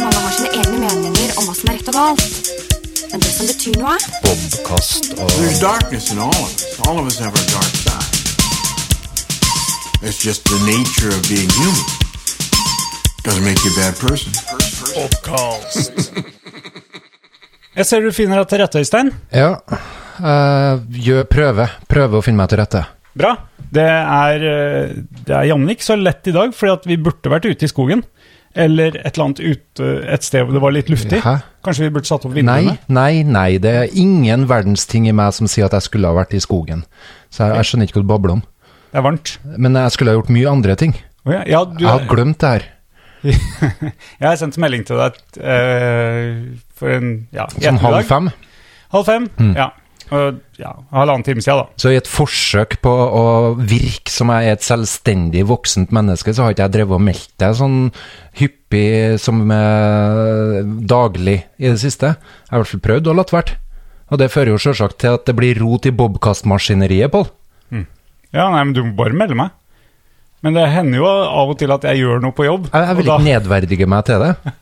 Mange har sine egne meninger om hva som er rett og galt. Men det som betyr noe, Bobkast og There's darkness in all of us. All of us have our dark side. It's just the nature of being human. Doesn't make you a bad person. Jeg ser du finner deg til rette, Øystein. Ja. Uh, gjør prøve. Prøve å finne meg til rette. Bra. Det er, eh, det er jammen ikke så lett i dag, fordi at vi burde vært ute i skogen. Eller et eller annet ute et sted hvor det var litt luftig. Hæ? Kanskje vi burde satt opp vinduene? nei, nei. nei. Det er ingen verdens ting i meg som sier at jeg skulle ha vært i skogen. Så jeg, jeg skjønner ikke hva du babler om. Det er varmt. Men jeg skulle ha gjort mye andre ting. Oh, ja, ja, du, Jeg har glemt det her. jeg har sendt melding til deg uh, for en ja, Som Sånn halv fem. Halv fem, ja. Og, ja. Halvannen time siden, da. Så i et forsøk på å virke som jeg er et selvstendig voksent menneske, så har ikke jeg drevet og meldt deg sånn hyppig som eh, daglig i det siste. Jeg har i hvert fall prøvd og latt være. Og det fører jo selvsagt til at det blir rot i bobkastmaskineriet, Pål. Ja, nei, men du må bare melde meg. Men det hender jo av og til at jeg gjør noe på jobb. Jeg, jeg vil ikke da- nedverdige meg til det.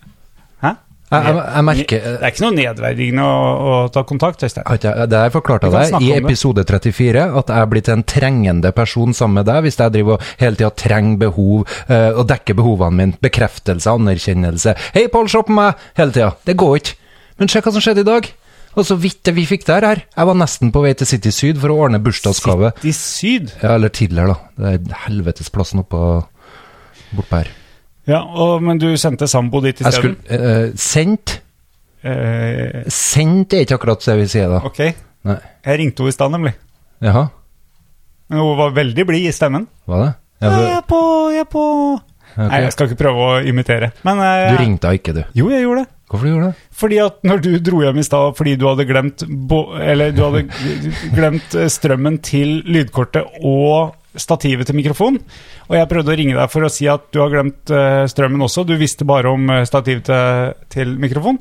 Jeg, jeg, jeg merker Det er ikke noe nedverdigende å, å ta kontakt, Øystein. Jeg- Det jeg forklart Vi deg i episode 34, at jeg er blitt en trengende person sammen med deg, hvis jeg driver og hele tida trenger behov, eh, og dekker behovene mine. Bekreftelse, anerkjennelse. 'Hei, Pål, se på meg!' hele tida. Det går ikke. Men se hva som skjedde i dag. Og så vidt det vi fikk der her. Jeg var nesten på vei til City Syd for å ordne bursdagsgave. City syd. Ja, eller tidligere, da. Det er helvetesplassen oppå bortpå her. Ja, og, men du sendte sambo dit isteden? skulle eh, Sendt? Uh, Sendt er ikke akkurat det vi sier, da. ok. Nei. Jeg ringte henne i stad, nemlig. Jaha, Men hun var veldig blid i stemmen. var det? Ja, for- jeg er på, jeg er på. okay. Nei, jeg skal ikke prøve å imitere. Men uh, Du ringte henne ikke, du. Jo, jeg gjorde det. Hvorfor du gjorde det? Fordi at når du dro hjem i stad fordi du hadde glemt bo, Eller du hadde glemt eh, strømmen til lydkortet og stativet til mikrofonen. og jeg prøvde å ringe deg for å si at du har glemt eh, strømmen også, du visste bare om eh, stativet til, til mikrofon,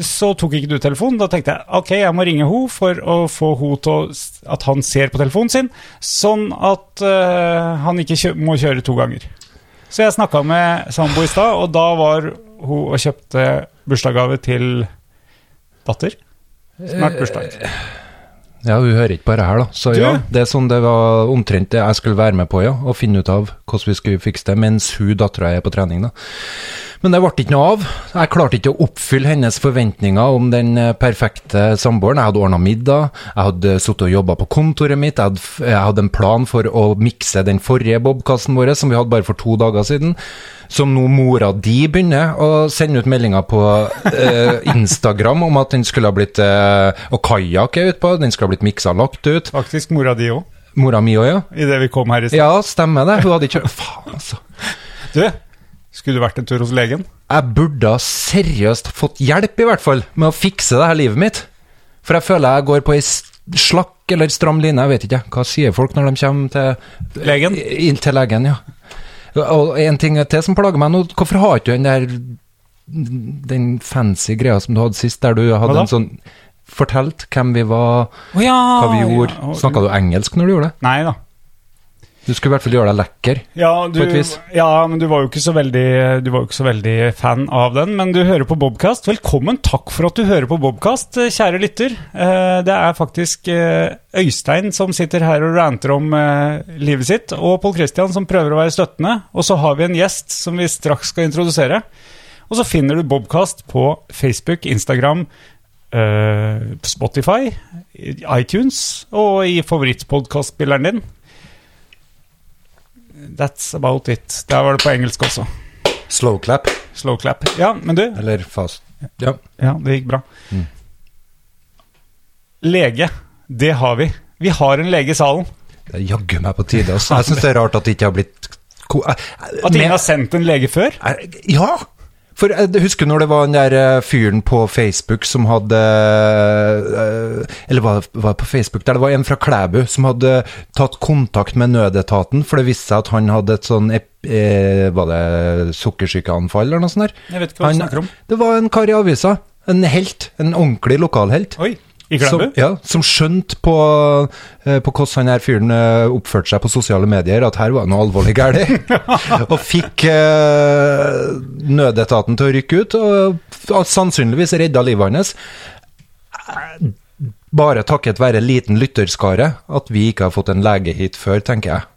så tok ikke du telefonen. Da tenkte jeg ok, jeg må ringe henne for å få henne til at han ser på telefonen sin, sånn at uh, han ikke kjø må kjøre to ganger. Så jeg snakka med sambo i stad, og da var hun og kjøpte bursdagsgave til datter. Snart bursdag. Ja, hun hører ikke bare her, da. Så ja, det er sånn det var omtrent det jeg skulle være med på, ja. Og finne ut av hvordan vi skulle fikse det, mens hun dattera er på trening, da. Men det ble ikke noe av. Jeg klarte ikke å oppfylle hennes forventninger om den eh, perfekte samboeren. Jeg hadde ordna middag, jeg hadde sittet og jobba på kontoret mitt, jeg hadde, jeg hadde en plan for å mikse den forrige bobkassen vår, som vi hadde bare for to dager siden. Som nå mora di begynner å sende ut meldinger på eh, Instagram om at den skulle ha blitt eh, Og kajakk er utpå, den skulle ha blitt miksa og lagt ut. Faktisk mora di òg, Mora mi òg, ja. idet vi kom her i stad. Ja, stemmer det. Hun hadde ikke Faen, altså. Du, skulle du vært en tur hos legen? Jeg burde seriøst fått hjelp, i hvert fall, med å fikse det her livet mitt. For jeg føler jeg går på ei slakk eller stram line, jeg vet ikke. Hva sier folk når de kommer til Legen? Inn til legen, ja. Og en ting til som plager meg nå, hvorfor har ikke du den der den fancy greia som du hadde sist, der du hadde en sånn Fortalt hvem vi var, oh, ja! hva vi gjorde. ja. Snakka du engelsk når du gjorde det? Nei da. Du skulle i hvert fall gjøre deg lekker. Ja, du, På et vis. ja, men du var jo ikke så veldig Du var jo ikke så veldig fan av den. Men du hører på Bobkast. Velkommen. Takk for at du hører på Bobkast, eh, kjære lytter. Eh, Det er faktisk eh, Øystein som sitter her og ranter om eh, livet sitt, og Pål Christian som prøver å være støttende. Og så har vi en gjest som vi straks skal introdusere. Og så finner du Bobkast på Facebook, Instagram, Spotify, iTunes og i favorittpodkastspilleren din. That's about it. Der var det på engelsk også. Slow clap. Slow clap. Ja, men du Eller fast. Ja. Ja, det gikk bra. Mm. Lege, det har vi. Vi har en lege i salen. Det er jaggu meg på tide. Også. Jeg syns det er rart at det ikke har blitt At ingen har sendt en lege før? Ja! For jeg husker når det var den der eh, fyren på Facebook som hadde eh, Eller var det var det på Facebook? Der det var en fra Klæbu som hadde tatt kontakt med nødetaten, for det viste seg at han hadde et sånn eh, Var det sukkersykeanfall eller noe sånt der? Jeg vet ikke hva du snakker om. Det var en kar i avisa. En helt. En ordentlig lokalhelt. Oi. I Klæbu? Ja, som skjønte på, eh, på hvordan han her fyren eh, oppførte seg på sosiale medier, at her var noe alvorlig galt. og fikk eh, nødetaten til å rykke ut, og sannsynligvis redda livet hans. Bare takket være liten lytterskare at vi ikke har fått en lege hit før, tenker jeg.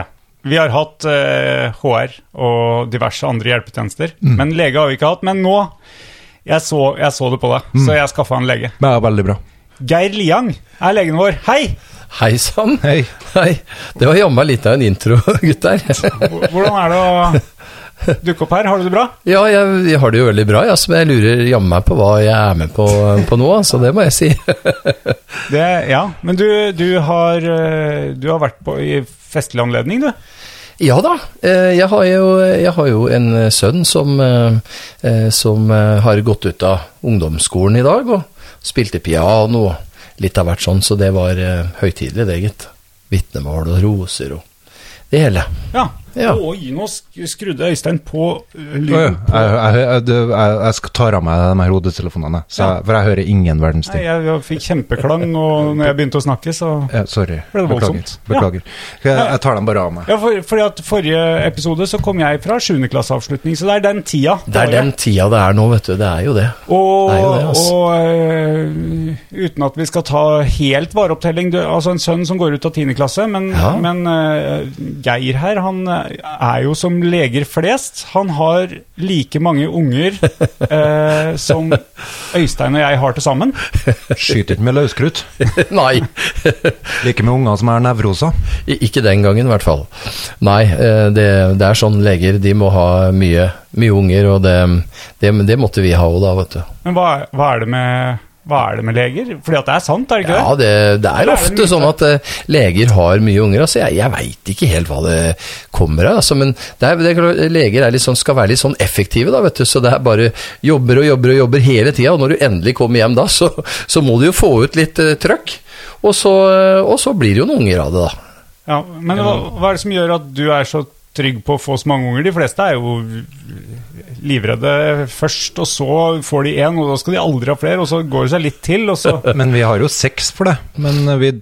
Ja. Vi har hatt eh, HR og diverse andre hjelpetjenester, Mm. men lege har vi ikke hatt. Men nå Jeg så, jeg så det på deg, Mm. så jeg skaffa en lege. Ja, veldig bra. Geir Liang er legen vår. Hei! Hei sann. Hei. Hei. Det var jammen litt av en intro, gutter. Hvordan er det å dukke opp her? Har du det bra? Ja, jeg, jeg har det jo veldig bra, ja, så jeg lurer jammen meg på hva jeg er med på, på nå, så det må jeg si. Det, ja, men du, du, har, eh, du har vært på i festlig anledning, du. Ja da, eh, jeg har jo, jeg har jo en sønn som, eh, eh, som eh, har gått ut av ungdomsskolen i dag, og spilte piano og litt av hvert sånn, så det var eh, høytidelig, det, gitt. Vitnemål og roser og det hele. Ja. Ja. Oi, nå skrudde Øystein på eh, lyden. Jeg, jeg, jeg, jeg, jeg tar av meg de her hodetelefonene, så jeg, for jeg hører ingen verdens ting. jeg, jeg fikk kjempeklang, og når jeg begynte å snakke, så Ja, sorry. Ble det Beklager. voldsomt? Beklager. Jeg, jeg tar dem bare av meg. Ja, for, fordi at Forrige episode så kom jeg fra 7. klasseavslutning, så det er den tida. Det er den tida det er nå, vet du, det er jo det. Og, Det jo det, altså. og øh, uten at vi skal ta helt vareopptelling du, Altså en sønn som går ut av 10. klasse, men, Ja. men øh, Geir her, han er jo som leger flest. Han har like mange unger eh, som Øystein og jeg har til sammen. Skyter ikke med løskrutt. Nei, Like med unger som er nevrosa. ikke den gangen i hvert fall. Nei, eh, det, det er sånn leger, de må ha mye, mye unger, og det, det, det måtte vi ha òg da, vet du. Men hva, hva, er det med, hva er det med leger? Fordi at det er sant, er det ikke Ja, det? det, det Eller er er det ofte sånn at uh, leger har mye unger. Altså, jeg jeg veit ikke helt hva det kommer av, altså, men det er, det er, leger er sånn, skal være litt sånn effektive, da, vet du. Så det er bare jobber og jobber og jobber hele tida, og når du endelig kommer hjem da, så, så må du jo få ut litt uh, trøkk. Og så, og så blir det jo noen unger av det, da. Ja, men hva, hva er det som gjør at du er så trygg på å få så mange unger? De fleste er jo livredde først, og så får de én, og da skal de aldri ha flere, og så går det seg litt til, og så Men vi har jo seks for det. Men vi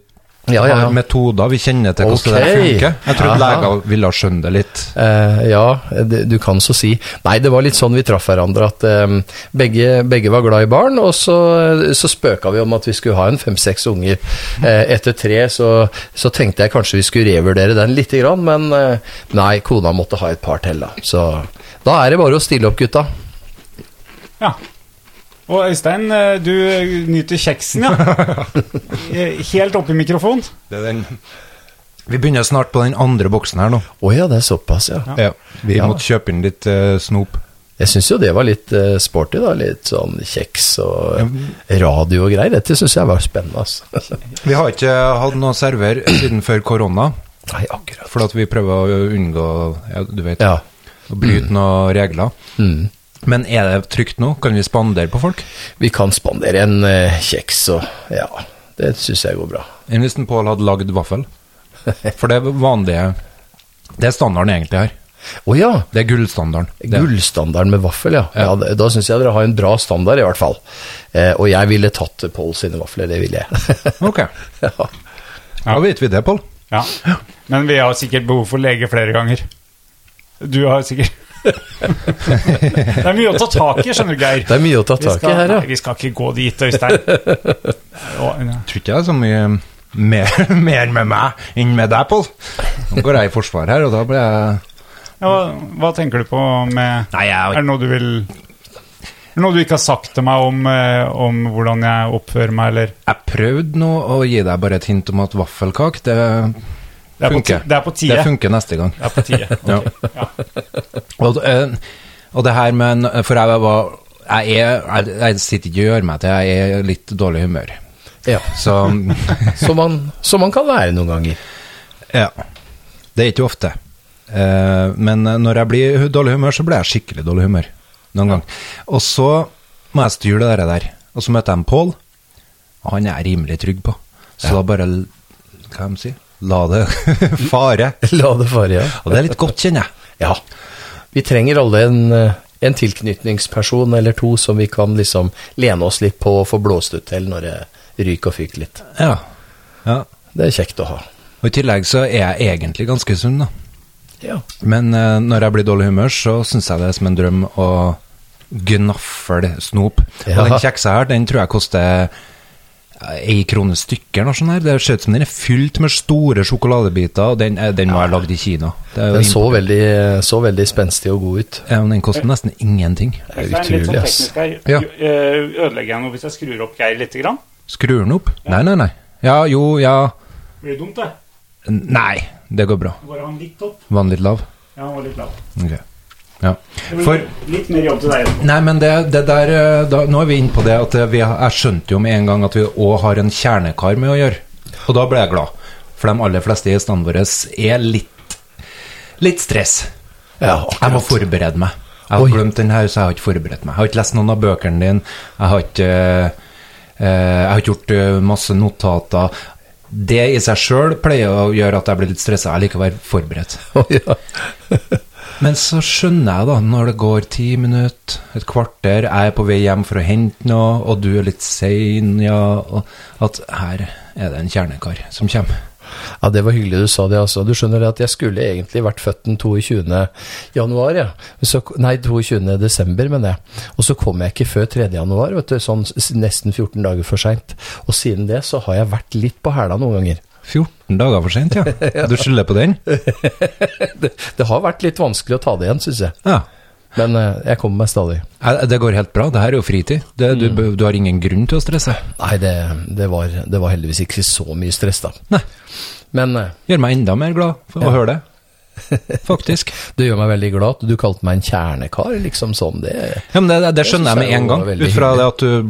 Ja, ja, ja. har metoder, vi kjenner til hvordan det der funker. Jeg trodde leger ville skjønne det litt. Uh, ja, det, du kan så si. Nei, det var litt sånn vi traff hverandre, at um, begge, begge var glad i barn, og så, så spøka vi om at vi skulle ha en fem-seks unger. Uh, etter tre så, så tenkte jeg kanskje vi skulle revurdere den lite grann, men uh, nei, kona måtte ha et par til, da. Så da er det bare å stille opp, gutta. Ja. Og Øystein, eh, du nyter kjeksen, ja. Eh, Helt oppi mikrofonen. Det er den Vi begynner snart på den andre boksen her nå. Å ja, det er såpass, ja. Ja. Vi Ja. måtte kjøpe inn litt uh, snop. Jeg syns jo det var litt uh, sporty, da. Litt sånn kjeks og radio og greier. Dette syns jeg var spennende, altså. Vi har ikke hatt noen server siden før korona, Nei, akkurat. for at vi prøver å unngå ja, du vet, Ja. Å bryte noen regler. Mm. Men er det trygt nå? Kan vi spandere på folk? Vi kan spandere en uh, kjeks og Ja, det syns jeg går bra. Enn hvis en Pål hadde lagd vaffel? For det er vanlige Det er standarden egentlig her. Å ja! Det er gullstandarden. Gullstandarden med vaffel, ja. ja. ja da syns jeg dere har en bra standard, i hvert fall. Eh, og jeg ville tatt Pål sine vafler, det ville jeg. Ok, ja. da vet vi det, Pål. Ja. Men vi har sikkert behov for lege flere ganger. Du har sikkert Det er mye å ta tak i, skjønner du, Geir. Det er mye å ta tak i her, nei, ja. vi skal ikke gå dit, Øystein. Jeg. Tror ikke jeg er så mye mer, mer med meg enn med deg, Pål. Nå går jeg i forsvar her, og da blir jeg Ja, hva, hva tenker du på med Nei, jeg Er det noe du vil noe du ikke har sagt til meg om, eh, om hvordan jeg oppfører meg, eller Jeg prøvde nå å gi deg bare et hint om at vaffelkake, det Det er på, det er på tide. Det funker neste gang. Det er på tide. Ja. Ja. Og, eh, og det her med For jeg var jeg, er, jeg, jeg sitter ikke og gjør meg til jeg er litt dårlig humør. ja. Så Som, man, som man kan være noen ganger. ja. Det er ikke ofte. Eh, men når jeg blir i dårlig humør, så blir jeg skikkelig dårlig humør. Noen gang. Og så må jeg styre det der. Og så møter jeg Pål, og han er jeg rimelig trygg på. Så da bare Hva skal de si? La det fare. La det fare, ja. Og det er litt godt, kjenner jeg. Ja. Vi trenger alle en, eh, en tilknytningsperson eller to som vi kan liksom lene oss litt på og få blåst ut til når det ryker og fyker litt. Ja. ja. Det er kjekt å ha. Og i tillegg så er jeg egentlig ganske sunn, da. Ja. Men uh, når jeg blir dårlig humør, så syns jeg det er som en drøm å gnafle snop. Ja. Og den kjeksa her, den tror jeg koster ei krone stykker. eller noe sånt her. Det ser ut som den er fylt med store sjokoladebiter, og den, er- den må være lagd i Kina. Det er jo Den så veldig, så veldig spenstig og god ut. ja, men den koster nesten ingenting. Det er utrolig, sånn ass. teknisk. Ja. Eh, Ødelegger jeg noe hvis jeg skrur opp Geir lite Grann? Skrur den opp? Nei, nei, nei. Ja, jo, ja Blir det dumt, det? Nei, det går bra. Bare han litt opp. Var han litt lav? Ja, han var litt lav. Ok. Ja. For litt mer jobb til deg. Nei, men det, det der eh, da, Nå er vi inne på det at eh, vi, jeg skjønte jo med en gang at vi òg har en kjernekar med å gjøre. Og da ble jeg glad. For de aller fleste i standen våre er litt Litt stress. Ja, Jeg må forberede meg. Jeg har Oi. glemt den her, så jeg har ikke forberedt meg. Jeg har ikke lest noen av bøkene dine. Jeg har ikke eh, Jeg har ikke gjort masse notater. Det i seg sjøl pleier å gjøre at jeg blir litt stressa. Jeg liker å være forberedt. Oh, ja. Men så skjønner jeg, da, når det går ti minutter, et kvarter, jeg er på vei hjem for å hente noe, og du er litt sein, ja, at her er det en kjernekar som kommer. Ja, det var hyggelig du sa det, altså. Du skjønner at jeg skulle egentlig vært født den 22. januar, ja. Så, nei, 22. desember, mener jeg. Og så kom jeg ikke før 3. januar, vet du, sånn nesten 14 dager for seint. Og siden det så har jeg vært litt på hæla noen ganger. 14 dager for sent, ja. Du skylder på den? Det, det har vært litt vanskelig å ta det igjen, syns jeg. Ja. Men eh, jeg kommer meg stadig. Det går helt bra. Det her er jo fritid. Det, du, du har ingen grunn til å stresse. Nei, det, det, var, det var heldigvis ikke så mye stress, da. Nei. Men eh, Gjør meg enda mer glad for å høre det. Faktisk. det gjør meg veldig glad at du kalte meg en kjernekar, liksom sånn. Det, Ja, men det, det skjønner jeg med en gang. Ut fra det at du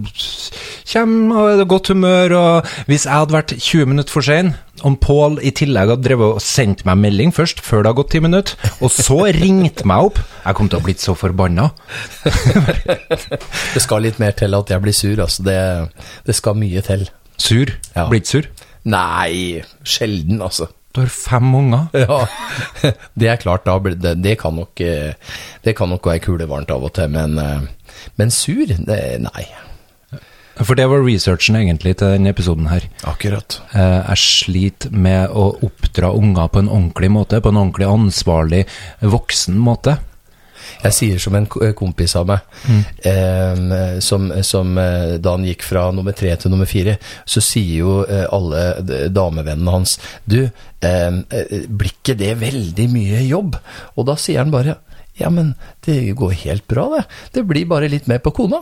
kommer og er i godt humør, og hvis jeg hadde vært 20 minutter for sein, om Pål i tillegg hadde drevet og sendt meg melding først, før det har gått 10 minutter, og så ringt meg opp Jeg kom til å ha blitt så forbanna. det skal litt mer til at jeg blir sur, altså. Det, det skal mye til. Sur. Ja. Blitt sur. Nei, sjelden, altså. Har fem unger. Ja, det er klart, da det, det kan nok eh, Det kan nok være kulevarmt av og til, men, eh, men sur? Det, nei. For det var researchen egentlig til denne episoden her. Akkurat. Eh, Jeg sliter med å oppdra unger på en ordentlig måte, på en ordentlig ansvarlig voksen måte. Jeg sier som en kompis av meg, eh, som, som eh, da han gikk fra nummer tre til nummer fire, så sier jo eh, alle damevennene hans Du, eh, eh, blir ikke det veldig mye jobb? Og da sier han bare Ja, men det går helt bra, det. Det blir bare litt mer på kona.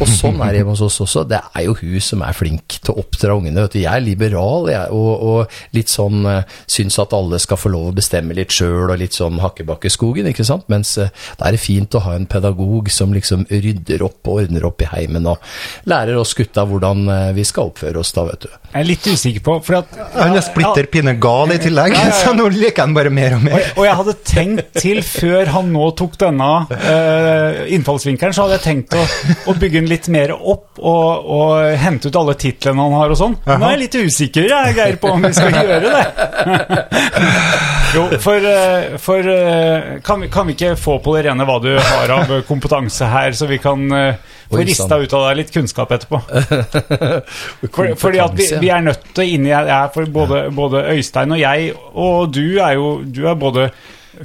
Og sånn er det hjemme hos oss også. Det er jo hun som er flink til å oppdra ungene. Vet du. Jeg er liberal jeg, og, og litt sånn eh, syns at alle skal få lov å bestemme litt sjøl, og litt sånn Hakkebakkeskogen, ikke sant. Mens eh, da er det fint å ha en pedagog som liksom rydder opp og ordner opp i heimen og lærer oss gutta hvordan eh, vi skal oppføre oss da, vet du. Jeg er litt usikker på for at, Han er splitter pinne gal i tillegg, så nå liker han bare mer og og, mer. og jeg hadde tenkt til, før han nå tok denne uh, innfallsvinkelen, så hadde jeg tenkt å, å bygge den litt mer opp og, og hente ut alle titlene han har og sånn. Nå er jeg litt usikker, jeg, Geir, på om vi skal gjøre det. jo, for, eh, for eh, kan, vi, kan vi ikke få på det rene hva du har av kompetanse her, så vi kan eh, få rista ut av deg litt kunnskap etterpå? For, fordi at vi, vi er nødt til å inni i, er for både, både Øystein og jeg, og du er jo du er både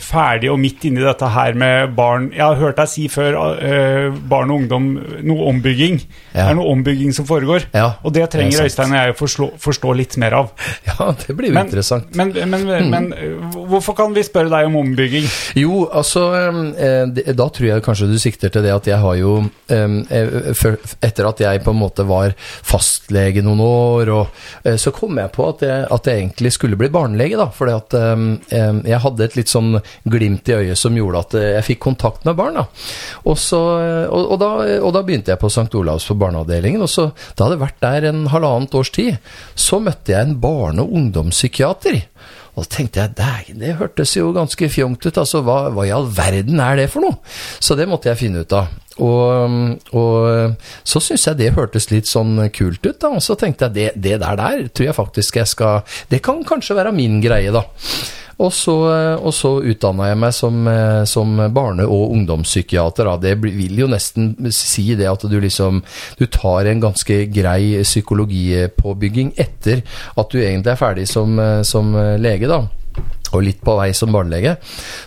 ferdig og midt inni dette her med barn Jeg har hørt deg si før uh, barn og ungdom noe ombygging. Det er noe ombygging som foregår, Ja, og det er trenger det Øystein og jeg å forstå, forstå litt mer av. Ja, det blir jo Men, interessant. men, men, men eh, hvorfor kan vi spørre deg om ombygging? Jo, altså eh, Da tror jeg kanskje du sikter til det at jeg har jo Etter at jeg på en måte var fastlege noen år, og, så kom jeg på at jeg, at jeg egentlig skulle bli barnelege, da. Fordi at jeg hadde et litt sånn glimt i øyet som gjorde at eh, jeg fikk kontakt med barn. da. Og, så, eh, og, og, da, og da begynte jeg på St. Olavs på barneavdelingen, og så da hadde jeg vært der en halvannet års tid. Så møtte jeg en barne- og ungdomspsykiater. Og så tenkte jeg, dægen, det hørtes jo ganske fjongt ut, altså hva, hva i all verden er det for noe? Så det måtte jeg finne ut av. Og, og så syntes jeg det hørtes litt sånn kult ut, da. Og så tenkte jeg, det, det der der tror jeg faktisk jeg skal Det kan kanskje være min greie, da. Og så, eh, og så utdanna jeg meg som, eh, som barne- og ungdomspsykiater. Det vil jo nesten si det at du liksom Du tar en ganske grei psykologipåbygging etter at du egentlig er ferdig som, eh, som lege, da og litt på vei som barnelege.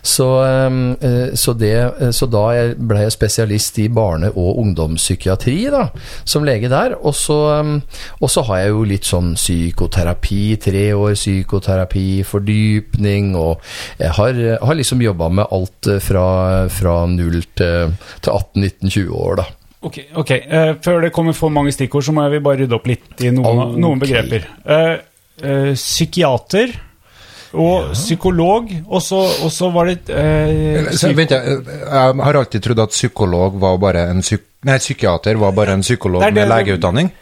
Så, eh, så, det, så da ble jeg spesialist i barne- og ungdomspsykiatri da, som lege der. Og så, eh, og så har jeg jo litt sånn psykoterapi, tre år psykoterapi, fordypning, og jeg har, har liksom jobba med alt fra, fra 0 til, til 18-19-20 år, da. Ok, ok. Uh, før det kommer for mange stikkord, så må vi bare rydde opp litt i noen, okay. noen begreper. Uh, uh, psykiater og psykolog, og så, og så var det eh, Så, vent, jeg, jeg har alltid trodd at psykolog var bare en psyk... Nei, psykiater var bare en psykolog Det det- med legeutdanning.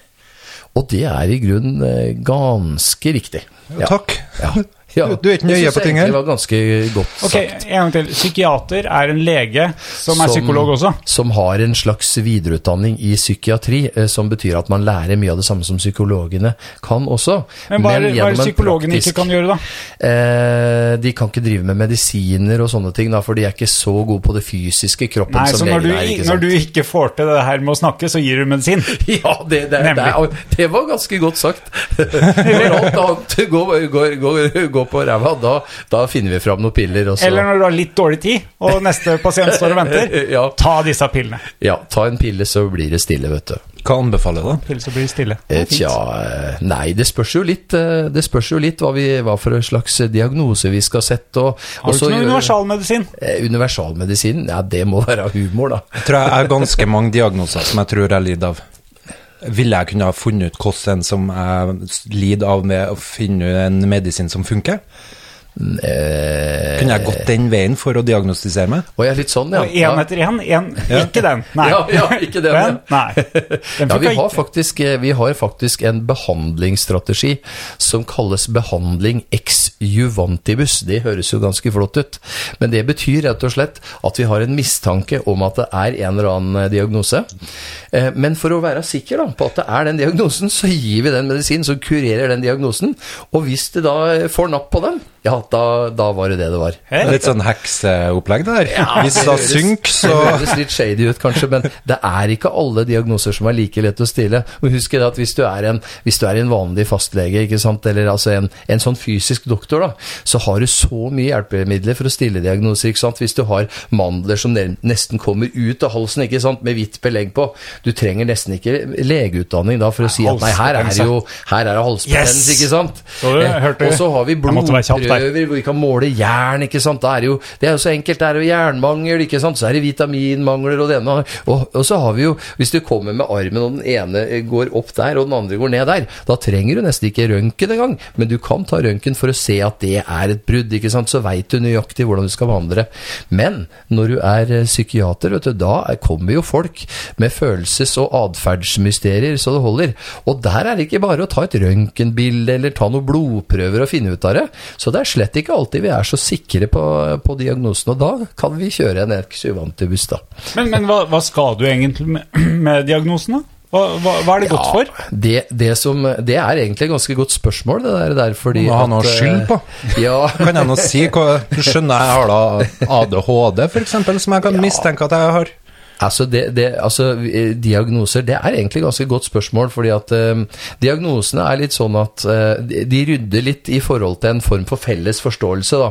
Og det er i grunnen eh, ganske riktig. Ja. Takk. Ja. Ja. Du, du er ikke nøye på ting her. Det var ganske godt Ok, sagt. en gang til. Psykiater er en lege som er psykolog også? Som har en slags videreutdanning i psykiatri, eh, som betyr at man lærer mye av det samme som psykologene kan også. Men hva er, det- er psykologene praktisk- ikke kan gjøre, da? Eh, de kan ikke drive med medisiner og sånne ting, da, for de er ikke så gode på det fysiske kroppen Nei, som så når du, legene er. ikke når du ikke får til det her med å snakke, så gir du medisin? Ja, det, det, det, det var ganske godt sagt. Når alt annet går, går, går, går på ræva, da, da finner vi fram noen piller. Og så, Eller når du har litt dårlig tid, og neste pasient står og venter, Ja. ta disse pillene. ja, ta en pille, så blir det stille, vet du. Hva anbefaler du? da? Pille så blir det stille. Eh, Tja, eh, nei, det spørs jo litt, eh, det spørs jo litt hva, vi, hva for en slags diagnose vi skal sette. Og, Har du og så ikke noe universalmedisin? Eh, Universalmedisin? Ja, det må være humor, da. Jeg tror jeg har ganske mange diagnoser som jeg tror jeg lider av. Ville jeg kunne ha funnet ut hvordan som jeg lider av med å finne en medisin som funker? Eh, Kunne jeg gått den veien for å diagnostisere meg? Og jeg er litt sånn, ja. Og én etter én? En, ikke den. Nei. Ja, ja, ikke den, Den? Nei. Den Ja, vi har, faktisk, eh, vi har faktisk en behandlingsstrategi som kalles behandling ex juvantibus. Det høres jo ganske flott ut, men det betyr rett og slett at vi har en mistanke om at det er en eller annen eh, diagnose. Eh, Men for å være sikker da, på at det er den diagnosen, så gir vi den medisinen som kurerer den diagnosen. Og hvis det da får napp på den, ja, da, da var det det det var. Hæ? Litt sånn hekseopplegg der. Hvis det synker, så Det høres litt shady ut, kanskje, men det er ikke alle diagnoser som er like lett å stille. Og husk at hvis du er en, hvis du er en vanlig fastlege, ikke sant, eller altså en, en sånn fysisk doktor, da, så har du så mye hjelpemidler for å stille diagnoser. ikke sant? Hvis du har mandler som nesten kommer ut av halsen, ikke sant, med hvitt belegg på. Du trenger nesten ikke legeutdanning da for å si at nei, her er det jo her er det halsbetennelse, Yes! ikke sant? Så du hørte- og så har vi blodprøver hvor vi kan måle jern, ikke sant. Da er det, jo, det er jo så enkelt. Det er jo jernmangel, ikke sant. Så er det vitaminmangler og det ene. Og, og så har vi jo, hvis du kommer med armen og den ene går opp der og den andre går ned der, da trenger du nesten ikke røntgen engang. Men du kan ta røntgen for å se at det er et brudd, ikke sant. Så veit du nøyaktig hvordan du skal behandle det. Men når du er eh, psykiater, vet du, da er- kommer jo folk med følelses- og atferdsmysterier så det holder. Og der er det ikke bare å ta et røntgenbilde eller ta noen blodprøver og finne ut av det. Så det er slett ikke alltid vi er så sikre på, på diagnosen, og da kan vi kjøre en X-Uvantibus, da. Men, men hva, hva skal du egentlig med, med diagnosen, da? Hva, hva, hva er det godt for? Det, det, som, det er egentlig et ganske godt spørsmål, det der, der fordi Må ha noe at, å på. eh, Ja, kan jeg nå si hva Du skjønner jeg har da ADHD, f.eks., som jeg kan mistenke at jeg har. Altså, det, det, altså, eh, diagnoser, det er egentlig ganske godt spørsmål, fordi at eh, diagnosene er litt sånn at eh, de- de rydder litt i forhold til en form for felles forståelse, da.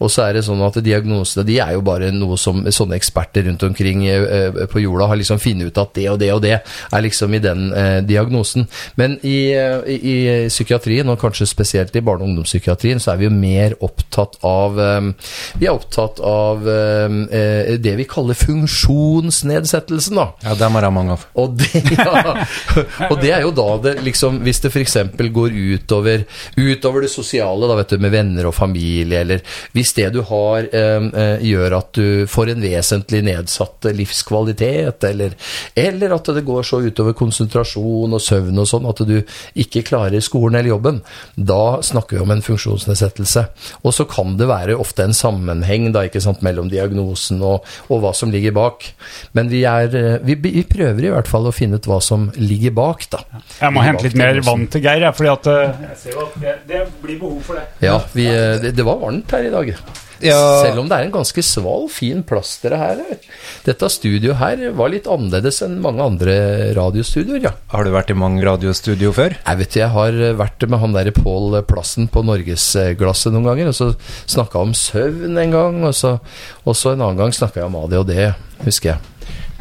Og så er det sånn at diagnosene, de er jo bare noe som sånne eksperter rundt omkring eh, på jorda har liksom funnet ut at det og det og det er liksom i den eh, diagnosen. Men i, eh, i, psykiatrien, og kanskje spesielt i barne- og ungdomspsykiatrien, så er vi jo mer opptatt av eh, Vi er opptatt av eh, eh, det vi kaller funksjonsnedsettelsen, da. Ja, dem har jeg mange av. Og det, ja, og det er jo da det liksom Hvis det f.eks. går utover, utover det sosiale, da vet du, med venner og familie, eller hvis det du har eh, eh, gjør at du får en vesentlig nedsatt livskvalitet, eller, eller at det går så utover konsentrasjon og søvn og sånn at du ikke klarer skolen eller jobben, da snakker vi om en funksjonsnedsettelse. Og så kan det være ofte en sammenheng da, ikke sant, mellom diagnosen og, og hva som ligger bak. Men vi, er, eh, vi, vi prøver i hvert fall å finne ut hva som ligger bak, da. Jeg må hente litt mer vann til Geir, jeg, fordi at eh, jeg ser jo at det, det blir behov for det. Ja, vi, eh, det, det var varmt her i dag. Ja. Selv om det er en ganske sval, fin plass dere her er. Dette studioet her var litt annerledes enn mange andre radiostudioer, ja. Har du vært i mange radiostudio før? Jeg vet jeg har vært med han der Pål Plassen på Norgesglasset noen ganger, og så snakka om søvn en gang, og så, og så en annen gang snakka jeg om ADHD, husker jeg.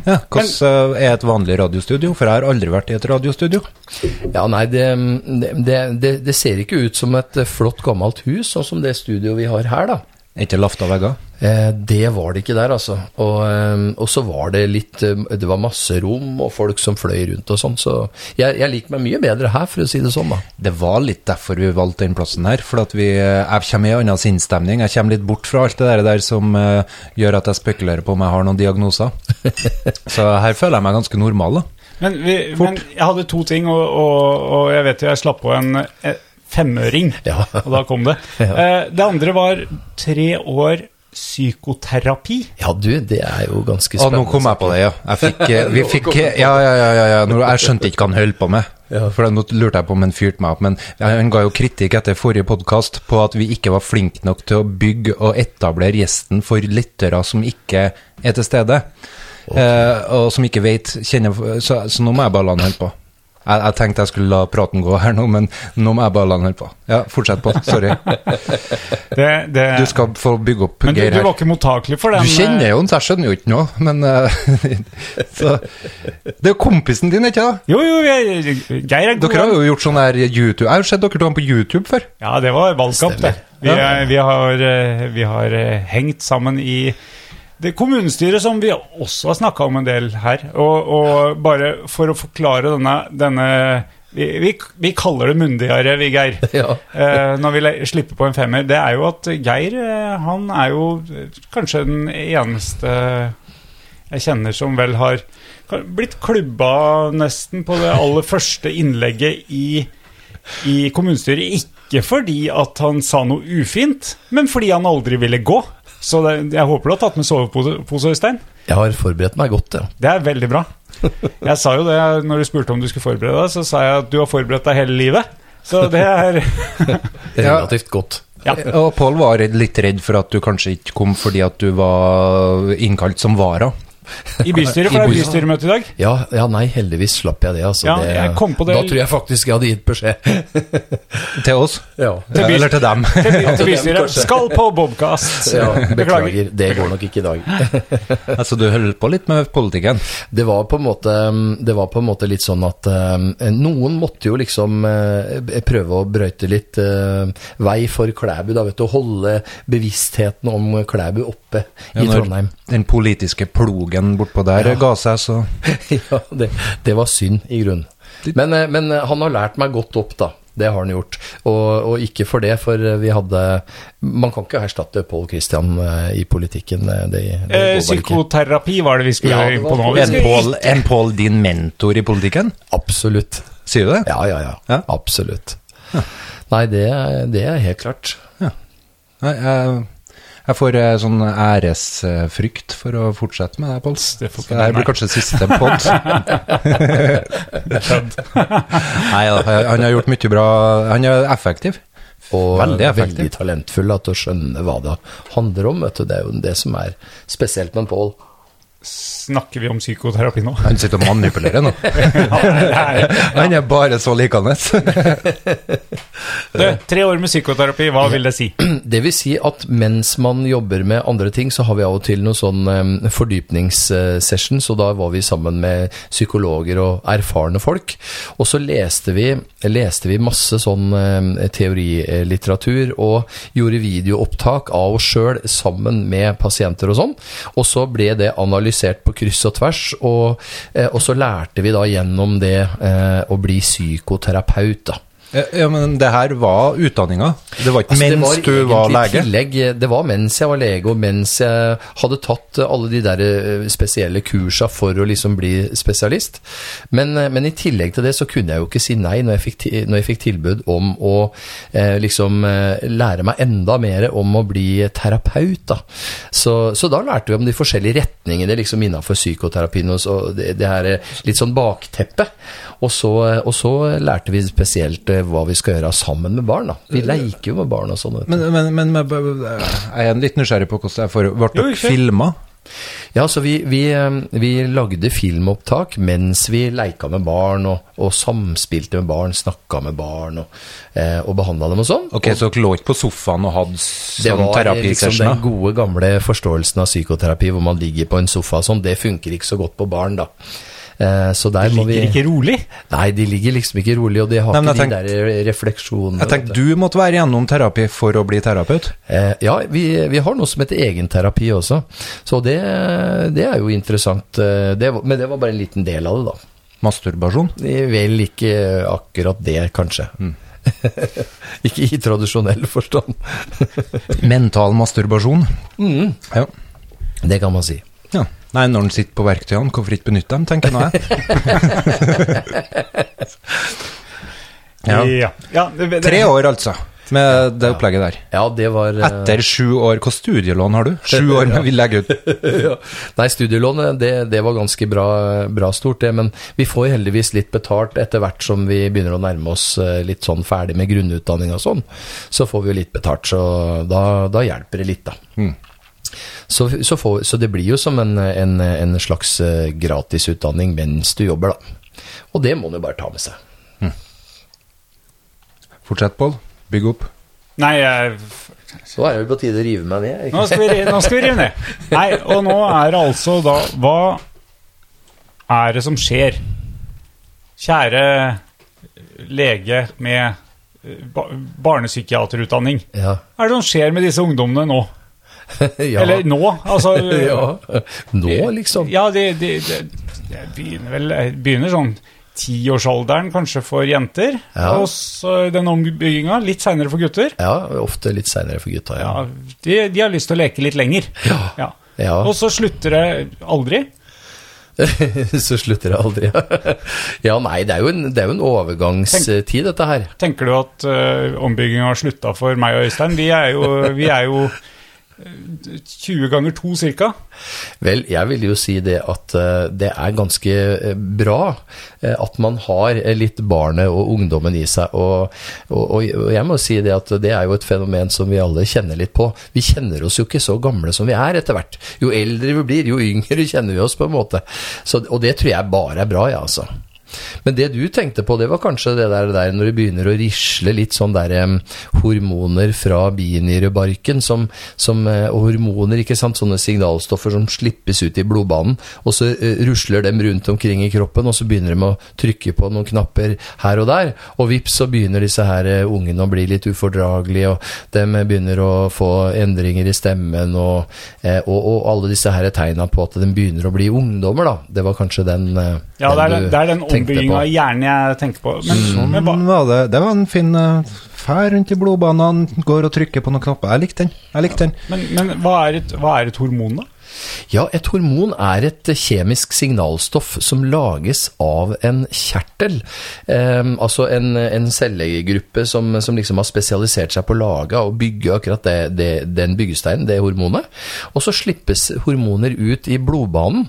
Ja, Hvordan eh, er et vanlig radiostudio? For jeg har aldri vært i et radiostudio. Ja, nei, det, det, det, det ser ikke ut som et flott, gammelt hus, sånn som det studioet vi har her, da. Ikke lafta vegger? Eh, det var det ikke der, altså. Og, eh, og så var det litt eh, Det var masse rom og folk som fløy rundt og sånn, så jeg, jeg liker meg mye bedre her, for å si det sånn, da. Det var litt derfor vi valgte den plassen her. For at vi, jeg kommer i en annen sinnsstemning. Jeg kommer litt bort fra alt det der, der som uh, gjør at jeg spekulerer på om jeg har noen diagnoser. Så her føler jeg meg ganske normal, da. Men, vi, men jeg hadde to ting, og, og, og jeg vet jo jeg slapp på en femøring, Ja. og da kom det. Eh, Det andre var tre år psykoterapi. Ja, du, det er jo ganske Og spennende. nå kom jeg på det, ja. Jeg fikk, eh, vi fikk, ja, ja, ja, ja, ja. Nå, jeg skjønte ikke hva han holdt på med. For Nå lurte jeg på om han fyrte meg opp, men han ga jo kritikk etter forrige podkast på at vi ikke var flinke nok til å bygge og etablere gjesten for lyttere som ikke er til stede. Eh, og som ikke vet, kjenner Så, så nå må jeg bare la han holde på. Jeg, jeg tenkte jeg skulle la praten gå her nå, men nå må jeg bare la den holde på. Ja, fortsett på. Sorry. Det, det, Du skal få bygge opp men du, Men du var ikke mottakelig for den? Du kjenner jo han, så jeg skjønner jo ikke noe, men eh, så, Det er jo kompisen din, ikke sant? Jo, jo, jeg, Geir er god. Dere har jo gjort sånn her YouTube Jeg har jo sett dere to på YouTube før. Ja, det var valgkamp, det. Vi, er, vi, har, eh, vi har eh, hengt sammen i det kommunestyret som vi også har snakka om en del her. Og, og bare for å forklare denne, denne vi, vi, vi kaller det myndigere, vi, Geir. Ja. Eh, når vi slipper på en femmer. Det er jo at Geir, eh, han er jo eh, kanskje den eneste jeg kjenner som vel har blitt klubba nesten på det aller første innlegget i, i kommunestyret. Ikke fordi at han sa noe ufint, men fordi han aldri ville gå. Så det, jeg håper du har tatt med sovepose, Øystein. Jeg har forberedt meg godt, ja. Det er veldig bra. Jeg sa jo det når du spurte om du skulle forberede deg, så sa jeg at du har forberedt deg hele livet. Så det er Relativt godt. Ja. Og Pål var litt redd for at du kanskje ikke kom fordi at du var innkalt som vara. I bystyret, for det er bystyremøte i dag. Ja, ja, nei, heldigvis slapp jeg det, altså. Ja, det, jeg kom på det- Da tror jeg faktisk jeg hadde gitt beskjed. Til oss. ja. Til Eller til dem. Til, by- til bystyret. Skal på Bobkast. ja. Beklager. Beklager, det går nok ikke i dag. altså, du holder på litt med politikken. Det var på en måte, det var på en måte litt sånn at eh, noen måtte jo liksom uh, prøve å brøyte litt uh, vei for Klæbu, da, vet du. Holde bevisstheten om Klæbu oppe Ja, i Trondheim. Den politiske plogen bortpå der Ja. ga seg, så ja, det, det var synd, i grunnen. Men, eh, men eh, han har lært meg godt opp, da. Det har han gjort. Og, og ikke for det, for eh, vi hadde Man kan ikke erstatte Pål Christian i politikken. Det, det Eh, psykoterapi var det vi skulle Ja, inn på nå. En Pål, en Pål din mentor i politikken? Absolutt. Sier du det? Ja, ja, ja. Ja. Absolutt. Nei, det, det er helt klart. Nei, jeg, jeg får eh, sånn æresfrykt for å fortsette med det, Pål. Det får ikke det her blir kanskje siste pod. Nei da, han har gjort mye bra. Han er effektiv. Og Veldig veldig talentfull til å skjønne hva det handler om. Vet du. Det er jo det som er spesielt med Pål. Snakker vi om psykoterapi nå? Han sitter og manipulerer nå. Han er bare så likende. Du, tre år med psykoterapi, hva vil det si? Det vil si at mens man jobber med andre ting, så har vi av og til noen sånn um, så da var vi sammen med psykologer og erfarne folk. Og så leste vi, leste vi masse sånn um, teorilitteratur, og gjorde videoopptak av oss sjøl sammen med pasienter og sånn. Og så ble det analysert på kryss og tvers, og, eh, og så lærte vi da gjennom det eh, å bli psykoterapeut, da. Ja, men det her var utdanninga. Det var ikke Altså, mens mens du var lege. Tillegg, det var mens jeg var lege, og mens jeg hadde tatt eh, alle de der eh, spesielle kursa for å liksom bli spesialist. Men, eh, men i tillegg til det så kunne jeg jo ikke si nei når jeg fikk, når jeg fikk tilbud om å eh, liksom eh, lære meg enda mer om å bli terapeut. Da. Så, så da lærte vi om de forskjellige retningene liksom innenfor psykoterapien og så det, det her eh, litt sånn bakteppe. Og så, og så lærte vi spesielt eh, hva vi skal gjøre sammen med barn. Da. Vi leker jo med barn og sånn. Men, men, men, men jeg er litt nysgjerrig på hvordan det er for Ble dere filma? Ja, så vi, vi, eh, vi lagde filmopptak mens vi leika med barn, og, og samspilte med barn, snakka med barn, og, eh, og behandla dem og sånn. Ok, så dere lå ikke på sofaen og hadde Det sånn var liksom den gode, gamle forståelsen av psykoterapi hvor man ligger på en sofa og sånn. Det funker ikke så godt på barn, da. Eh, Så der må vi Ligger ikke rolig. Nei, de ligger liksom ikke rolig, og de har Nei, ikke ikke de der refleksjonene. Jeg tenkte du måtte være gjennom terapi for å bli terapeut. Eh, ja, vi, vi har noe som heter egenterapi også, så det, det er jo interessant. eh, Det, men det var bare en liten del av det, da. Masturbasjon. Vel ikke akkurat det, kanskje. ikke i tradisjonell forstand. Mental masturbasjon. Mm. Ja. Det kan man si. ja. Nei, når en sitter på verktøyene, hvorfor ikke benytte dem, tenker jeg nå jeg. Ja. Ja. ja det, det, Tre år, altså, med det opplegget der. Ja, det var eh, Etter sju år, hva studielån har du? Sju år med vill legge ut. ja. Nei, studielånet, det, det var ganske bra, bra stort, det. Men vi får heldigvis litt betalt etter hvert som vi begynner å nærme oss eh, litt sånn ferdig med grunnutdanning og sånn. Så får vi jo litt betalt, så da, da hjelper det litt, da. Mm. Så, så, får, så det blir jo som en, en, en slags eh, gratisutdanning mens du jobber, da. Og det må du bare ta med seg. Fortsett, Pål. Bygg opp. Nei, jeg, Så er det på tide å rive meg ned. nå, skal vi, nå skal vi rive ned. Nei, og nå er det altså da Hva er det som skjer? Kjære lege med barnepsykiaterutdanning. Ja. Hva er det som skjer med disse ungdommene nå? ja. Eller nå? Altså ja. Nå, liksom. Ja, det det, det, det begynner vel Begynner sånn tiårsalderen kanskje for jenter. Ja. Og så den ombygginga litt seinere for gutter. Ja, ofte litt seinere for gutta, ja. Ja, de, de har lyst til å leke litt lenger. Ja. Ja. Og så slutter det aldri. så slutter det aldri. ja, nei, det er jo en, det er jo en overgangstid, dette her. Tenker du at uh, ombygginga har slutta for meg og Øystein? Vi er jo, vi er jo eh, 20 ganger 2 cirka. Vel, jeg vil jo si det at eh, det er ganske eh, bra eh, at man har litt barnet og ungdommen i seg. Og, og, og jeg må si det at det er jo et fenomen som vi alle kjenner litt på. Vi kjenner oss jo ikke så gamle som vi er etter hvert. Jo eldre vi blir, jo yngre kjenner vi oss på en måte. Så, og det tror jeg bare er bra, ja, altså. Men det du tenkte på, det var kanskje det der, der når det begynner å risle litt sånn der um, hormoner fra binyrebarken, som, som, uh, hormoner, ikke sant, sånne signalstoffer som slippes ut i blodbanen, og så uh, rusler dem rundt omkring i kroppen, og så begynner de å trykke på noen knapper her og der, og vips så begynner disse her uh, ungene å bli litt ufordragelige, og de begynner å få endringer i stemmen, og, og, og alle disse her tegna på at de begynner å bli ungdommer, da. Det var kanskje den, Ja, det er, det er den ombygginga av hjernen jeg tenker på. Men, men Sånn var det. Det var en fin uh, fær rundt i blodbanene, går og trykker på noen knapper. Jeg likte den. Jeg likte den. men, men hva, er et, hva er et hormon, da? Ja, et hormon er et kjemisk signalstoff som lages av en kjertel. Eh, altså en, en cellegruppe som, som liksom har spesialisert seg på å lage og bygge akkurat det, det, den byggesteinen, det hormonet. Og så slippes hormoner ut i blodbanen,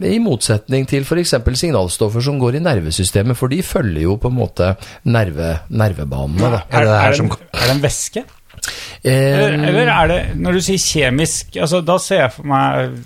i motsetning til f.eks. signalstoffer som går i nervesystemet, for de følger jo på en måte nerve, nervebanene. Da. Er det det er, det en, er det en væske? Eller, eller er det Når du sier kjemisk, altså, da ser jeg for meg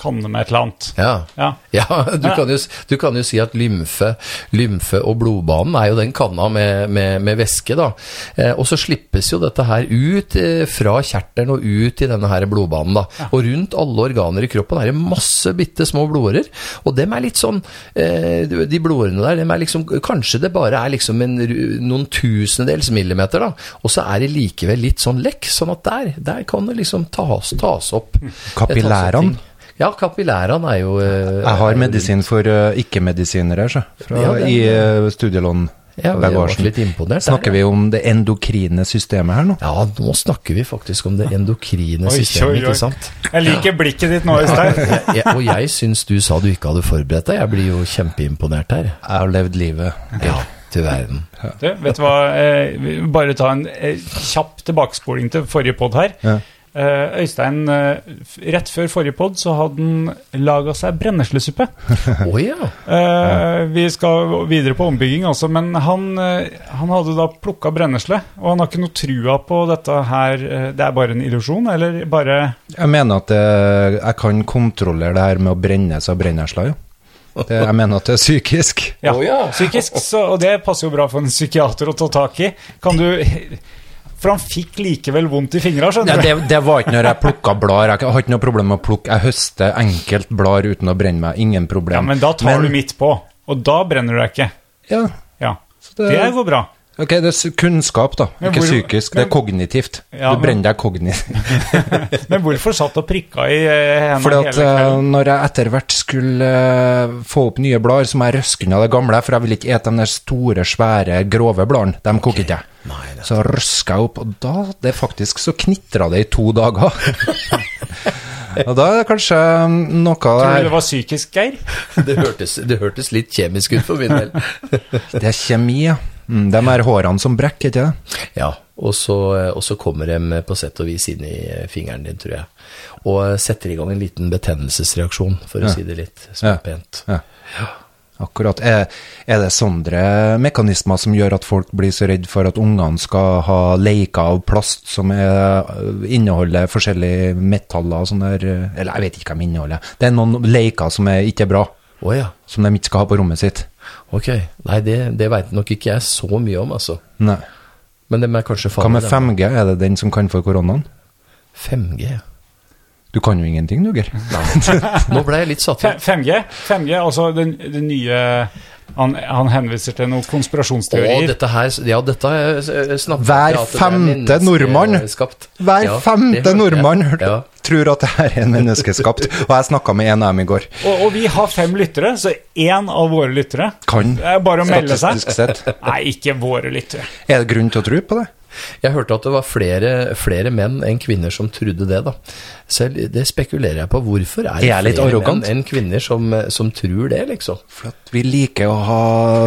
kanne med et eller annet. ja. Ja. Ja, du kan, jo, du kan jo si at lymfe, lymfe og blodbanen er jo den kanna med, med, med væske, da. Eh, og så slippes jo dette her ut eh, fra kjertelen og ut i denne her blodbanen, da. Og rundt alle organer i kroppen er det masse bitte små blodårer, og dem er litt sånn eh, De blodårene der, dem er liksom Kanskje det bare er liksom en, noen tusendels millimeter, da. Og så er det likevel litt sånn lekk, sånn at der, der kan det liksom tas, tas opp. Kapillærene? Ja, kapillærene er jo eh, Jeg har medisin for uh, ikke-medisinere, så. Fra, Ja, det- I uh, studielån. Ja, vi ble litt imponert. der, Snakker vi om det endokrine systemet her nå? Ja, nå snakker vi faktisk om det endokrine systemet, oi, oi. ikke sant? Jeg liker blikket ditt nå, Øystein. Jeg, og jeg syns du sa du ikke hadde forberedt deg. Jeg blir jo kjempeimponert her. Jeg har levd livet. Ja, til verden. Du, vet du hva, eh, bare ta en eh, kjapp tilbakespoling til forrige pod her. Eh, Øystein, eh, rett før forrige pod så hadde han laga seg brenneslesuppe. Oh, ja. Eh, vi skal videre på ombygging altså, men han, han hadde da plukka brennesle. Og han har ikke noe trua på dette her. det er bare en illusjon, eller bare Jeg mener at eh, jeg kan kontrollere det her med å brenne seg av brennesla, jo. Det, jeg mener at det er psykisk. Ja. psykisk. Så, og det passer jo bra for en psykiater å ta tak i. Kan du For han fikk likevel vondt i fingra, skjønner du. det, det var ikke når jeg plukka blader. Jeg har ikke noe problem med å plukke. Jeg høster enkelt blader uten å brenne meg. Ingen problem. Ja, men da tar du midt på, og da brenner du deg ikke. Ja, Ja, det- det går bra. Ok, det er kunnskap, da. Ikke hvor- psykisk. Det er kognitivt. Ja, Du brenner deg kognitivt. Men hvorfor satt og prikka i hendene Fordi at hele eh, kvelden? når jeg etter hvert skulle eh, få opp nye blader, så må jeg røske unna det gamle, for jeg vil ikke ete de der store, svære, grove bladene. De koker ikke jeg. Så røska jeg opp, og da det faktisk så knitra det i to dager. og da er det kanskje noe av Tror du det det var psykisk, Geir? Det hørtes, det hørtes litt kjemisk ut for min del. Det er kjemi, ja. Mm, de er hårene som brekker, ikke det? Ja, og så, og så kommer de på sett og vis inn i fingeren din, tror jeg. Og setter i gang en liten betennelsesreaksjon, for å Ja. si det litt Ja. småpent. Ja. Akkurat. Er, er det sånne mekanismer som gjør at folk blir så redd for at ungene skal ha leker av plast som er, inneholder forskjellige metaller og sånn der eh, Eller jeg vet ikke hva de inneholder. Det er noen leker som er ikke er bra, Oh, ja, som de ikke skal ha på rommet sitt. Ok. Nei, det, det veit nok ikke jeg så mye om, altså. Nei. Men de er kanskje Hva med 5G? Er det den som kan få koronaen? 5G? Du kan jo ingenting, du, Geir. Nå ble jeg litt satt ut. 5G, 5G altså den, den nye han, han henviser til noen Å, konspirasjonsteorier. dette her Ja, dette har jeg eh, snakket Hver er femte nordmann. Hver Ja, femte nordmann Ja. tror at det her er en menneskeskapt. Og jeg snakka med en av dem i går. Og, og vi har fem lyttere, så én av våre lyttere Kan bare å melde seg. statistisk sett. Nei, ikke våre lyttere. Er det grunn til å tro på det? Jeg hørte at det var flere, flere menn enn kvinner som trodde det, da. Selv det spekulerer jeg på. Hvorfor er det Er flere arrogant? menn enn kvinner som, som tror det, liksom? For at vi liker å ha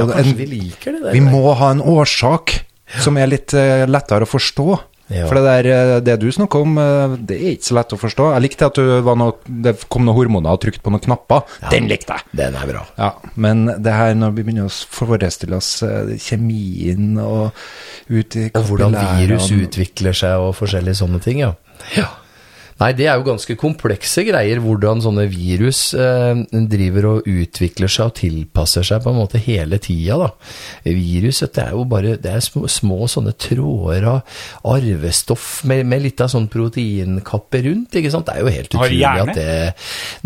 Ja, en, vi liker det der. Vi må ha en årsak som er litt uh, lettere å forstå. Ja. For det der, eh, det du snakker om, eh, det er ikke så lett å forstå. Jeg likte at du var noe, det kom noen hormoner og trykte på noen knapper. Den likte jeg. Den er bra. Ja, men det her når vi begynner å forestille oss eh, kjemien og ut i hvordan virus utvikler seg og forskjellige sånne ting, ja. ja. Nei, det er jo ganske komplekse greier, hvordan sånne virus eh, driver og utvikler seg og tilpasser seg på en måte hele tida, da. Viruset, det er jo bare det er små, små sånne tråder av arvestoff med, med litt av sånn proteinkappe rundt, ikke sant. Det er jo helt utrolig at det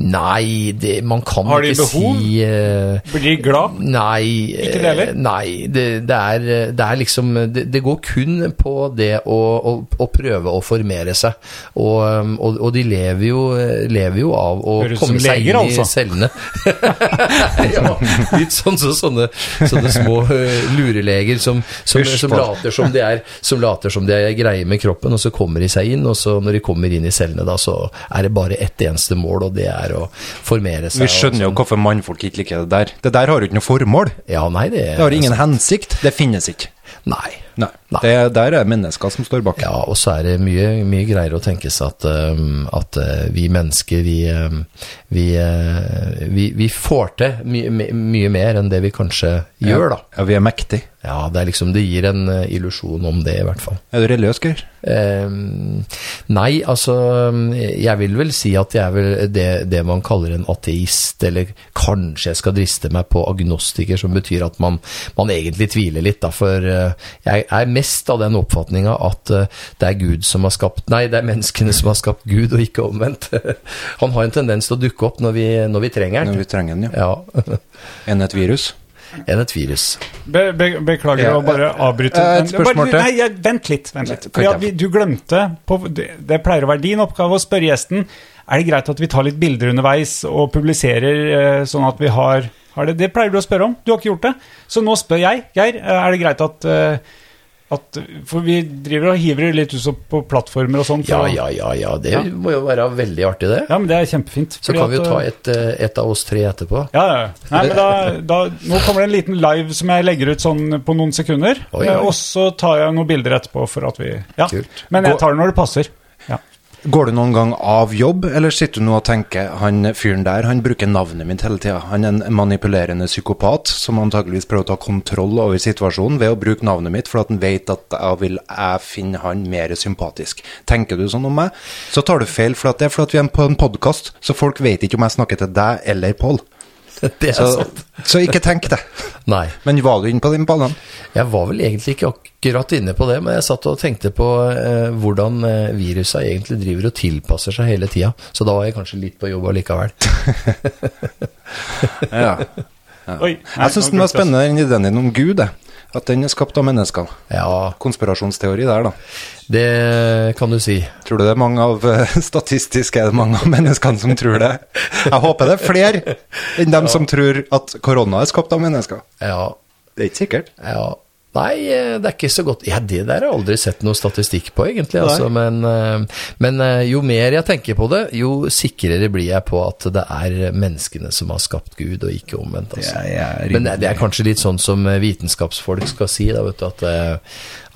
Nei, det, man kan ikke si Har de behov? si eh, Blir de glad? Nei, Ikke det heller? eh, Nei, det, det, er, det er liksom det, går kun på det å, å, å prøve å formere seg. Og, og, og de lever jo, lever jo av å komme seg inn i altså. cellene. ja, litt sånn så, sånne, sånne små eh, lureleger som, som, som, later som, de er, som later som de er greie med kroppen, og så kommer de seg inn, og så når de kommer inn i cellene, da, så er det bare ett eneste mål, og det er å formere seg. Vi skjønner jo hvorfor mannfolk ikke liker det der. Det der har jo ikke noe formål. Ja, nei, det, Det har ingen hensikt. Det finnes ikke. Nei. Nei. Nei. Det, der er mennesker som står bak. Ja, og så er det mye, mye greier å tenke seg at, um, at uh, vi mennesker, vi, um, vi, uh, vi, vi får til mye, my, mye mer enn det vi kanskje gjør, da. Ja, vi er mektige. Ja, det er liksom, det gir en uh, illusjon om det, i hvert fall. Er du religiøs, Geir? Um, nei, altså Jeg vil vel si at jeg er vel det, det man kaller en ateist, eller kanskje jeg skal driste meg på agnostiker, som betyr at man, man egentlig tviler litt, da, for uh, jeg er mest av den oppfatninga at uh, det er Gud som har skapt Nei, det er menneskene som har skapt Gud, og ikke omvendt. Han har en tendens til å dukke opp når vi, når vi trenger Når vi trenger den, ja. Ja. Enn et virus? Enn et virus. Be, be, beklager Ja, å bare avbryte. eh, et spørsmål til. Nei, vent litt. Vent litt. Vi, du glemte på, det, pleier å være din oppgave å spørre gjesten Er det greit at vi tar litt bilder underveis og publiserer, eh, sånn at vi har Har det, det pleier du å spørre om. Du har ikke gjort det. Så nå spør jeg. Geir, er det greit at, eh, at For vi driver og hiver litt ut på plattformer og sånn. Ja, ja, ja, ja. Det Ja. må jo være veldig artig, det. Ja, men det er kjempefint. Så kan vi jo ta eh, et, eh, et av oss tre etterpå. Ja, ja. Nei, men da, da, nå kommer det en liten live som jeg legger ut sånn på noen sekunder. Oi, oi. Og så tar jeg noen bilder etterpå for at vi Ja. Kult. Men jeg tar det når det passer. Går du noen gang av jobb, eller sitter du nå og tenker han fyren der, han bruker navnet mitt hele tida. Han er en manipulerende psykopat som antakeligvis prøver å ta kontroll over situasjonen ved å bruke navnet mitt, for at han vet at jeg vil jeg finne han mer sympatisk. Tenker du sånn om meg, så tar du feil, for at det er fordi vi er på en podkast, så folk vet ikke om jeg snakker til deg eller Pål. Det er Så, sant. så ikke tenk det. Nei. Men var du inne på den ballen? Jeg var vel egentlig ikke akkurat inne på det, men jeg satt og tenkte på eh, hvordan viruset virusa egentlig driver og tilpasser seg hele tida. Så da var jeg kanskje litt på jobb allikevel. Ja. Oi, nei, Jeg syns den var spennende, den ideen din om Gud, det. At den er skapt av mennesker. Ja, Konspirasjonsteori der, da. det kan du si. Tror du det er mange av Statistisk er det mange av menneskene som tror det. Jeg håper det er flere enn dem som tror at korona er skapt av mennesker. Ja, Det er ikke sikkert. ja. Nei, eh, det er ikke så godt Ja, det der har jeg aldri sett noe statistikk på, egentlig. Altså, men eh, men eh, jo mer jeg tenker på det, jo sikrere blir jeg på at det er menneskene som har skapt Gud, og ikke omvendt. Altså. Det er Men det er kanskje litt sånn som vitenskapsfolk skal si, da, vet du, at,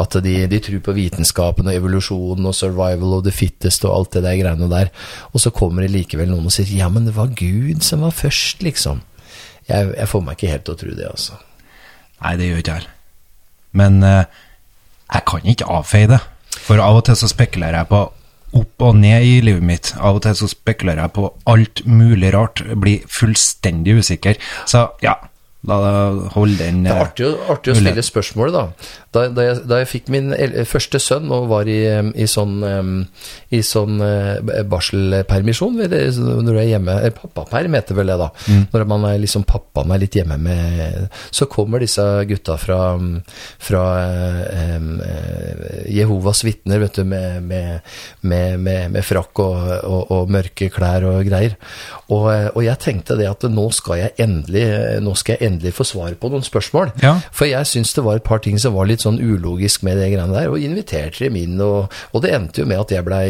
at de, de tror på vitenskapen og evolusjonen og survival og the fittest og alt det der greiene der. Og så kommer det likevel noen og sier ja, men det var Gud som var først, liksom. Jeg, jeg får meg ikke helt til å tro det, altså. Nei, det gjør ikke jeg. Men eh, jeg kan ikke avfeie det. For av og til så spekulerer jeg på opp og ned i livet mitt. Av og til så spekulerer jeg på alt mulig rart. Jeg Blir fullstendig usikker. Så ja, la holde den Det er eh, artig, å- artig å stille spørsmålet, da. Da, da, jeg, da jeg fikk min første sønn og var i, i sånn, i sånn eh, barselpermisjon Når du er hjemme eh, Pappaperm heter vel det, da. Når man er liksom pappaen er litt hjemme med Så kommer disse gutta fra, fra um, eh, Jehovas vitner, vet du, med, med, med, med, frakk og, og, og mørke klær og greier. Og, eh, og jeg tenkte det at nå skal jeg endelig Nå skal jeg endelig få svar på noen spørsmål. Ja. For jeg syns det var et par ting som var litt sånn ulogisk med det greiene der, og inviterte dem inn, og, og det endte jo med at jeg blei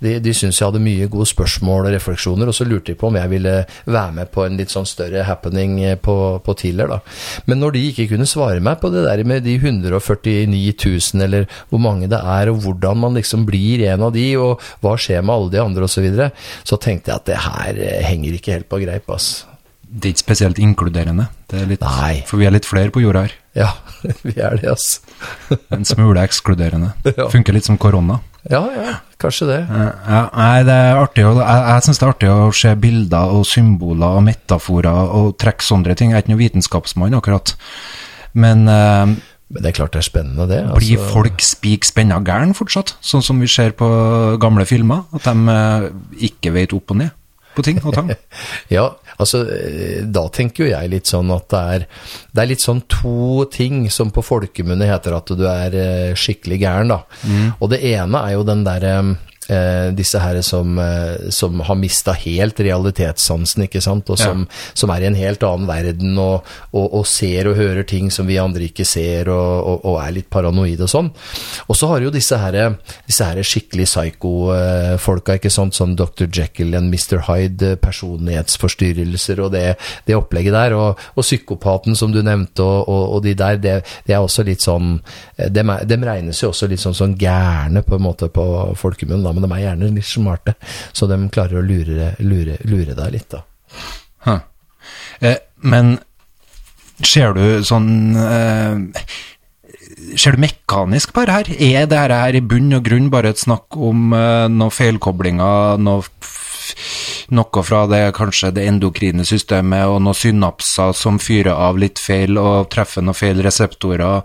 De, de syntes jeg hadde mye gode spørsmål og refleksjoner, og så lurte de på om jeg ville være med på en litt sånn større happening eh, på, på Tiller, da. Men når de ikke kunne svare meg på det der med de 149 000, eller hvor mange det er, og hvordan man liksom blir en av de, og hva skjer med alle de andre, osv., så, videre, så tenkte jeg at det her eh, henger ikke helt på greip, ass. Det er ikke spesielt inkluderende. Det er litt. For vi er litt flere på jorda her. Ja, vi er det, ass. En smule ekskluderende. Ja. Funker litt som korona. Ja, ja, kanskje det. Eh, Ja, nei, det er artig å, jeg, jeg syns det er artig å se bilder og symboler og metaforer og trekke sånne ting. Jeg er ikke noen vitenskapsmann, akkurat. Men uh, Men det er klart det er spennende, det. blir altså. folk spik spenna gæren fortsatt? Sånn som vi ser på gamle filmer? At de eh, ikke vet opp og ned på ting og tang? Ja, altså eh, da tenker jo jeg litt sånn at det er, det er litt sånn to ting som på folkemunne heter at du er eh, skikkelig gæren, da. Og det ene er jo den derre eh, disse her som, eh, som har mista helt realitetssansen, ikke sant, og som, som er i en helt annen verden og, og, og ser og hører ting som vi andre ikke ser, og, og, og er litt paranoide og sånn. Og så har jo disse her, disse her skikkelig psycho-folka, ikke sant, som Dr. Jekyll and Mr. Hyde, eh, personlighetsforstyrrelser og det, det opplegget der, og, og psykopaten som du nevnte, og, og, og de der, det, det er også litt sånn eh, dem, dem regnes jo også litt sånn, sånn gærne på en måte på folkemunnen, da, men de er gjerne litt smarte, så de klarer å lure, lure, lure deg litt, da. Huh. Eh, men ser du sånn eh, Ser du mekanisk på det her? Er det her i bunn og grunn bare et snakk om eh, noen feilkoblinger, noe, noe fra det kanskje det endokrine systemet og noen synapser som fyrer av litt feil og treffer noen feil reseptorer?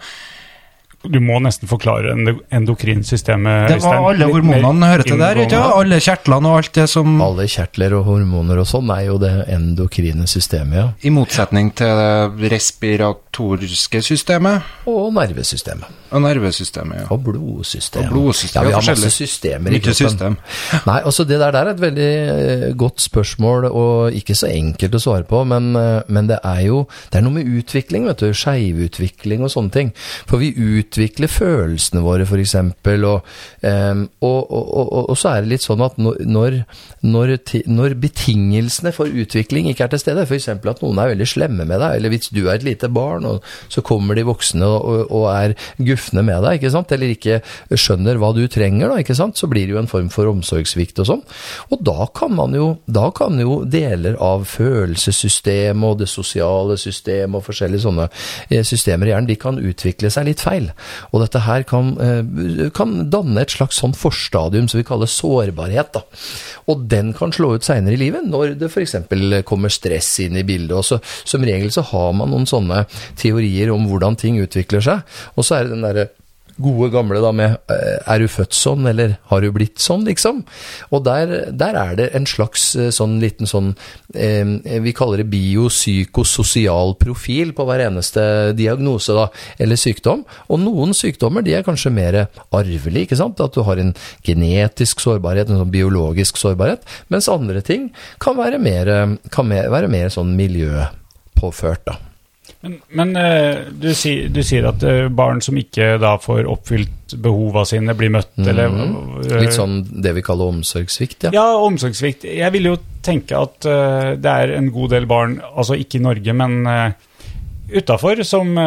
Du må nesten forklare endokrinsystemet. Det var Øystein. alle hormonene, til der, ikke. Alle kjertlene og alt det som Alle kjertler og hormoner og sånn er jo det endokrine systemet, ja. I motsetning til respirator respiratoriske systemet Og nervesystemet. og nervesystemet. ja. Og blodsystemet. Og blodsystemet, Ja, vi har masse systemer i kroppen. system. Nei, altså det der, der er et veldig eh, godt spørsmål, og ikke så enkelt å svare på, men, eh, men det er jo det er noe med utvikling, vet du. Skeivutvikling og sånne ting. For vi utvikler følelsene våre, f.eks., og, em, og, og, og, og så er det litt sånn at når, når, når betingelsene for utvikling ikke er til stede, f.eks. at noen er veldig slemme med deg, eller hvis du er et lite barn, og så kommer de voksne og, og er gufne med deg, ikke sant, eller ikke skjønner hva du trenger, da, ikke sant, så blir det jo en form for omsorgssvikt og sånn. Og da kan man jo, da kan jo deler av følelsessystemet og det sosiale systemet og forskjellige sånne eh, systemer i hjernen, de kan utvikle seg litt feil. Og dette her kan, eh, kan danne et slags sånn forstadium som vi kaller sårbarhet, da. Og den kan slå ut seinere i livet, når det f.eks. kommer stress inn i bildet. Og så, som regel så har man noen sånne teorier om hvordan ting utvikler seg, og så er det den derre gode gamle da med eh, Er du født sånn, eller har du blitt sånn, liksom? Og der, der er det en slags eh, sånn liten sånn eh, Vi kaller det biopsykososial profil på hver eneste diagnose, da, eller sykdom. Og noen sykdommer de er kanskje mer arvelige, ikke sant? At du har en genetisk sårbarhet, en sånn biologisk sårbarhet. Mens andre ting kan være mer, kan være mer sånn miljøpåført, da. Men, men eh, du, sier, du sier at eh, barn som ikke da får oppfylt behova sine, blir møtt, eller eh. Litt sånn det vi kaller omsorgssvikt, ja. Ja, omsorgssvikt. Jeg vil jo tenke at det er en god del barn, altså ikke i Norge, men uh, utafor, som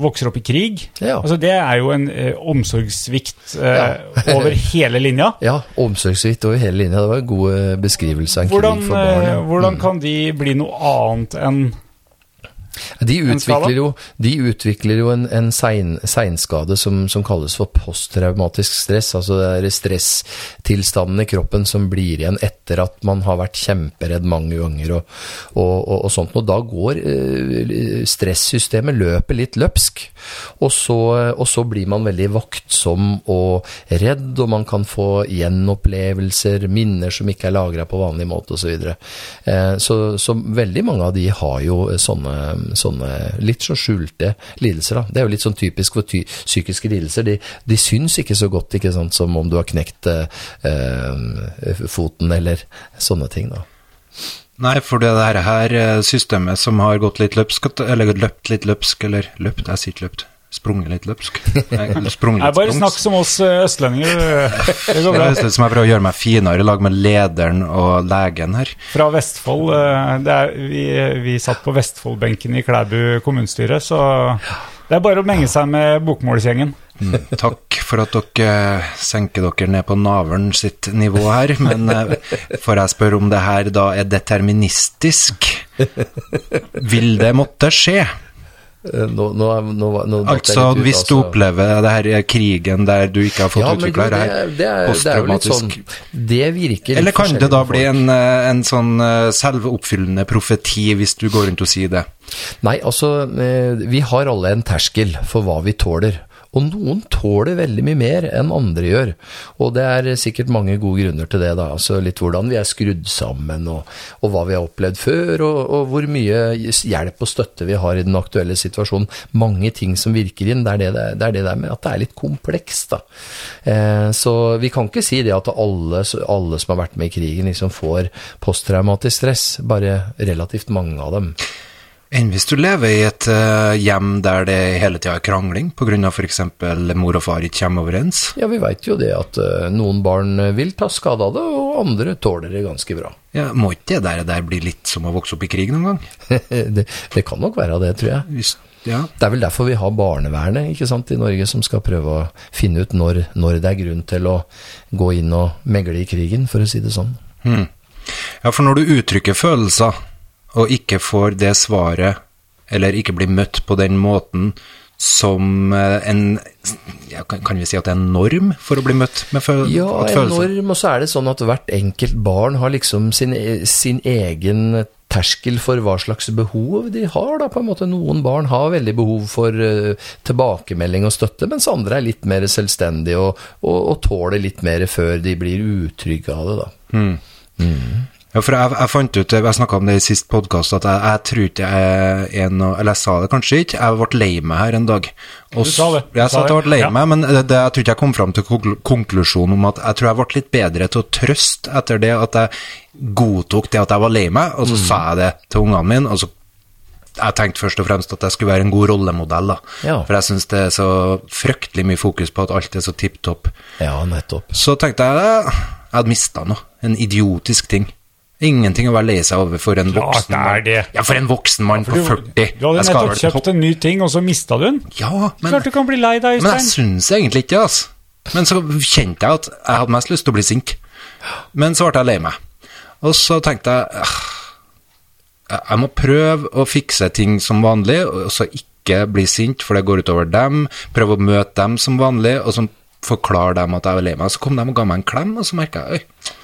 vokser opp i krig. Ja. Altså, det er jo en eh, omsorgssvikt eh, Ja. over hele linja. Ja, omsorgssvikt over hele linja. Det var en god beskrivelse av en Hvordan, krig for barn. Ja. hvordan Mm. kan de bli noe annet enn De utvikler jo, de utvikler jo en, en sein, seinskade som, som kalles for posttraumatisk stress. Altså det er stresstilstanden i kroppen som blir igjen etter at man har vært kjemperedd mange ganger og, og, og, og sånt. Og da går eh, stressystemet løpet, litt løpsk. Og så, og så blir man veldig vaktsom og redd, og man kan få gjenopplevelser, minner som ikke er lagra på vanlig måte osv. Så, videre. eh, så, så veldig mange av de har jo sånne, sånne litt så skjulte lidelser. Da. Det er jo litt sånn typisk for ty psykiske lidelser. De, de syns ikke så godt ikke sant, som om du har knekt eh, foten eller sånne ting. da. Nei, for det her eh, systemet som har gått litt løpsk, eller løpt litt løpsk, eller løpt, jeg sier ikke løpt, sprunget litt løpsk. Sprunget litt Bare snakk som oss eh, østlendinger. Det går bra. Det er som jeg prøver å gjøre meg finere i lag med lederen og legen her. Fra Vestfold. eh, Det er, vi, vi satt på Vestfoldbenken i Klæbu kommunestyre, så det er bare å menge seg med bokmålsgjengen. Mm, takk for at dere senker dere ned på navlen sitt nivå her, men eh, får jeg spørre om det her da er deterministisk? Vil det måtte skje? Eh, Nå, nå, nå, Altså, ut, hvis du altså. opplever det her krigen der du ikke har fått Ja, utvikla det, det det, her er- det, sånn Det virker litt Eller kan det da bli en, eh, en sånn eh, selvoppfyllende profeti hvis du går rundt og sier det? Nei, altså, eh, vi har alle en terskel for hva vi tåler. Og noen tåler veldig mye mer enn andre gjør. Og det er sikkert mange gode grunner til det, da. Altså litt hvordan vi er skrudd sammen, og, og hva vi har opplevd før, og, og hvor mye hjelp og støtte vi har i den aktuelle situasjonen. Mange ting som virker inn. Det er det, det, er- det, er der med at det er litt komplekst, da. Eh, så vi kan ikke si det at alle, alle som har vært med i krigen, liksom får posttraumatisk stress. Bare relativt mange av dem. Enn hvis du lever i et uh, hjem der det hele tida er krangling pga. f.eks. mor og far ikke kommer overens? Ja, vi veit jo det at uh, noen barn eh, vil ta skade av det, og andre tåler det ganske bra. Ja, Må ikke det der, der bli litt som å vokse opp i krig noen gang? det, det kan nok være det, tror jeg. Hvis, ja. Det er vel derfor vi har barnevernet ikke sant, i Norge, som skal prøve å finne ut når, når det er grunn til å gå inn og megle i krigen, for å si det sånn. Hmm. ja, for når du uttrykker følelser, og ikke får det svaret, eller ikke blir møtt på den måten som eh, en ja, kan, vi si at det er en norm for å bli møtt med følelser? Ja, en norm, og så er det sånn at hvert enkelt barn har liksom sin, sin egen terskel for hva slags behov de har, da, på en måte. Noen barn har veldig behov for eh, tilbakemelding og støtte, mens andre er litt mer selvstendige og, og, og tåler litt mer før de blir utrygge av det, da. Hmm. Ja, for jeg, jeg fant ut, jeg snakka om det i sist podkast, at jeg, jeg tror ikke jeg er noe Eller jeg sa det kanskje ikke, jeg ble lei meg her en dag. Og Du sa det, du Jeg sa at jeg ble lei ja. meg, men det, det, jeg tror ikke jeg kom fram til konklusjonen om at jeg tror jeg ble litt bedre til å trøste etter det at jeg godtok det at jeg var lei meg, og så Mm. sa jeg det til ungene mine. og så jeg tenkte først og fremst at jeg skulle være en god rollemodell, da. Ja. For jeg syns det er så fryktelig mye fokus på at alt er så tipp topp. Ja, nettopp. Så tenkte jeg eh, jeg hadde mista noe. En idiotisk ting. Ingenting å være lei seg over for en Klart voksen mann. det. Ja, for en voksen mann på Du, 40. du hadde nettopp kjøpt en ny ting, og så mista du den. Ja, men, Klart du kan bli lei deg, men jeg Øystein. syns egentlig ikke det, altså. Men så kjente jeg at jeg hadde mest lyst til å bli sint. Men så ble jeg lei meg. Og så tenkte jeg «Ah, jeg må prøve å fikse ting som vanlig, og så ikke bli sint, for det går utover dem. Prøve å møte dem som vanlig, og så forklare dem at jeg er lei meg. Så kom de og ga meg en klem, og så merka jeg oi,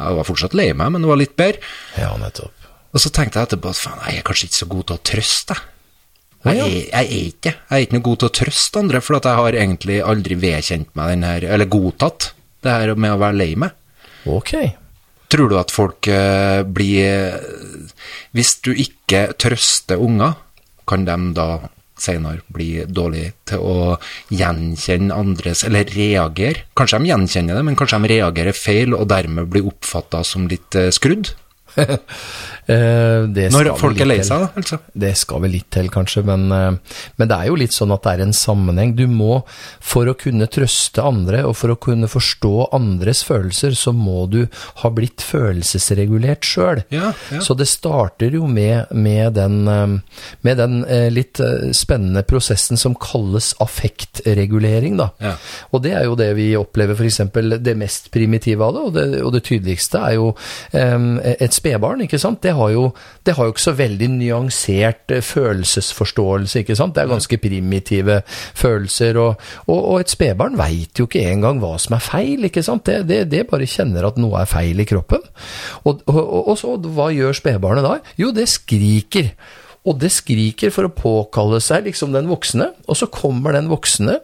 jeg var fortsatt lei meg, men det var litt bedre. Ja, nettopp. Og så tenkte jeg etterpå at faen, jeg er kanskje ikke så god til å trøste, jeg. Jeg er, jeg er ikke Jeg er ikke noe god til å trøste andre, for jeg har egentlig aldri vedkjent meg den her, eller godtatt det her med å være lei meg. Ok. Tror du at folk eh, blir Hvis du ikke trøster unger, kan de da senere blir dårlig til å gjenkjenne andres Eller reagere? Kanskje de gjenkjenner det, men kanskje de reagerer feil, og dermed blir oppfatta som litt eh, skrudd? Eh, Når folk er lei seg, da, altså. Det skal vel litt til, kanskje, men, eh, men det er jo litt sånn at det er en sammenheng. Du må, for å kunne trøste andre, og for å kunne forstå andres følelser, så må du ha blitt følelsesregulert sjøl. Ja, ja. Så det starter jo med, med den, eh, med den litt spennende prosessen som kalles affektregulering, da. Ja. Og det er jo det vi opplever f.eks. det mest primitive av det, og det, og det tydeligste er jo um, et spedbarn, ikke sant. Det har, jo, det har jo ikke så veldig nyansert eh, følelsesforståelse, ikke sant. Det er ganske primitive følelser, og, og, og et spedbarn veit jo ikke engang hva som er feil, ikke sant. Det, det, det bare kjenner at noe er feil i kroppen. Og, og, og så, hva gjør spedbarnet da? Jo, det skriker. Og det skriker for å påkalle seg liksom den voksne, og så kommer den voksne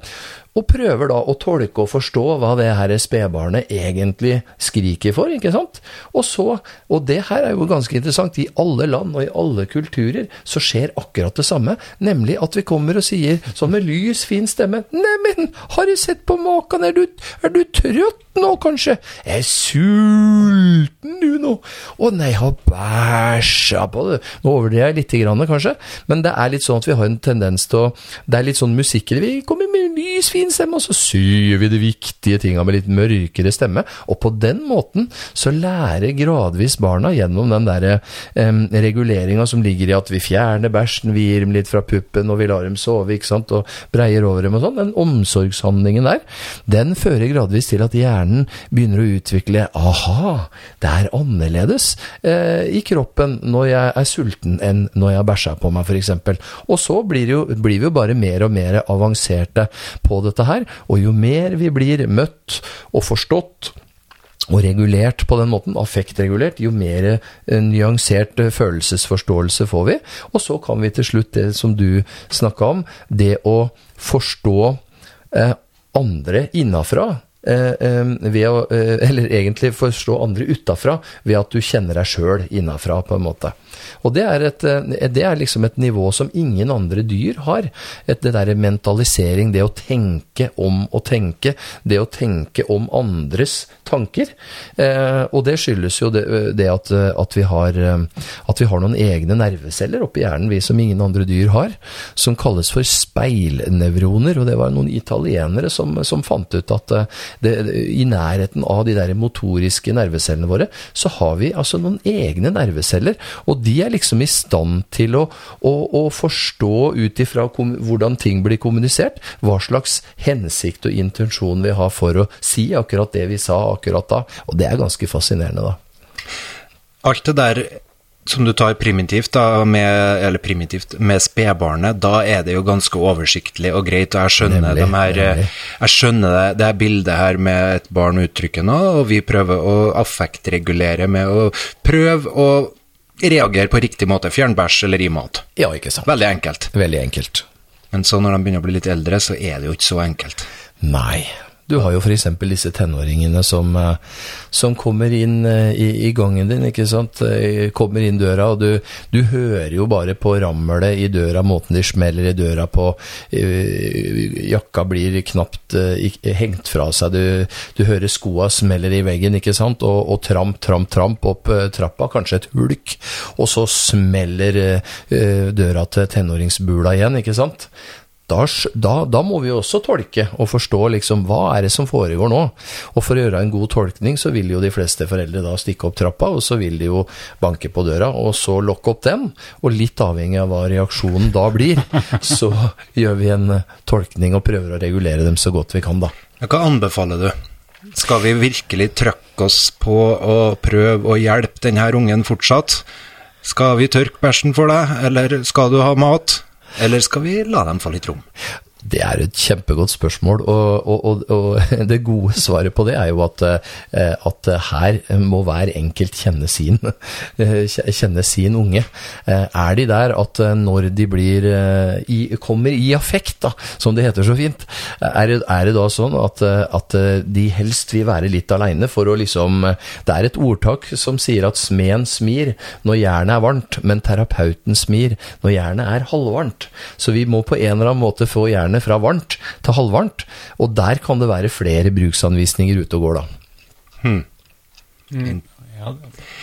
og prøver da å tolke og forstå hva det her spedbarnet egentlig skriker for, ikke sant? Og så, og det her er jo ganske interessant, i alle land og i alle kulturer så skjer akkurat det samme, nemlig at vi kommer og sier, sånn med lys, fin stemme, Neimen, har du sett på maken, er du, er du trøtt nå, kanskje? Jeg er sulten, du, nå. Å nei, jeg har bæsja på det. Nå overdriver jeg lite grann, kanskje, men det er litt sånn at vi har en tendens til å Det er litt sånn musikk. Vi kommer med lys, fin stemme, og så syr vi de viktige tinga med litt mørkere stemme. Og på den måten så lærer gradvis barna gjennom den derre um, reguleringa som ligger i at vi fjerner bæsjen, vi gir dem litt fra puppen, og vi lar dem sove, ikke sant, og breier over dem og sånn. Den omsorgshandlingen der, den fører gradvis til at hjernen begynner å utvikle aha, det er annerledes eh, i kroppen når jeg er sulten enn når jeg har bæsja på meg, f.eks. Og så blir, jo, blir vi jo bare mer og mer avanserte på dette her, og jo mer vi blir møtt og forstått og regulert på den måten, affektregulert, jo mer eh, nyansert eh, følelsesforståelse får vi. Og så kan vi til slutt, det som du snakka om, det å forstå eh, andre innafra. Ved å, eller egentlig forstå andre utafra ved at du kjenner deg sjøl innafra, på en måte. Og det er, et, eh, det er liksom et nivå som ingen andre dyr har. Et, det derre mentalisering, det å tenke om å tenke, det å tenke om andres tanker. Eh, og det skyldes jo det, det at, at, vi har, eh, at vi har noen egne nerveceller oppi hjernen, vi som ingen andre dyr har, som kalles for speilnevroner. Og det var noen italienere som, som fant ut at eh, det, i nærheten av de der motoriske nervecellene våre, så har vi altså noen egne nerveceller. Og de er liksom i stand til å, å, å forstå ut ifra hvordan ting blir kommunisert, hva slags hensikt og intensjon vi har for å si akkurat det vi sa akkurat da. Og det er ganske fascinerende, da. Alt det der som du tar primitivt, da, med, eller primitivt, med spedbarnet, da er det jo ganske oversiktlig og greit, og jeg skjønner, Nemlig, de her, jeg skjønner det, det bildet her med et barn uttrykker nå, og vi prøver å affektregulere med å prøve å reagere på riktig måte, fjernbæsj eller i mat. Ja, ikke sant. Veldig enkelt. Veldig enkelt. Men så når de begynner å bli litt eldre, så er det jo ikke så enkelt. Nei, Du har jo f.eks. disse tenåringene som, eh, som kommer inn eh, i, i gangen din, ikke sant. Eh, Kommer inn døra, og du, du hører jo bare på rammelet i døra, måten de smeller i døra på. Jakka blir knapt hengt fra seg. Du, du hører skoa smeller i veggen, ikke sant. Og, og tramp, tramp, tramp opp trappa, kanskje et hulk. Og så smeller døra til tenåringsbula igjen, ikke sant. Da, da, må vi jo også tolke og forstå liksom hva er det som foregår nå. Og for å gjøre en god tolkning, så vil jo de fleste foreldre da stikke opp trappa, og så vil de jo banke på døra, og så lokke opp den. Og litt avhengig av hva reaksjonen da blir, så gjør vi en eh, tolkning og prøver å regulere dem så godt vi kan, da. Hva anbefaler du? Skal vi virkelig trøkke oss på å prøve å hjelpe denne ungen fortsatt? Skal vi tørke bæsjen for deg, eller skal du ha mat? Eller skal vi la dem få litt rom? Det er et kjempegodt spørsmål, og, og, og, og det gode svaret på det er jo at, eh, at her må hver enkelt kjenne sin, kjenne sin unge. Eh, Er de der at eh, når de blir, kommer i affekt, da, som det heter så fint, er det, er det da sånn at, at de helst vil være litt aleine for å liksom Det er et ordtak som sier at smeden smir når jernet er varmt, men terapeuten smir når jernet er halvvarmt. Så vi må på en eller annen måte få jernet fra varmt til halvvarmt, og der kan det være flere bruksanvisninger ute og går, da. Ja,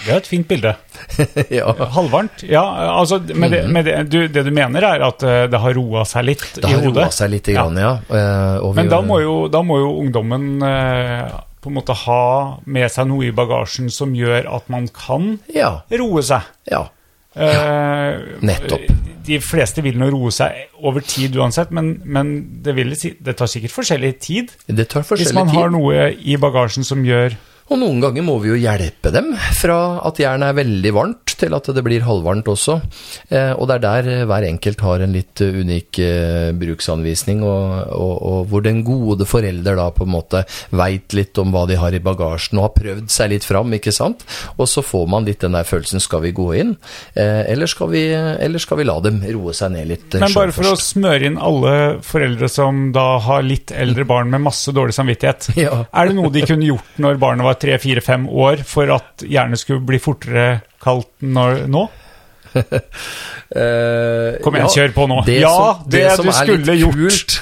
det er et fint bilde. ja. Halvvarmt. Ja, altså, med det, med det, du, det du mener er at eh, det har roa seg litt Det i har hodet? roa seg litt, grann, ja. Eh, og vi- Men da må jo, da må jo ungdommen eh, på en måte ha med seg noe i bagasjen som gjør at man kan Ja. roe seg. ja. Eh, Nettopp. De fleste vil nå roe seg over tid uansett, men, men det, vil det tar sikkert forskjellig tid. Det tar Hvis man tid. har noe i bagasjen som gjør Og noen ganger må vi jo hjelpe dem fra at jernet er veldig varmt til at det blir halvvarmt også. Eh, og det er der eh, hver enkelt har en litt eh, unik bruksanvisning, og, og, og hvor den gode forelder da på en måte veit litt om hva de har i bagasjen og har prøvd seg litt fram, ikke sant. Og så får man litt den der følelsen skal vi gå inn, eller, skal vi, eller skal vi la dem roe seg ned litt? Men bare for for å smøre inn alle foreldre som da har litt eldre barn med masse dårlig samvittighet, Ja. er det noe de kunne gjort når barnet var tre, fire, fem år, for at hjernen skulle bli fortere kaldt når, nå? Eh, Kom igjen, kjør på nå. det Ja, som- det som du skulle gjort.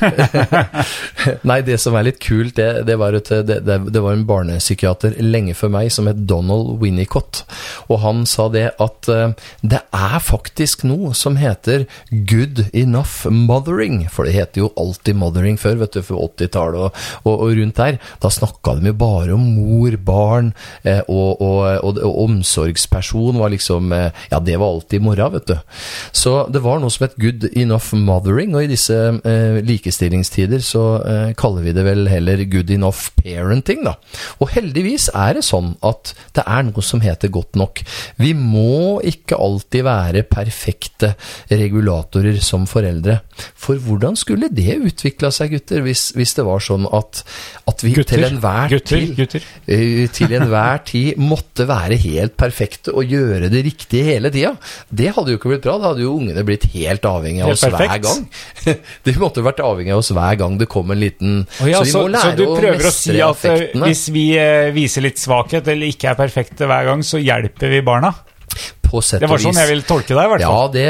Nei, det som er litt kult, det, det, var et, det, det, det var en barnepsykiater lenge før meg som het Donald Winnicott. Og han sa det at uh, det er faktisk noe som heter good enough mothering. For det heter jo alltid mothering før, vet du, for 80-tallet og, og, og rundt der. Da snakka de jo bare om mor, barn, eh, og, og omsorgsperson var liksom eh, Ja, det var alltid mora, vet du. Så det var noe som het good enough mothering, og i disse eh, likestillingstider så eh, kaller vi det vel heller good enough parenting, da. Og heldigvis er det sånn at det er noe som heter godt nok. Vi må ikke alltid være perfekte regulatorer som foreldre. For hvordan skulle det utvikla seg, gutter, hvis, hvis det var sånn at, at vi Gutter, til enhver tid gutter. eh, til enhver tid måtte være helt perfekte og gjøre det riktige hele tida. Det hadde jo ikke blitt bra. Da hadde jo ungene blitt helt avhengig av oss hver gang. De måtte vært avhengig av oss hver gang det kom en liten oh, ja, Så vi så, må så lære du prøver å å si at eh, hvis vi eh, viser litt svakhet eller ikke er perfekte hver gang, så hjelper vi barna? På sett Det var sånn jeg ville tolke deg, i hvert Ja, fall. det,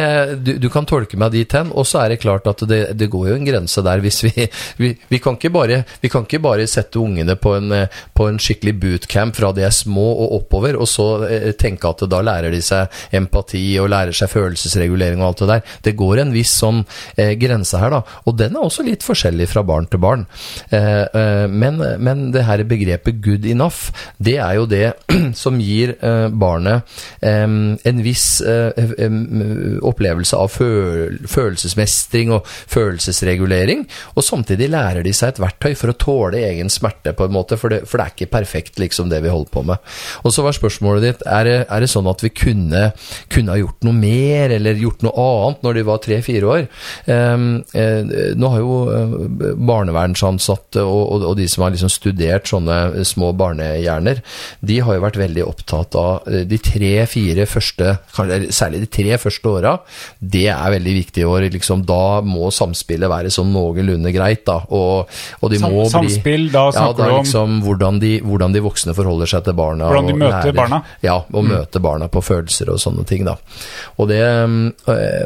du, du kan tolke meg dit hen. Og så er det klart at det, det går jo en grense der hvis vi vi, vi, kan ikke bare, vi kan ikke bare sette ungene på en, på en skikkelig bootcamp fra de er små og oppover, og så eh, tenke at da lærer de seg empati og lærer seg følelsesregulering og alt det der. Det går en viss sånn eh, grense her, da. Og den er også litt forskjellig fra barn til barn. Eh, eh, men, men det her begrepet good enough, det er jo det som gir eh, barnet eh, en viss eh, opplevelse av føl følelsesmestring og følelsesregulering, og samtidig lærer de seg et verktøy for å tåle egen smerte, på en måte, for det, for det er ikke perfekt, liksom, det vi holder på med. Og så var spørsmålet ditt, er det, er det sånn at vi kunne, kunne ha gjort noe mer, eller gjort noe annet når de var tre-fire år? Eh, eh, nå har jo eh, barnevernsansatte og, og, og de som har liksom studert sånne små barnehjerner, de har jo vært veldig opptatt av eh, de tre-fire første første, kanskje særlig de tre første åra, det er veldig viktige år. Liksom, da må samspillet være sånn noenlunde greit, da. Og, og de Sam- må bli samspill, da ja, snakker da du om- liksom hvordan de, hvordan de voksne forholder seg til barna. Hvordan de og møter lærer- barna. Ja, og møter barna på følelser og sånne ting, da. Og det, øh,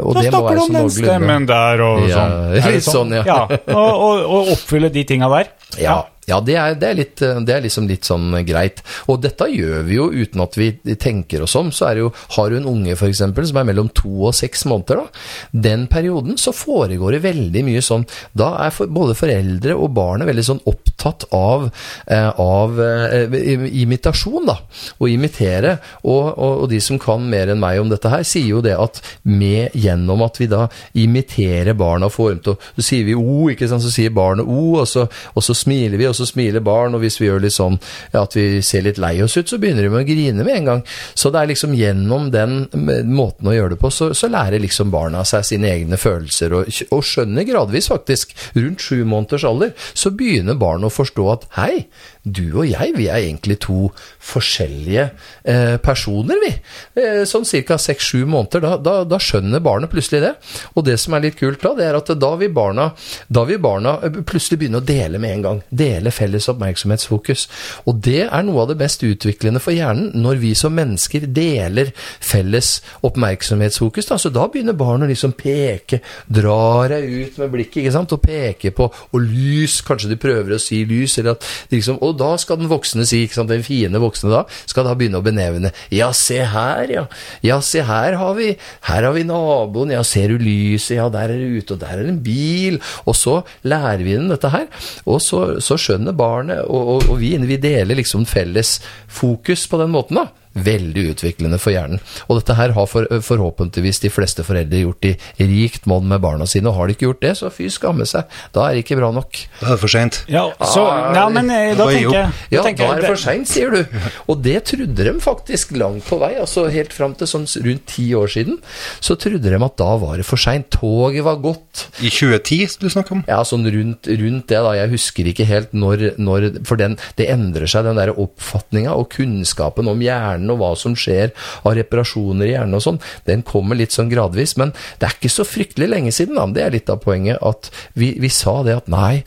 og det må snakker være du så om den stemmen der og Ja, sånn. Det litt sånn, ja. og, og, og oppfylle de tinga der. Ja, ja det, er, det, er litt, det er liksom litt sånn greit. Og dette gjør vi jo uten at vi tenker oss om. Så er det jo, har du en unge for eksempel, som er mellom to og seks måneder, da. Den perioden så foregår det veldig mye sånn Da er for, både foreldre og barnet veldig sånn opptatt av, eh, av eh, imitasjon, da. Å imitere. Og, og, og de som kan mer enn meg om dette her, sier jo det at med, gjennom at vi da imiterer barna og får dem til å Så sier vi O, ikke sant, så sier barnet O, og så, og så smiler vi, og så smiler barn, og hvis vi gjør litt sånn at vi ser litt lei oss ut, så begynner de med å grine med en gang. Så det er liksom gjennom den måten å gjøre det på, så, så lærer liksom barna seg sine egne følelser, og, og skjønner gradvis faktisk, rundt sju måneders alder, så begynner barnet å forstå at hei, du og jeg, vi er egentlig to forskjellige eh, personer, vi. Eh, sånn ca. seks-sju måneder, da, da, da skjønner barnet plutselig det. Og det som er litt kult da, det er at da vil barna, da vil barna eh, plutselig begynne å dele med en gang. Dele felles oppmerksomhetsfokus. Og det er noe av det mest utviklende for hjernen, når vi som mennesker deler felles oppmerksomhetsfokus. Da. Så da begynner barnet å liksom peke, drar deg ut med blikket, ikke sant, og peker på, og lys, kanskje de prøver å si lys, eller at de liksom, og da skal den voksne si, ikke sant, den fine voksne da, skal da begynne å benevne, ja, se her, ja, ja, se her har vi, her har vi naboen, ja, ser du lyset, ja, der er det ute, og der er det en bil, og så lærer vi den dette her, og så, så skjønner barnet, og, og, og vi, vi deler liksom felles fokus på den måten da, veldig utviklende for hjernen. Og dette her har for, forhåpentligvis de fleste foreldre gjort i rikt monn med barna sine, og har de ikke gjort det, så fy skamme seg. Da er det ikke bra nok. Da er det for seint. Ja, så, ja men eh, da tenker jeg Ja, da er det for seint, sier du. Og det trodde de faktisk langt på vei. altså Helt fram til sånn rundt ti år siden, så trodde de at da var det for seint. Toget var gått. I 2010 du snakker om? Ja, sånn rundt, rundt det, da. Jeg husker ikke helt når, når For den, det endrer seg, den der oppfatninga og kunnskapen om hjernen og hva som skjer av reparasjoner i hjernen og sånn. Den kommer litt sånn gradvis. Men det er ikke så fryktelig lenge siden, da. Det er litt av poenget. At vi, vi sa det at nei,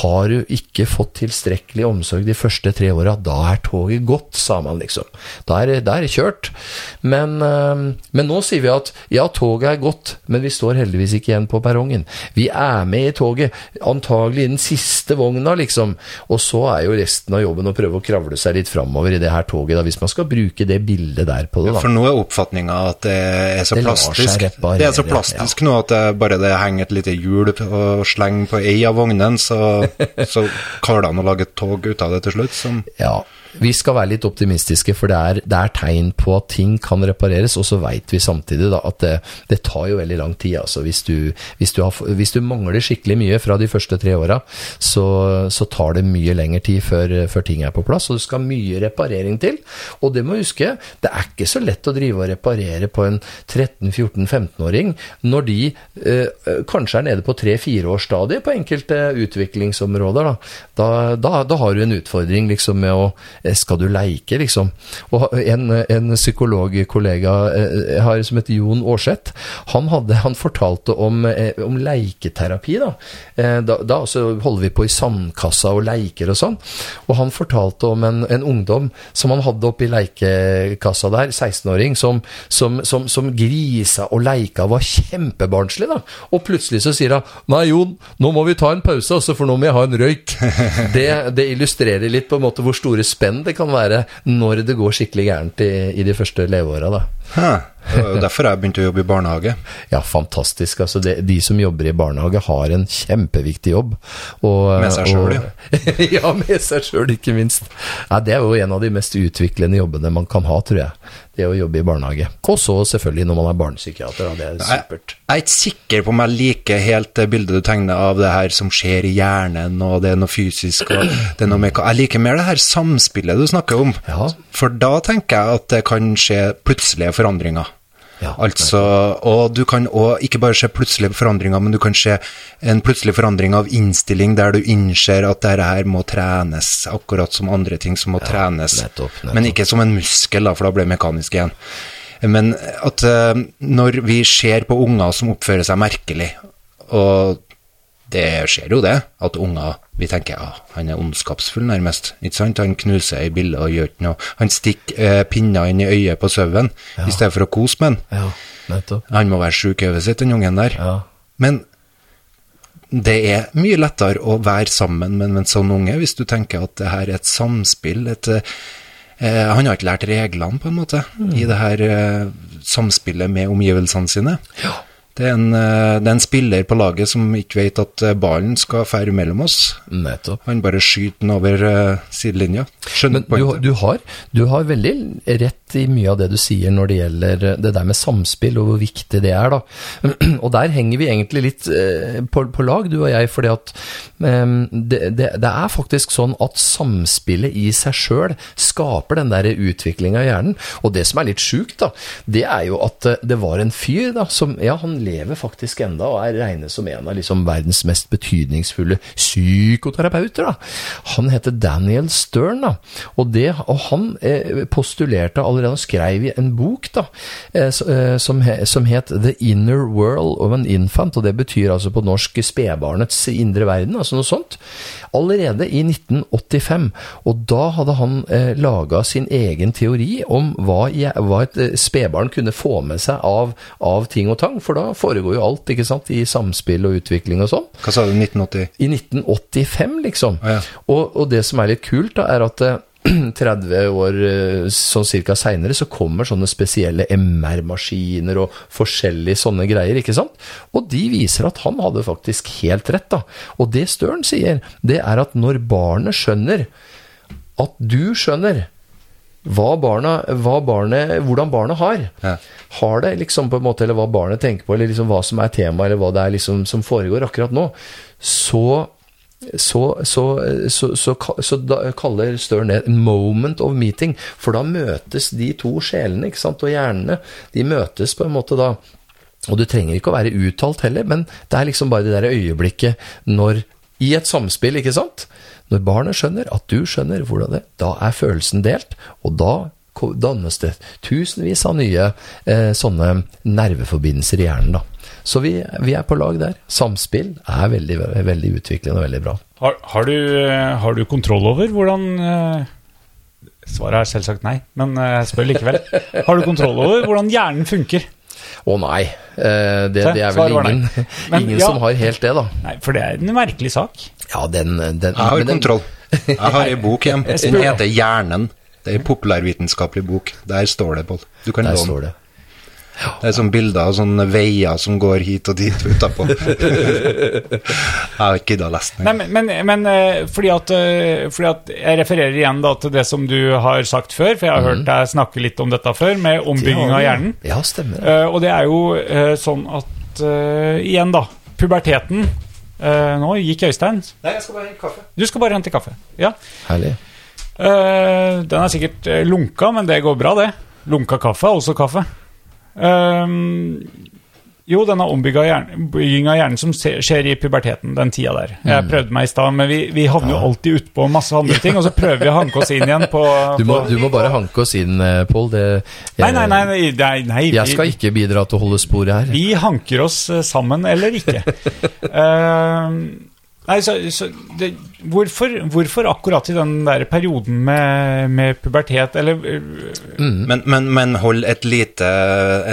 har du ikke fått tilstrekkelig omsorg de første tre åra, da er toget gått, sa man liksom. Da er, det- kjørt. Men, øh, men nå sier vi at ja, toget er gått, men vi står heldigvis ikke igjen på perrongen. Vi er med i toget, antagelig i den siste vogna, liksom. Og så er jo resten av jobben å prøve å kravle seg litt framover i det her toget, da, hvis man skal bruke det bildet der på det, da. For nå er oppfatninga at det er så Det plastisk. Det er så plastisk nå at det bare det henger et lite hjul og slenger på ei av vognene, så, så klarer de å lage et tog ut av det til slutt. Som, Ja, vi skal være litt optimistiske, for det er, det er tegn på at ting kan repareres, og så veit vi samtidig da, at det, det tar jo veldig lang tid. Altså, hvis, du, hvis, du har, hvis du mangler skikkelig mye fra de første tre åra, så, så tar det mye lengre tid før, før ting er på plass, og det skal mye reparering til. Og det må du huske, det er ikke så lett å drive og reparere på en 13-14-15-åring når de eh, kanskje er nede på 3-4-årsstadiet på enkelte utviklingsområder. Da. Da, da, da har du en utfordring liksom med å Skal du leike, liksom? Og en, en psykologkollega eh, jeg har som heter Jon Aarseth, han, hadde, han fortalte om, eh, om leiketerapi. Da. Eh, da, da så holder vi på i sandkassa og leker og sånn. Og han fortalte om en, en ungdom som han hadde oppi leikekassa der, 16-åring, som, som, som, som grisa og leika og var kjempebarnslig. da. Og plutselig så sier han Nei, Jon, nå må vi ta en pause, altså, for nå må jeg ha en røyk. Det, det illustrerer litt på en måte hvor store spenn det kan være når det går skikkelig gærent i, i de første leveåra. da. Hæ, har jeg begynt å jobbe i barnehage. Ja, fantastisk. Altså, det, de som jobber i barnehage, har en kjempeviktig jobb. Og, Med seg selv, ja. ja, med seg sjøl, ikke minst. Ja, det er jo en av de mest utviklende jobbene man kan ha, tror jeg. Det å jobbe i barnehage. Og så selvfølgelig når man er barnepsykiater. Det er supert. jeg er ikke sikker på om jeg liker helt det bildet du tegner av det her som skjer i hjernen, og det er noe fysisk og det er noe med Jeg liker mer det her samspillet du snakker om. Ja. For da tenker jeg at det kan skje plutselige forandringer. Ja, altså, og du kan òg ikke bare se plutselige forandringer, men du kan se en plutselig forandring av innstilling der du innser at dette her må trenes, akkurat som andre ting som må trenes. nettopp, nettopp. Men ikke som en muskel, da, for da blir det mekanisk igjen. Men at uh, når vi ser på unger som oppfører seg merkelig, og det skjer jo det, at unger vi tenker ja, han er ondskapsfull, nærmest. ikke sant? Han knuser ei bille og gjør ikke noe. Han stikker eh, pinner inn i øyet på sauen i stedet for å kose med han. Ja. Han må være sjuk i hodet sitt, den ungen der. Ja. Men det er mye lettere å være sammen med en sånn unge, hvis du tenker at det her er et samspill. Et, eh, han har ikke lært reglene, på en måte, i det her eh, samspillet med omgivelsene sine. Det er, en, eh, det er en spiller på laget som ikke vet at eh, ballen skal fære mellom oss. Nettopp. Han bare skyter den over eh, sidelinja. Skjønner Men du, du, har, du har veldig rett i mye av det du sier når det gjelder det der med samspill, og hvor viktig det er. da. Og der henger vi egentlig litt på, på lag, du og jeg, fordi at eh, det, det, det er faktisk sånn at samspillet i seg sjøl skaper den der utviklinga i hjernen. Og det som er litt sjukt, da, det er jo at det var en fyr da, som ja, han lever faktisk enda og er regnet som en av liksom verdens mest betydningsfulle psykoterapeuter. da. Han heter Daniel Stern, da. Og, det, og han eh, postulerte allerede, og skrev i en bok da, eh, eh, som, he, som het The Inner World of an Infant, og det betyr altså på norsk spedbarnets indre verden, altså noe sånt. Allerede i 1985, og da hadde han eh, laga sin egen teori om hva, hva et spedbarn kunne få med seg av, av ting og tang, for da foregår jo alt, ikke sant, i samspill og utvikling og sånn. Hva sa du, 1980? I 1985, liksom. Ah, ja. og, og det som er litt kult, da, er at eh, 30 år eh, sånn cirka seinere, så kommer sånne spesielle MR-maskiner og forskjellige sånne greier, ikke sant? Og de viser at han hadde faktisk helt rett, da. Og det Støren sier, det er at når barnet skjønner at du skjønner hva barna, hva barnet, hvordan barnet har. Ja. Har det liksom på en måte, eller hva barnet tenker på, eller liksom hva som er tema, eller hva det er liksom som foregår akkurat nå, så så, så, så, så, så da kaller Støren det 'moment of meeting', for da møtes de to sjelene, ikke sant, og hjernene, de møtes på en måte da. Og du trenger ikke å være uttalt heller, men det er liksom bare det der øyeblikket når I et samspill, ikke sant? Når barnet skjønner at du skjønner hvordan det Da er følelsen delt, og da dannes det tusenvis av nye eh, sånne nerveforbindelser i hjernen, da. Så vi, vi er på lag der. Samspill er veldig, veldig utviklende og veldig bra. Har, har, du, eh, har du kontroll over hvordan eh, Svaret er selvsagt nei, men eh, jeg spør likevel. Har du kontroll over hvordan hjernen funker? Å nei, eh, det, det er vel ingen, Men ingen ja. som har helt det, da. Nei, For det er en merkelig sak. Ja, den, den Jeg har den- kontroll. Jeg har ei bok hjem. Den heter Hjernen. Det er en populærvitenskapelig bok. Der står det, Pål. Du kan låne. står det. Er sånne bilder av sånne veier som går hit og dit utapå. jeg har ikke gidda å lese den. Nei, men, men, men eh, fordi, at, eh, fordi at Jeg refererer igjen da til det som du har sagt før, for jeg har hørt deg snakke litt om dette før, med ombygging av hjernen. Ja, stemmer. Uh, og det er jo uh, sånn at uh, Igjen, da. Puberteten. Nå gikk Øystein. Nei, jeg skal bare hente kaffe. Du skal bare hente kaffe. Ja. Herlig. Eh, den er sikkert lunka, men det går bra, det. Lunka kaffe er også kaffe. Ehm, jo, denne ombygging av hjernen som skjer i puberteten, den tida der. Jeg prøvde meg i stad, men vi, vi havner jo alltid utpå masse andre ting, og så prøver vi å hanke oss inn igjen på, Du må, du må bare hanke oss inn, eh, Pål. Nei, nei, nei. nei, nei, vi, Jeg skal ikke bidra til å holde sporet her. vi hanker oss eh, sammen eller ikke. Ehm, nei, så, så det, hvorfor, hvorfor akkurat i den der perioden med, med pubertet, eller mm. Men, men, men hold et lite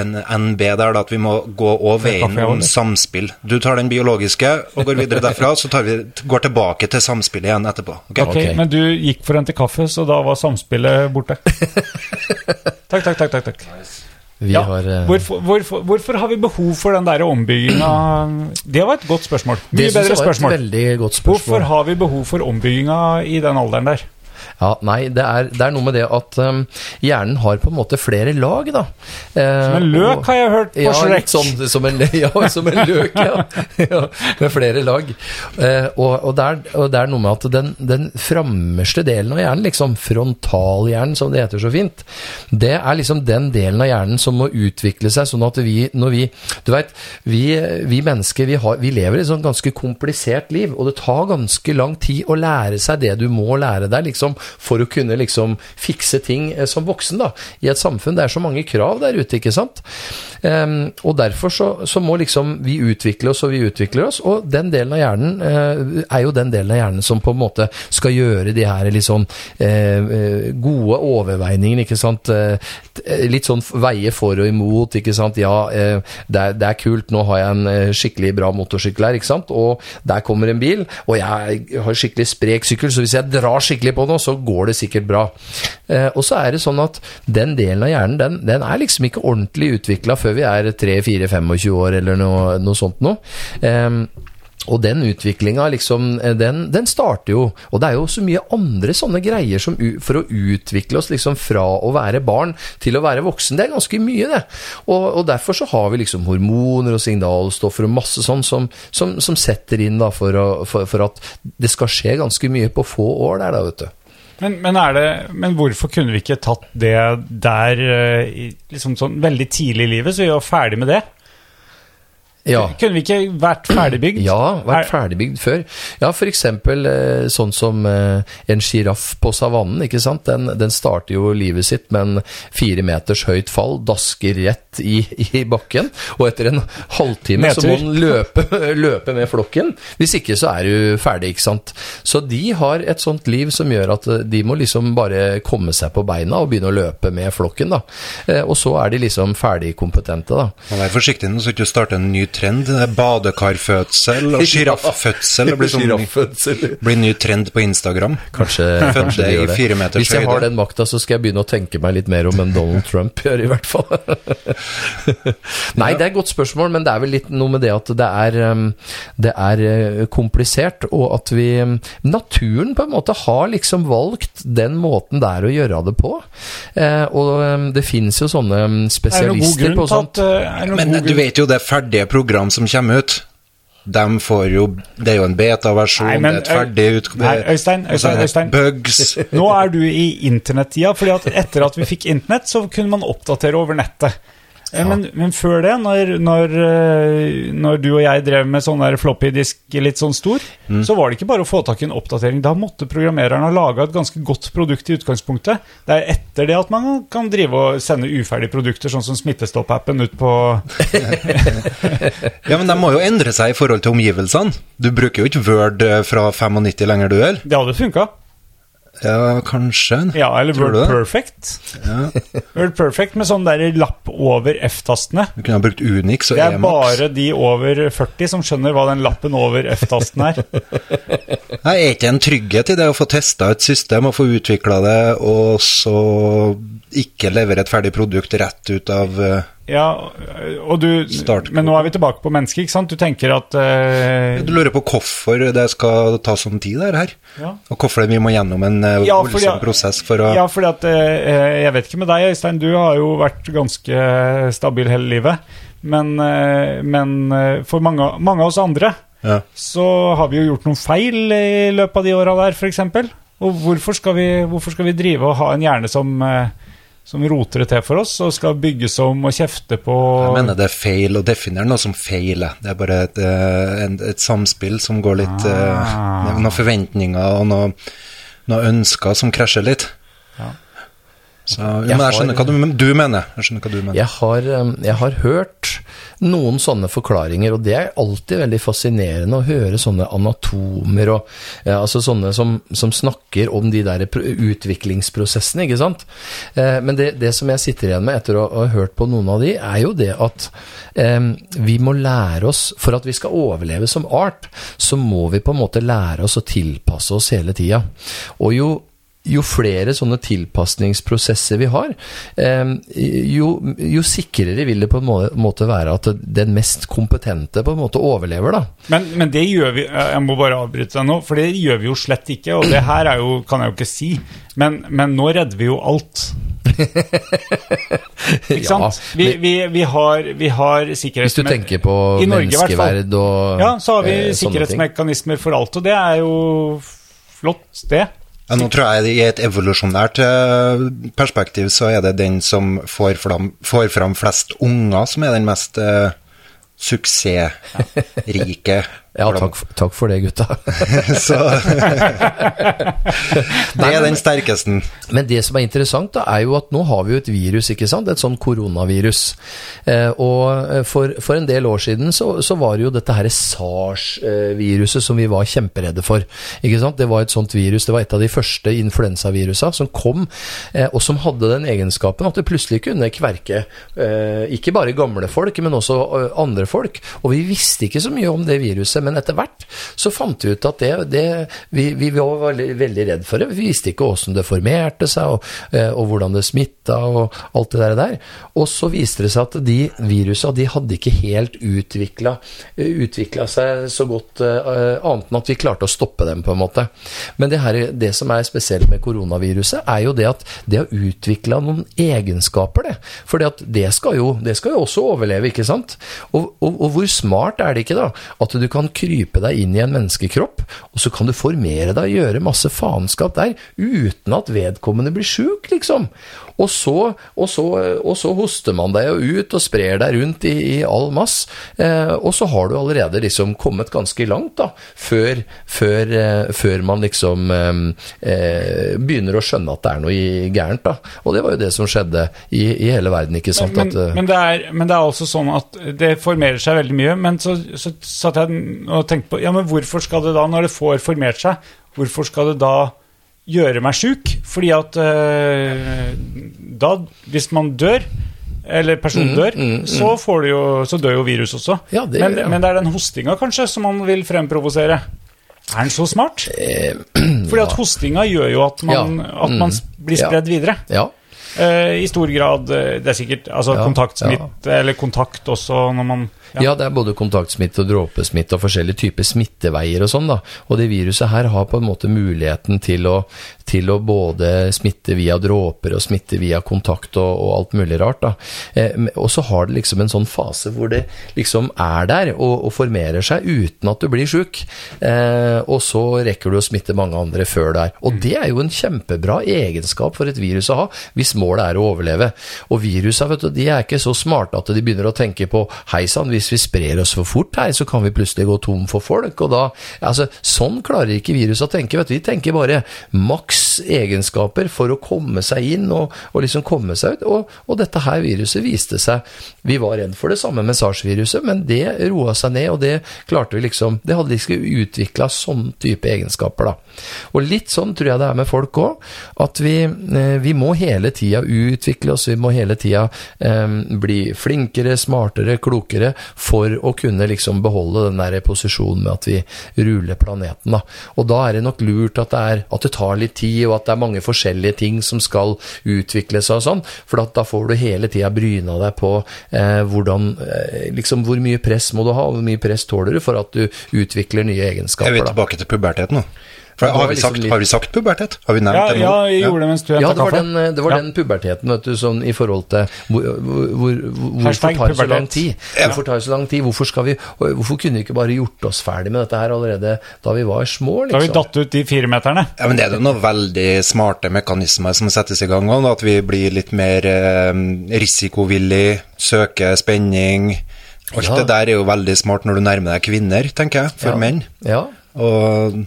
en NB der, da, at vi må gå over veien om samspill. Du tar den biologiske og går videre derfra, så tar vi, går tilbake til samspillet igjen etterpå. ok? Okay, Ok. men du gikk for en til kaffe, så da var samspillet borte. takk, takk, takk. takk, takk. Vi Ja, har eh, hvorfor, hvorfor, hvorfor har vi behov for den der ombygginga Det var et godt spørsmål. Mye bedre spørsmål. godt spørsmål. Hvorfor har vi behov for ombygginga i den alderen der? Ja, nei, det er, det er noe med det at um, hjernen har på en måte flere lag, da. Eh, Som en løk, og- har jeg hørt på ja, Shrek. sånn som en, ja, som en løk, ja. ja. Med flere lag. Eh, og, og, det er, og det er noe med at den, den frammeste delen av hjernen, liksom frontalhjernen som det heter så fint, det er liksom den delen av hjernen som må utvikle seg sånn at vi, når vi Du veit, vi, vi mennesker, vi, har, vi lever et sånn ganske komplisert liv, og det tar ganske lang tid å lære seg det du må lære deg, liksom. Liksom for å kunne liksom fikse ting eh, som voksen, da, i et samfunn. Det er så mange krav der ute, ikke sant. Um, og derfor så, så, må liksom vi utvikle oss, og vi utvikler oss, og den delen av hjernen uh, er jo den delen av hjernen som på en måte skal gjøre de her liksom uh, gode overveiningene, ikke sant. Uh, litt sånn veie for og imot, ikke sant. Ja, det er, det, er, kult, nå har jeg en skikkelig bra motorsykkel her, ikke sant. Og der kommer en bil, og jeg har skikkelig sprek sykkel, så hvis jeg drar skikkelig på noe så går det sikkert bra. og så er det sånn at den delen av hjernen, den, den er liksom ikke ordentlig utvikla før vi er 3-4-25 år, eller noe, noe sånt noe. Og den utviklinga, liksom, eh, den, den, starter jo Og det er jo så mye andre sånne greier som, for å utvikle oss liksom fra å være barn til å være voksen. Det er ganske mye, det. Og, og derfor så har vi liksom hormoner og signalstoffer og masse sånn som, som, som setter inn da for, å, for, for, at det skal skje ganske mye på få år der, da, vet du. Men, men, det, men, hvorfor kunne vi ikke tatt det der eh, liksom sånn veldig tidlig i livet, så vi var ferdig med det? Ja. Kunne vi ikke vært ferdigbygd? Ja, vært ferdigbygd før. Ja, f.eks. Eh, sånn som eh, en sjiraff på savannen. ikke sant? Den, den, starter jo livet sitt med en fire meters høyt fall, dasker rett i, i bakken. Og etter en halvtime Meter. så må den løpe, løpe, med flokken. Hvis ikke så er du ferdig, ikke sant. Så de har et sånt liv som gjør at eh, de må liksom bare komme seg på beina og begynne å løpe med flokken, da. Og så er de liksom ferdig kompetente, da. Vær forsiktig nå så ikke du starter en ny trend. Badekarfødsel og sjiraffødsel. Det blir, sånn, blir ny trend på Instagram. Kanskje, kanskje de gjør det. Hvis jeg har den makta, så skal jeg begynne å tenke meg litt mer om enn Donald Trump gjør, i hvert fall. Nei, det er et godt spørsmål, men det er vel litt noe med det at det er, um, det er uh, komplisert, og at vi um, Naturen på en måte har liksom valgt den måten det er å gjøre det på. Eh, og um, det finnes jo sånne spesialister på sånt. At, men du vet jo det ferdige programmet program som kommer ut, de får jo Det er jo en beta-versjon, det er et ferdig ut... Nei, Øystein, Øystein, Øystein. Bugs. Nå er du i internettida, fordi at etter at vi fikk internett, så kunne man oppdatere over nettet. Ja. Men, men, før det, når, når, eh, når, du og jeg drev med sånn der floppy-disk litt sånn stor, mm. så var det ikke bare å få tak i en oppdatering. Da måtte programmereren ha laga et ganske godt produkt i utgangspunktet. Det er etter det at man kan drive og sende uferdige produkter, sånn som Smittestopp-appen, ut på Ja, men de må jo endre seg i forhold til omgivelsene. Du bruker jo ikke Word eh, fra 95 lenger, du heller? Det hadde funka. Ja, kanskje. Ja, eller Tror Word Perfect. Ja. Word Perfect med sånn der lapp over F-tastene. Du kunne ha brukt Unix og Emacs. Det er bare de over 40 som skjønner hva den lappen over F-tasten er. Nei, er ikke en trygghet i det å få testa et system og få utvikla det, og så ikke levere et ferdig produkt rett ut av uh, ja, og du, men nå er vi tilbake på mennesket, ikke sant? Du tenker at uh, Du lurer på hvorfor det skal ta sånn tid, det her? Ja. Og hvorfor vi må gjennom en uh, ja, voldsom prosess for å Ja, fordi at uh, Jeg vet ikke med deg, Øystein, du har jo vært ganske stabil hele livet. Men, men for mange, mange, av oss andre ja. så har vi jo gjort noen feil i løpet av de åra der, f.eks. Og hvorfor skal, vi, hvorfor skal vi drive og ha en hjerne som uh, som roter det til for oss og skal bygges om og kjefte på Jeg mener det er feil å definere noe som feiler. Det er bare et, eh, et, et samspill som går litt eh, ah. Noen forventninger og noen noe ønsker som krasjer litt. Så, ja, men jeg skjønner hva du, du, mener. Jeg skjønner hva du mener. Jeg har, um, jeg har, hørt noen sånne forklaringer, og det er alltid veldig fascinerende å høre sånne anatomer og ja, altså sånne som, som, snakker om de der utviklingsprosessene, ikke sant. Eh, men det, det, som jeg sitter igjen med etter å, å ha hørt på noen av de, er jo det at eh, vi må lære oss For at vi skal overleve som art, så må vi på en måte lære oss å tilpasse oss hele tida. Og jo jo flere sånne tilpasningsprosesser vi har, jo, jo, sikrere vil det på en måte være at den mest kompetente på en måte overlever, da. Men, men det gjør vi Jeg må bare avbryte deg nå, for det gjør vi jo slett ikke. Og det her er jo, kan jeg jo ikke si, men, men nå redder vi jo alt. ikke sant? Ja, vi, vi, vi, har, vi har sikkerhets... Hvis du tenker på menneskeverd og Ja, så har vi eh, sikkerhetsmekanismer for alt, og det er jo flott, det. Ja, nå tror jeg I et evolusjonært eh, perspektiv så er det den som får fram, får fram flest unger, som er den mest uh, suksessrike Ja, takk, takk for det, gutta. Så Det er den sterkesten. Men det som er interessant, da, er jo at nå har vi jo et virus, ikke sant? Et sånn koronavirus. Eh, og eh, for, for en del år siden så, så var det jo dette her SARS-viruset som vi var kjemperedde for. Ikke sant? Det var et sånt virus, det var et av de første influensavirusa som kom, eh, og som hadde den egenskapen at det plutselig kunne kverke eh, ikke bare gamle folk, men også eh, andre folk. Og vi visste ikke så mye om det viruset, men etter hvert så fant vi ut at det, det vi, vi var veldig, veldig redd for det. Vi visste ikke åssen det formerte seg, og, eh, og hvordan det smitta, og alt det der. Og så viste det seg at de virusa de hadde ikke helt utvikla seg så godt, eh, annet enn at vi klarte å stoppe dem, på en måte. Men det, her, det som er spesielt med koronaviruset, er jo det at det har utvikla noen egenskaper, det. For det, skal jo, det skal jo også overleve, ikke sant? Og, og, og hvor smart er det ikke, da? At du kan krype deg inn i en menneskekropp, og så kan du formere deg og gjøre masse faenskap der, uten at vedkommende blir sjuk, liksom. Og så, og, så, og så hoster man deg jo ut og sprer deg rundt i, i all mass, eh, og så har du allerede liksom kommet ganske langt, da, før, før, eh, før man liksom eh, eh, begynner å skjønne at det er noe gærent, da. Og det var jo det som skjedde i, i hele verden, ikke sant? Men, at, eh, men, det er, men det er altså sånn at det formerer seg veldig mye. Men så, så satt jeg og tenkte på Ja, men hvorfor skal det da, når det får formert seg, hvorfor skal det da gjøre meg sjuk? Fordi at uh, da, hvis man dør eller personen dør, så, får du jo, så dør jo virus også. Mm, Ja, det men, ja. men det er den hostinga kanskje som man vil fremprovosere. Er den så smart? Fordi at hostinga gjør jo at man, Ja. at man Mm. blir spredd videre. ja. Eh, I stor grad eh, Det er sikkert altså Ja, kontaktsmitte, eller kontakt også når man Ja. det er både kontaktsmitte og dråpesmitte og forskjellige typer smitteveier og sånn, da. Og det viruset her har på en måte muligheten til å, til å både smitte via dråper og smitte via kontakt og, og alt mulig rart, da. Eh, og så har det liksom en sånn fase hvor det liksom er der og, og formerer seg uten at du blir sjuk. Eh, og så rekker du å smitte mange andre før det er. Og det er jo en kjempebra egenskap for et virus å ha, hvis målet er å overleve. Og virusa, vet du, de er ikke så smarte at de begynner å tenke på hei sann, hvis vi sprer oss for fort her, så kan vi plutselig gå tom for folk, og da Altså, sånn klarer ikke viruset å tenke, vet du. Vi tenker bare maks egenskaper for å komme seg inn og, og liksom komme seg ut. Og, og dette her viruset viste seg Vi var redd for det samme med SARS-viruset, men det roa seg ned, og det klarte vi liksom Det hadde liksom utvikla sånn type egenskaper, da. Og litt sånn tror jeg det er med folk òg, at vi, eh, vi må hele tida utvikle oss, vi må hele tida eh, bli flinkere, smartere, klokere for å kunne liksom beholde den der posisjonen med at vi ruller planeten. Da. Og da er det nok lurt at det, er, at det tar litt tid, og at det er mange forskjellige ting som skal utvikle seg og sånn, for at da får du hele tida bryna deg på eh, hvordan eh, liksom Hvor mye press må du ha, og hvor mye press tåler du for at du utvikler nye Er egenskaper. Jeg vil tilbake til puberteten, nå? For Ja, har, vi liksom sagt, litt- har vi sagt pubertet? Har vi nevnt Ja, det nå? ja jeg gjorde det mens du Ja, henta det kaffe. den, det var Ja. den puberteten, vet du, sånn i forhold til hvor, hvor, hvor, Hvorfor tar det så lang tid? Hvorfor tar det så lang tid? Hvorfor, skal vi, hvorfor kunne vi ikke bare gjort oss ferdig med dette her allerede da vi var små, Da har vi liksom? datt ut de firemeterne. Ja, men Det er jo noen veldig smarte mekanismer som settes i gang, også, at vi blir litt mer eh, risikovillig, søker spenning. Alt Ja. det der er jo veldig smart når du nærmer deg kvinner, tenker jeg, for Ja. menn. Ja. Og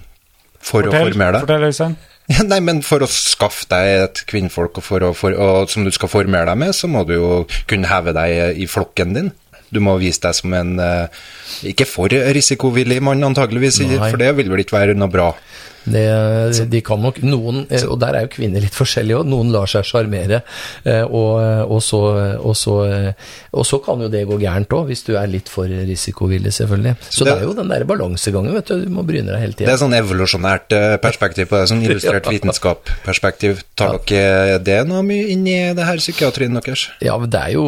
for å formere deg. fortell Øystein. Ja, Nei, men for å skaffe deg et kvinnfolk og, for å, for, og som du skal formere deg med, så må du jo kunne heve deg i flokken din. Du må vise deg som en eh, ikke for risikovillig mann, antageligvis, Nei. for det vil vel ikke være noe bra. Det, de kan nok noen, eh, og der er jo kvinner litt forskjellige òg, noen lar seg sjarmere, eh, og, og, så- og, så- eh, og så kan jo det gå gærent òg, hvis du er litt for risikovillig, selvfølgelig. Så det, Det- er jo den der balansegangen, vet du, du må bryne deg hele Det tida. er sånn evolusjonært eh, perspektiv på det, sånn illustrert Ja. vitenskap-perspektiv. Tar dere det noe mye inn i det her psykiatrien deres? Ja, men det er, jo,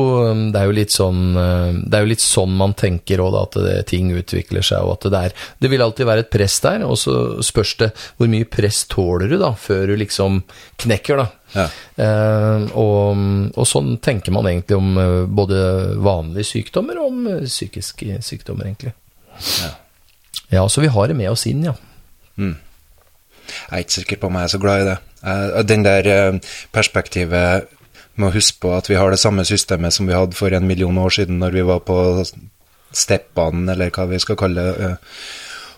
det er jo litt sånn eh, Det er jo litt sånn man tenker òg, at det, ting utvikler seg, og at det er Det vil alltid være et press der, og så spørs det hvor mye press tåler du da, før du liksom knekker, da. Ja. Eh, og, og sånn tenker man egentlig om eh, både vanlige sykdommer og om eh, psykiske sykdommer, egentlig. Ja. så vi har det med oss inn, ja. Jeg er ikke sikker på om jeg er så glad i det. Eh, Den der perspektivet med å huske på at vi har det samme systemet som vi hadde for en million år siden når vi var på steppene, eller hva vi skal kalle det.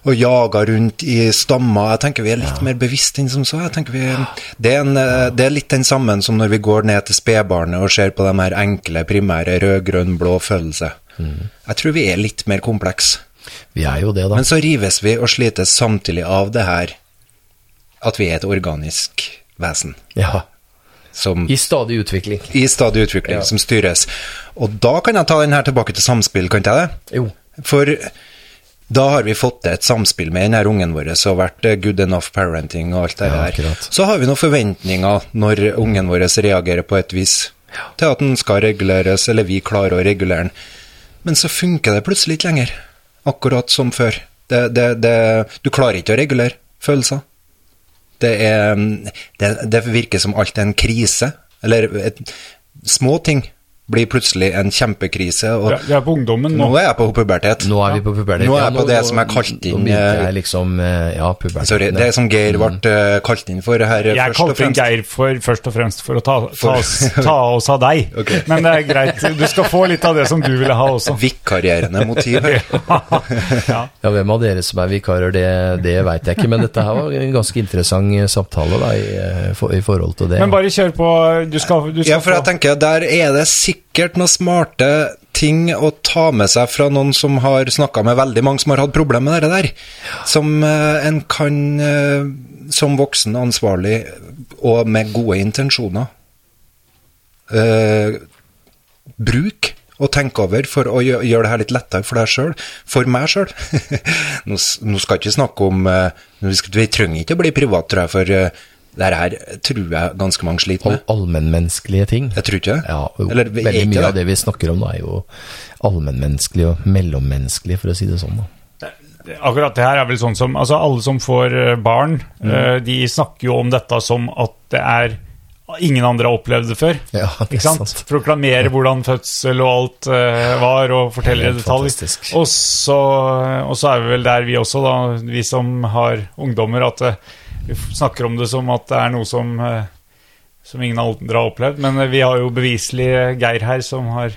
Og jager rundt i stammer. Jeg tenker vi er litt mer bevisst enn som så. Jeg tenker vi, det, er en, eh, det er litt den samme som når vi går ned til spedbarnet og ser på de her enkle, primære rød-grønn-blå følelse. Jeg tror vi er litt mer kompleks. Vi er jo det, da. Men så rives vi og slites samtidig av det her at vi er et organisk vesen Ja. som I stadig utvikling. i stadig utvikling, Ja. som styres. Og da kan jeg ta den her tilbake til samspill, kan ikke jeg det? Jo. For da har vi fått til et samspill med denne ungen vår og vært eh, good enough parenting og alt det Ja, der. akkurat. Så har vi noen forventninger når ungen vår reagerer på et vis til at den skal reguleres, eller vi klarer å regulere den. Men så funker det plutselig ikke lenger, akkurat som før. Det, det, det, du klarer ikke å regulere følelser. Det, er, det, det virker som alt er en krise, eller et, små ting blir plutselig en kjempekrise. Og Vi er på ungdommen nå. nå er jeg på pubertet. Nå er vi på pubertet. Nå er Ja, jeg på det som er kalt inn begynte eh, jeg liksom eh, Ja. Sorry, det som Geir ble eh, kalt inn for her Jeg først og kalte inn. Geir for, først og fremst for å ta, ta, For- oss, ta oss av deg. Okay. Men det er greit. Du skal få litt av det som du ville ha også. Vikarierende motiv ja. Ja, Hvem av dere som er vikarer, det, det veit jeg ikke. Men dette her var en ganske interessant samtale da, i, for, i forhold til det. Men bare kjør på. Du skal, du skal Ja, for jeg tenker der er det sikkert noen smarte ting å ta med seg fra noen som har snakka med veldig mange som har hatt problemer med det der. Som eh, en kan, eh, som voksen ansvarlig og med gode intensjoner, eh, bruk og tenke over for å gjøre det her litt lettere for deg sjøl, for meg sjøl. nå, skal jeg ikke snakke om eh, Vi, trenger ikke å bli privat, tror jeg, for det her tror jeg ganske mange sliter med. allmennmenneskelige ting. Jeg tror ikke det. Ja, jo, Eller, er veldig ikke mye det. av det vi snakker om da, er jo allmennmenneskelig og mellommenneskelig, for å si det sånn. da. Akkurat det her er vel sånn som Altså, alle som får eh, barn, Mm. eh, de snakker jo om dette som at det er Ingen andre har opplevd det før. Ja, det ikke sant? sant. Proklamere hvordan fødsel og alt eh, var, og fortelle i detalj. Og så, og så er vi vel der, vi også, da, vi som har ungdommer, at vi snakker om det som at det er noe som, eh, som ingen andre har opplevd. Men eh, vi har jo beviselig eh, Geir her, som har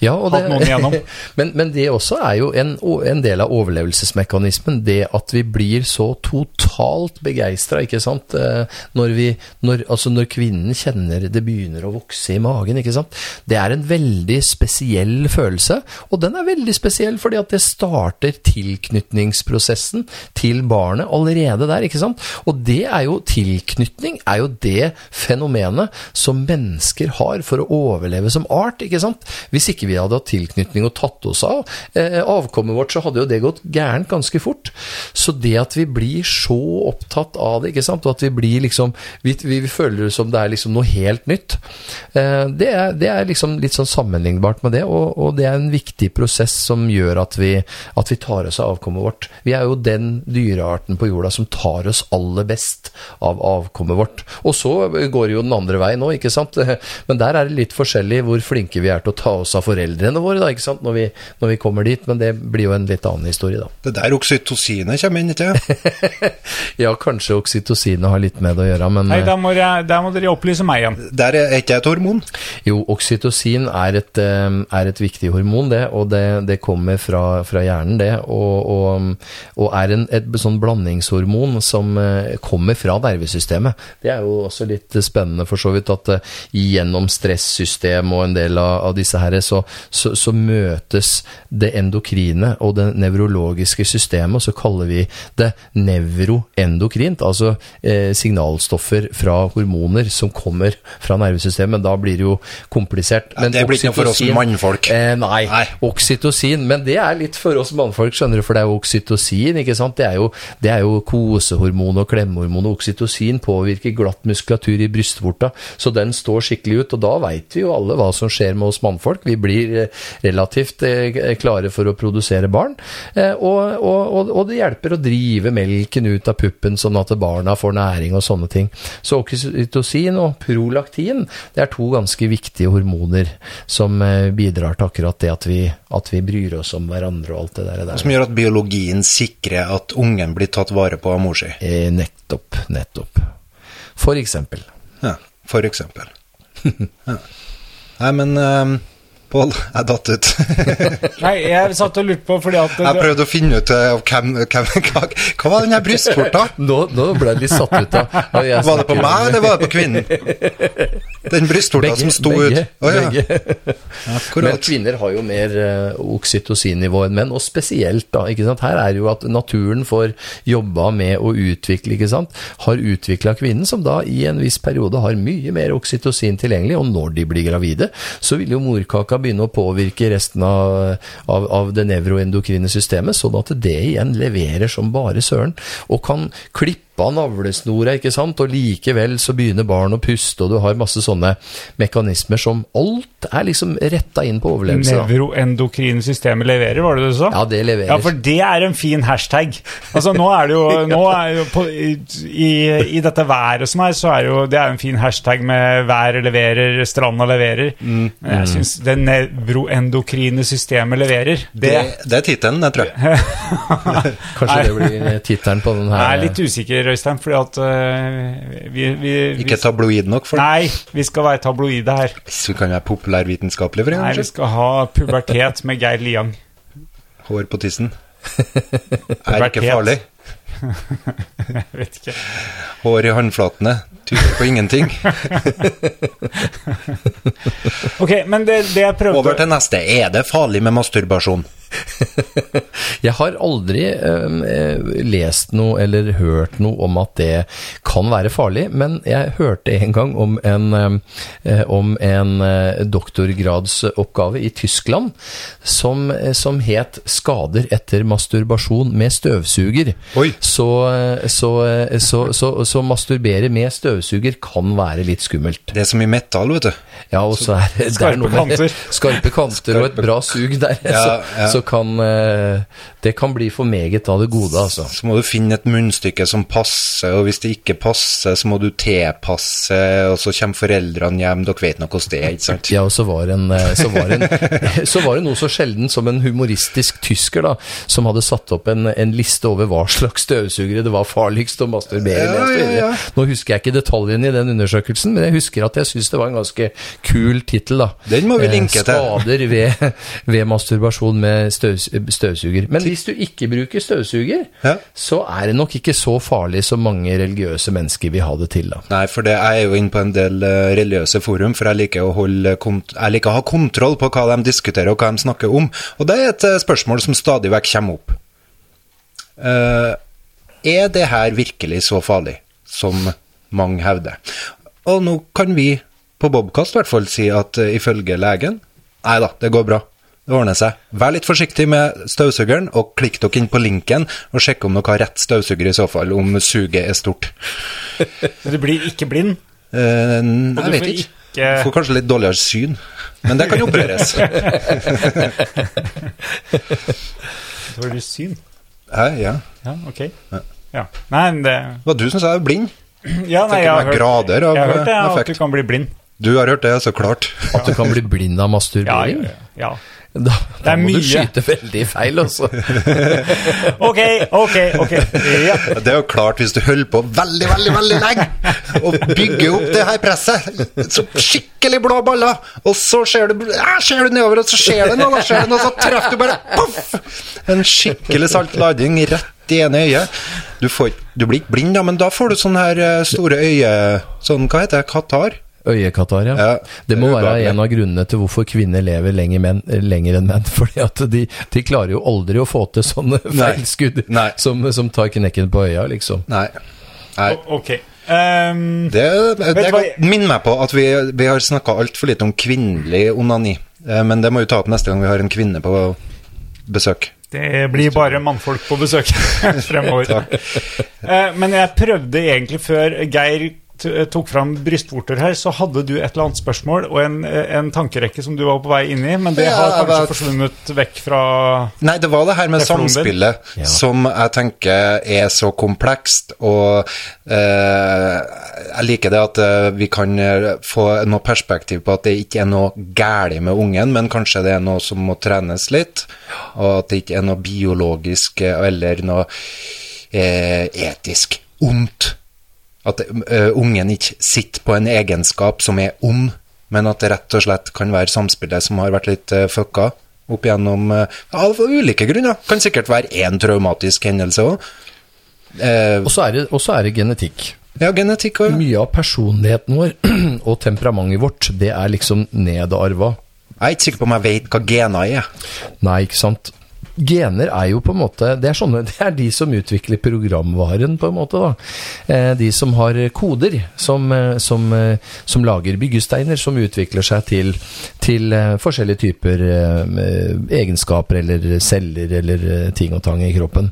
Ja, Hatt noen igjennom. men, men det også er jo en, en del av overlevelsesmekanismen, det at vi blir så totalt begeistra, ikke sant, Eh, når vi når, Altså når kvinnen kjenner det begynner å vokse i magen, ikke sant. Det er en veldig spesiell følelse, og den er veldig spesiell fordi at det starter tilknytningsprosessen til barnet allerede der, ikke sant. Og det er jo tilknytning, er jo det fenomenet som mennesker har for å overleve som art, ikke sant. Hvis ikke vi hadde hatt tilknytning og tatt oss av eh, avkommet vårt, så hadde jo det gått gærent ganske fort. Så det at vi blir så opptatt av det, ikke sant, og at vi blir liksom Vi, vi, vi føler det som det er liksom noe helt nytt, eh, det, er, det er liksom litt sånn sammenlignbart med det, og, og det er en viktig prosess som gjør at vi, at vi tar oss av avkommet vårt. Vi er jo den dyrearten på jorda som tar oss aller best av avkommet vårt. Og så går jo den andre veien nå, ikke sant. Men der er det litt forskjellig hvor flinke vi er til å ta oss av foreldrene våre, da, ikke sant, når vi, når vi kommer dit. Men det blir jo en litt annen historie, da. Det der oksytocinet kommer inn, ikke sant? Ja, kanskje oksytocinet har litt med det å gjøre, men Nei, da der må, jeg, da må dere opplyse meg igjen. Der er ikke et hormon. Jo, oksytocin er et, eh, er et viktig hormon, det, og det, det kommer fra, fra hjernen, det. Og, og, og er en, et sånn blandingshormon som eh, kommer fra nervesystemet. Det er jo også litt spennende for så vidt at uh, gjennom stressystem og en del av, av disse her, så, så, så møtes det endokrine og det nevrologiske systemet, og så kaller vi det nevroendokrint, altså eh, signalstoffer fra hormoner som kommer fra nervesystemet. Da blir det jo komplisert. Ja, det blir ikke noe for oss mannfolk. Eh, nei, Nei. oksytocin. Men det er litt for oss mannfolk, skjønner du, for det er jo oksytocin, ikke sant. Det er jo, det er jo kosehormon og klemhormon, og oksytocin påvirker glatt muskulatur i brystvorta, så den står skikkelig ut. Og da veit vi jo alle hva som skjer med oss mannfolk. Vi blir eh, relativt eh, klare for å produsere barn, eh, og, og, og, det hjelper å drive melken ut av puppen, sånn at barna får næring og sånne ting. Så oksytocin og prolaktin, det er to ganske viktige hormoner som bidrar til akkurat det at vi, at vi bryr oss om hverandre og alt det der. Som gjør at biologien sikrer at ungen blir tatt vare på av mor si. Nettopp, nettopp. For eksempel. Ja, for eksempel. ja. Nei, men ehm, Pål, jeg datt ut. Nei, jeg satt og lurte på fordi at Jeg prøvde å finne ut uh, hvem, hvem hva, hva var den her brystvorta? Nå, nå ble jeg litt satt ut av Var det på meg, eller var det på kvinnen? Den brystvorta som sto begge, ut. Oh, ja. begge. Men kvinner har jo mer uh, oksytocinnivå enn menn, og spesielt da, ikke sant. Her er det jo at naturen får jobba med å utvikle, ikke sant. Har utvikla kvinnen, som da i en viss periode har mye mer oksytocin tilgjengelig, og når de blir gravide, så vil jo morkaka begynne å påvirke resten av, av, av det nevroendokrine systemet, sånn at det igjen leverer som bare søren, og kan klippe av navlesnora, ikke sant, og likevel så begynner barn å puste, og du har masse sånne mekanismer som alt er liksom retta inn på overlevelse. nevroendokrine systemet leverer, var det det du sa? Ja, det leverer. Ja, for det er en fin hashtag. Altså, nå er det jo, nå er jo på, i, I dette været som er, så er jo det er en fin hashtag med været leverer, stranda leverer. Mm. Jeg syns det nevroendokrine systemet leverer. Det, Det, det er tittelen, det tror jeg. Kanskje det blir tittelen på den her. jeg er litt usikker, Øystein, fordi at uh, vi, vi, vi Ikke tabloid nok for. Nei, vi skal være tabloide her. Så kan være populærvitenskapelig, for Nei, vi skal ha pubertet med Geir Liang. Hår på tissen. Er ikke farlig. Jeg vet ikke. Hår i håndflatene tyder på ingenting. Ok, men det, det jeg prøvde Over til neste. Er det farlig med masturbasjon? Jeg har aldri eh, lest noe eller hørt noe om at det kan være farlig, men jeg hørte en gang om en, eh, om en eh, doktorgradsoppgave i Tyskland som, eh, som het 'Skader etter masturbasjon med støvsuger'. Så, eh, så, eh, så, så, så masturbere med støvsuger kan være litt skummelt. Det er så mye metall, vet du. Ja, og så er det, det er Skarpe noe med kanter. skarpe kanter og et bra sug der. Ja, ja. så kan eh, det kan bli for meget av det gode, altså. Så må du finne et munnstykke som passer, og hvis det ikke passer, så må du tilpasse, og så kommer foreldrene hjem. Dere vet nå hvordan det er, ikke sant? Ja, og så var, en, eh, så, var en, så var det noe så sjelden som en humoristisk tysker da, som hadde satt opp en, en liste over hva slags støvsugere det var farligst å masturbere. Ja, så ja, ja. Nå husker jeg ikke detaljene i den undersøkelsen, men jeg husker at jeg syns det var en ganske kul tittel. da. Den må vi Eh, linke til. Skader ved, ved masturbasjon med støvs, støvsuger. Men hvis du ikke bruker støvsuger, Ja. så er det nok ikke så farlig som mange religiøse mennesker vil ha det til. da. Nei, for det jeg er jo inne på en del eh, religiøse forum, for jeg liker jeg liker å ha kontroll på hva de diskuterer og hva de snakker om. Og det er et eh, spørsmål som stadig vekk kommer opp. Uh, er det her virkelig så farlig som mange hevder? Og nå kan vi på Bobkast i hvert fall si at ifølge legen Nei da, det går bra. Det ordner seg. Vær litt forsiktig med støvsugeren, og klikk dere inn på linken og sjekk om dere har rett støvsuger i så fall, om suget er stort. Du blir ikke blind. Uh, Og jeg vet ikke. ikke- får kanskje litt dårligere syn, men det kan opereres. Dårligere syn? Hæ, ja. Ja, ok. Ja. Nei, men det Det var du som sa jeg er blind. Ja, nei, jeg har hørt, jeg har hørt det, eh, at du kan bli blind. Du har hørt det, så klart. At du kan bli blind av masturbering? Ja, ja, ja. Da, da er må du skyte veldig feil, altså. Ok, ok, ok. Ja. Det er jo klart, hvis du holder på veldig, veldig veldig lenge og bygger opp det her presset, så skikkelig blå baller, og så ser du, ja, ser du nedover, og så skjer det noe, da skjer det noe, så treffer du bare poff! En skikkelig salt lading rett i ene øyet. Du, får, du blir ikke blind, da, men da får du sånne her eh, store øye... Sånn, hva heter det? Katar? Øyekatarr, ja. Ja, det må det være en av grunnene til hvorfor kvinner lever lenger, menn, lenger enn menn. fordi at de, de klarer jo aldri å få til sånne feilskudd Nei. som, som tar knekken på øya, liksom. Nei. Nei. O- Ok. Um, Det, det, det minner meg på at vi, vi har snakka altfor lite om kvinnelig onani. Eh, Men det må vi ta opp neste gang vi har en kvinne på besøk. det blir bare mannfolk på besøk fremover. Eh, men jeg prøvde egentlig før Geir tok fram brystvorter her, så hadde du et eller annet spørsmål og en, en tankerekke som du var på vei inn i, men det Ja, har kanskje vet. forsvunnet vekk fra Nei, det var det her med samspillet Ja. som jeg tenker er så komplekst, og eh, jeg liker det at eh, vi kan eh, få noe perspektiv på at det ikke er noe galt med ungen, men kanskje det er noe som må trenes litt, og at det ikke er noe biologisk eh, eller noe eh, etisk ondt. At uh, ungen ikke sitter på en egenskap som er ond, men at det rett og slett kan være samspillet som har vært litt uh, fucka opp igjennom uh, Av ulike grunner. Kan sikkert være én traumatisk hendelse òg. Uh, Og så er, er det genetikk. ja, genetikk òg. Mye av personligheten vår og temperamentet vårt, det er liksom nedarva. Jeg er ikke sikker på om jeg vet hva gener er. Nei, ikke sant. Gener er jo på en måte Det er, sånne, det er de som utvikler programvaren, på en måte. da. Eh, de som har koder, som, eh, som, eh, som lager byggesteiner, som utvikler seg til, til forskjellige typer egenskaper eller celler eller ting og tang i kroppen.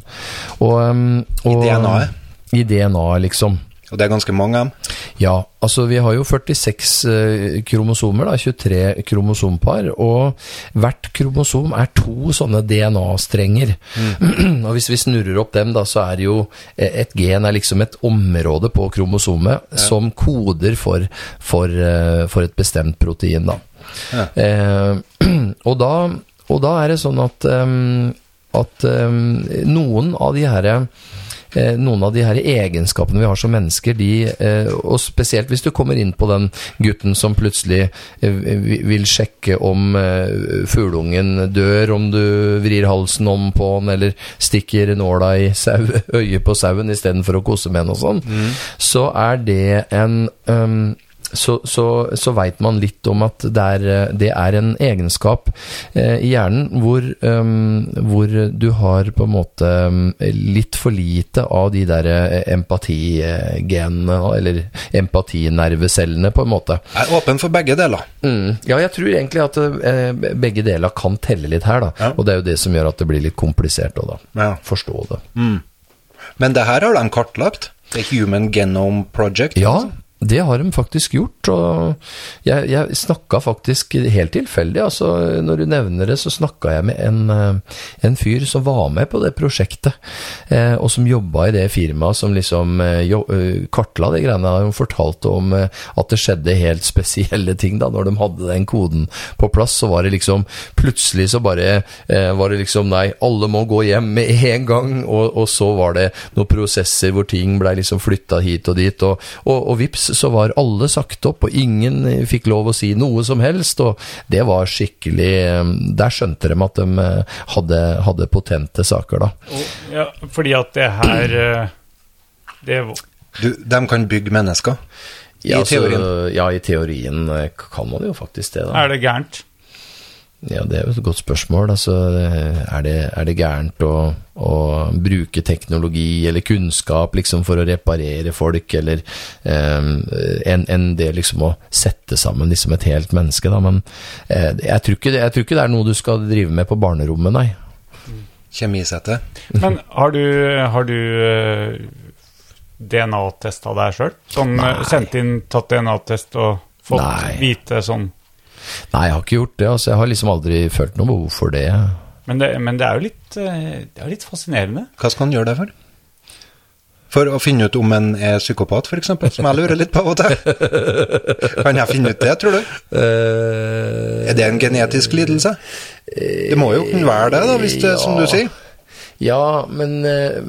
Og, og, I DNA-et? I DNA-et, liksom. Og det er ganske mange av dem. Ja, altså vi har jo 46 eh, kromosomer, da, 23 kromosompar, og hvert kromosom er to sånne DNA-strenger. og hvis vi snurrer opp dem, da, så er jo eh, et gen er liksom et område på kromosomet som koder for, for, eh, for et bestemt protein, da. Ja. Eh, og da. Og da er det sånn at, at noen av de her eh, noen av de her egenskapene vi har som mennesker, de, eh, og spesielt hvis du kommer inn på den gutten som plutselig eh, vil sjekke om eh, fugleungen dør, om du vrir halsen om på den, eller stikker nåla i sau, øyet på sauen istedenfor å kose med den og sånn, så er det en ehm, så, så, så veit man litt om at det er, eh, det er en egenskap eh, i hjernen hvor, um, hvor du har på en måte ehm, litt for lite av de der eh, empatigenene, eller empatinervecellene, på en måte. Jeg er åpen for begge deler. Mm. Ja, jeg tror egentlig at eh, begge deler kan telle litt her, da. Ja. Og det er jo det som gjør at det blir litt komplisert å da Ja. forstå det. Men det her har de kartlagt. The Human Genome Project. Ja, det har de faktisk gjort. Og jeg, jeg snakka faktisk helt tilfeldig. altså Når du nevner det, så snakka jeg med en, eh, en fyr som var med på det prosjektet, eh, og som jobba i det firmaet som liksom eh, jo, eh, kartla de greiene. Han fortalte om at det skjedde helt spesielle ting da når de hadde den koden på plass. Så var det liksom Plutselig så bare eh, var det liksom Nei, alle må gå hjem med en gang. Og, og så var det noen prosesser hvor ting blei liksom flytta hit og dit. Og, og, og vips, så var alle sagt opp, og ingen fikk lov å si noe som helst. Og det var skikkelig eh, Der skjønte de at de eh, hadde, hadde potente saker, da. Ja, fordi at det her eh, Det Du, de kan bygge mennesker. I Ja, altså, teorien. ja, i teorien kan man jo faktisk det, da. er det gærent. Ja, det er jo et godt spørsmål. Altså, er, det, er det gærent å, å bruke teknologi eller kunnskap liksom for å reparere folk, eller eh, enn en det liksom å sette sammen liksom et helt menneske, da. Men eh, jeg, tror ikke, det- jeg tror ikke det er noe du skal drive med på barnerommet, nei. Kjemisette. Men har du, har du eh, DNA-testa deg sjøl? Sånn eh, sendt inn, tatt DNA-test og fått Nei. vite sånn Nei, jeg har ikke gjort det. altså Jeg har liksom aldri følt noe behov for det. Men det, men det er jo litt, eh, det er litt fascinerende. Hva skal han gjøre det for? For å finne ut om en er psykopat, f.eks., som jeg lurer litt på av og til. Kan jeg finne ut det, tror du? Eh, Er det en genetisk lidelse? Det må jo kunne være det, da, hvis det, som du sier. Ja, men eh,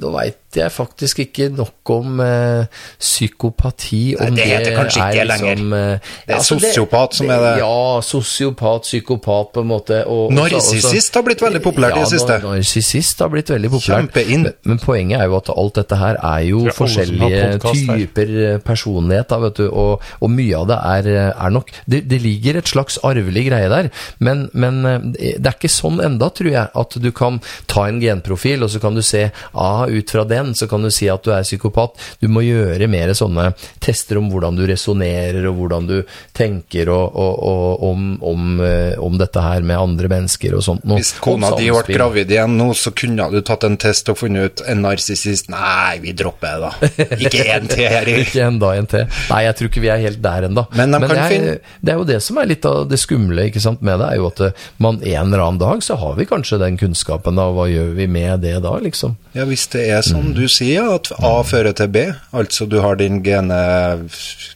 da veit jeg faktisk ikke nok om eh, psykopati. Nei, Om det heter kanskje ikke det liksom, eh, Det er altså, sosiopat som er det. Ja, sosiopat, psykopat, på en måte. og- Narsissist har blitt veldig populært i det siste. Ja, narsissist har blitt veldig populært. Kjempeinn. Men, men poenget er jo at alt dette her er jo som har forskjellige typer her. eh, personlighet, da, vet du, og, og mye av det er, eh, er nok det, det ligger et slags arvelig greie der, men, men eh, det er ikke sånn enda, tror jeg, at du kan ta en genprofil, og så kan du se ah, ut fra den, så kan du si at du er psykopat. Du må gjøre mer sånne tester om hvordan du resonnerer, og hvordan du tenker og, og, og, om, om, eh, om dette her med andre mennesker og sånt. noe. Hvis kona di ble gravid igjen nå, så kunne du tatt en test og funnet ut en narsissist. Nei, vi dropper det, da. Ikke en til her. i- Ikke enda en til. Nei, jeg tror ikke vi er helt der ennå. Men de det, er, finne- det er jo det som er litt av det skumle ikke sant, med det, er jo at eh, man en eller annen dag så har vi kanskje den kunnskapen, da. Hva gjør vi med det da, liksom? Ja, hvis det er som du sier, at A fører til B, altså du har din gene,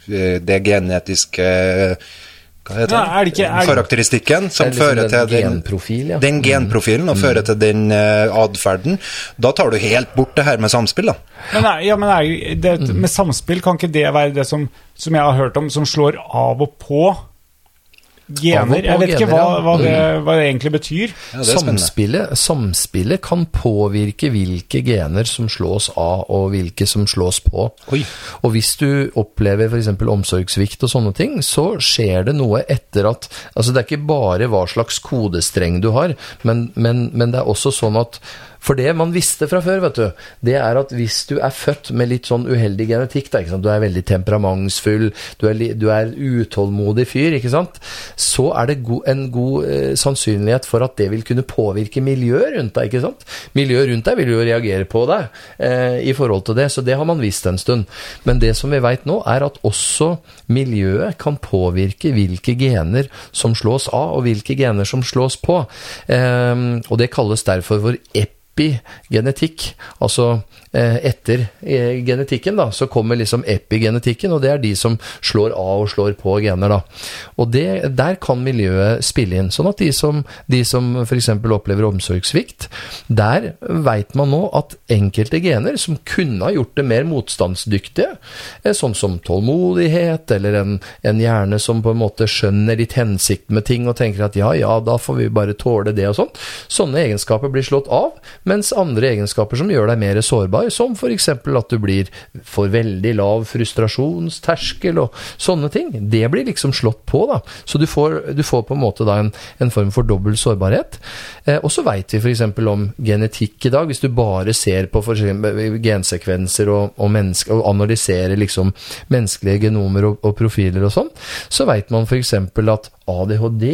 det genetiske hva heter ja, er det ikke- er det- karakteristikken som Det er liksom fører til den, genprofil, ja. den genprofilen og fører til den uh, atferden. Da tar du helt bort det her med samspill, da. Men, ja, men er, det, Mm. med samspill, kan ikke det være det som, som jeg har hørt om, som slår av og på gener? Jeg vet ikke hva, hva, det, hva det egentlig betyr. Ja, det samspillet, samspillet kan påvirke hvilke gener som slås av, og hvilke som slås på. Oi. Og hvis du opplever f.eks. omsorgssvikt og sånne ting, så skjer det noe etter at Altså, det er ikke bare hva slags kodestreng du har, men, men, men det er også sånn at for det man visste fra før, vet du, det er at hvis du er født med litt sånn uheldig genetikk, da, du er veldig temperamentsfull, du er, du er utålmodig fyr, ikke sant? så er det go en god eh, sannsynlighet for at det vil kunne påvirke miljøet rundt deg. ikke sant? Miljøet rundt deg vil jo reagere på deg eh, i forhold til det, så det har man visst en stund. Men det som vi veit nå, er at også miljøet kan påvirke hvilke gener som slås av, og hvilke gener som slås på. Eh, og det kalles derfor for epigenetikk. Altså eh, etter eh, genetikken, da, så kommer liksom epigenetikken, og det er de som slår av og slår på gener, da. Og det, der kan miljøet spille inn. Sånn at de som, de som f.eks. opplever omsorgssvikt, der veit man nå at enkelte gener som kunne ha gjort det mer motstandsdyktige, eh, sånn som tålmodighet, eller en, en hjerne som på en måte skjønner litt hensikten med ting og tenker at ja, ja, da får vi bare tåle det og sånn. Sånne egenskaper blir slått av, mens andre egenskaper som gjør deg mer sårbar, som f.eks. at du blir for veldig lav frustrasjonsterskel og sånne ting, det blir liksom slått på, da. Så du får, du får på en måte da en, en form for dobbel sårbarhet. Eh, og så veit vi f.eks. om genetikk i dag. Hvis du bare ser på gensekvenser og, og, menneske, og analyserer liksom menneskelige genomer og, og profiler og sånn, så veit man f.eks. at ADHD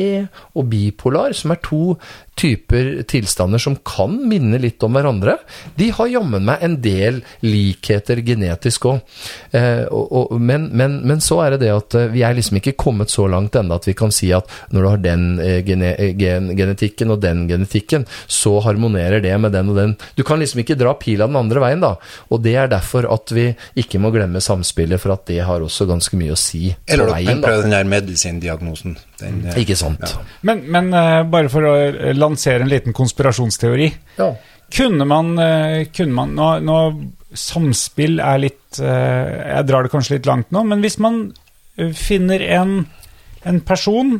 og bipolar, som er to typer tilstander som kan minne litt om hverandre, de har jammen meg en del likheter genetisk òg. Eh, men, men, men så er det det at eh, vi er liksom ikke kommet så langt ennå at vi kan si at når du har den eh, gene, gen, genetikken og den genetikken, så harmonerer det med den og den. Du kan liksom ikke dra pila den andre veien, da. Og det er derfor at vi ikke må glemme samspillet, for at det har også ganske mye å si Eller på veien. kan den der medisindiagnosen. Den, eh, Ikke sant. Men, men eh, bare for å eh, lansere en liten konspirasjonsteori. Ja. Kunne man, kunne man nå, nå Samspill er litt Jeg drar det kanskje litt langt nå, men hvis man finner en, en person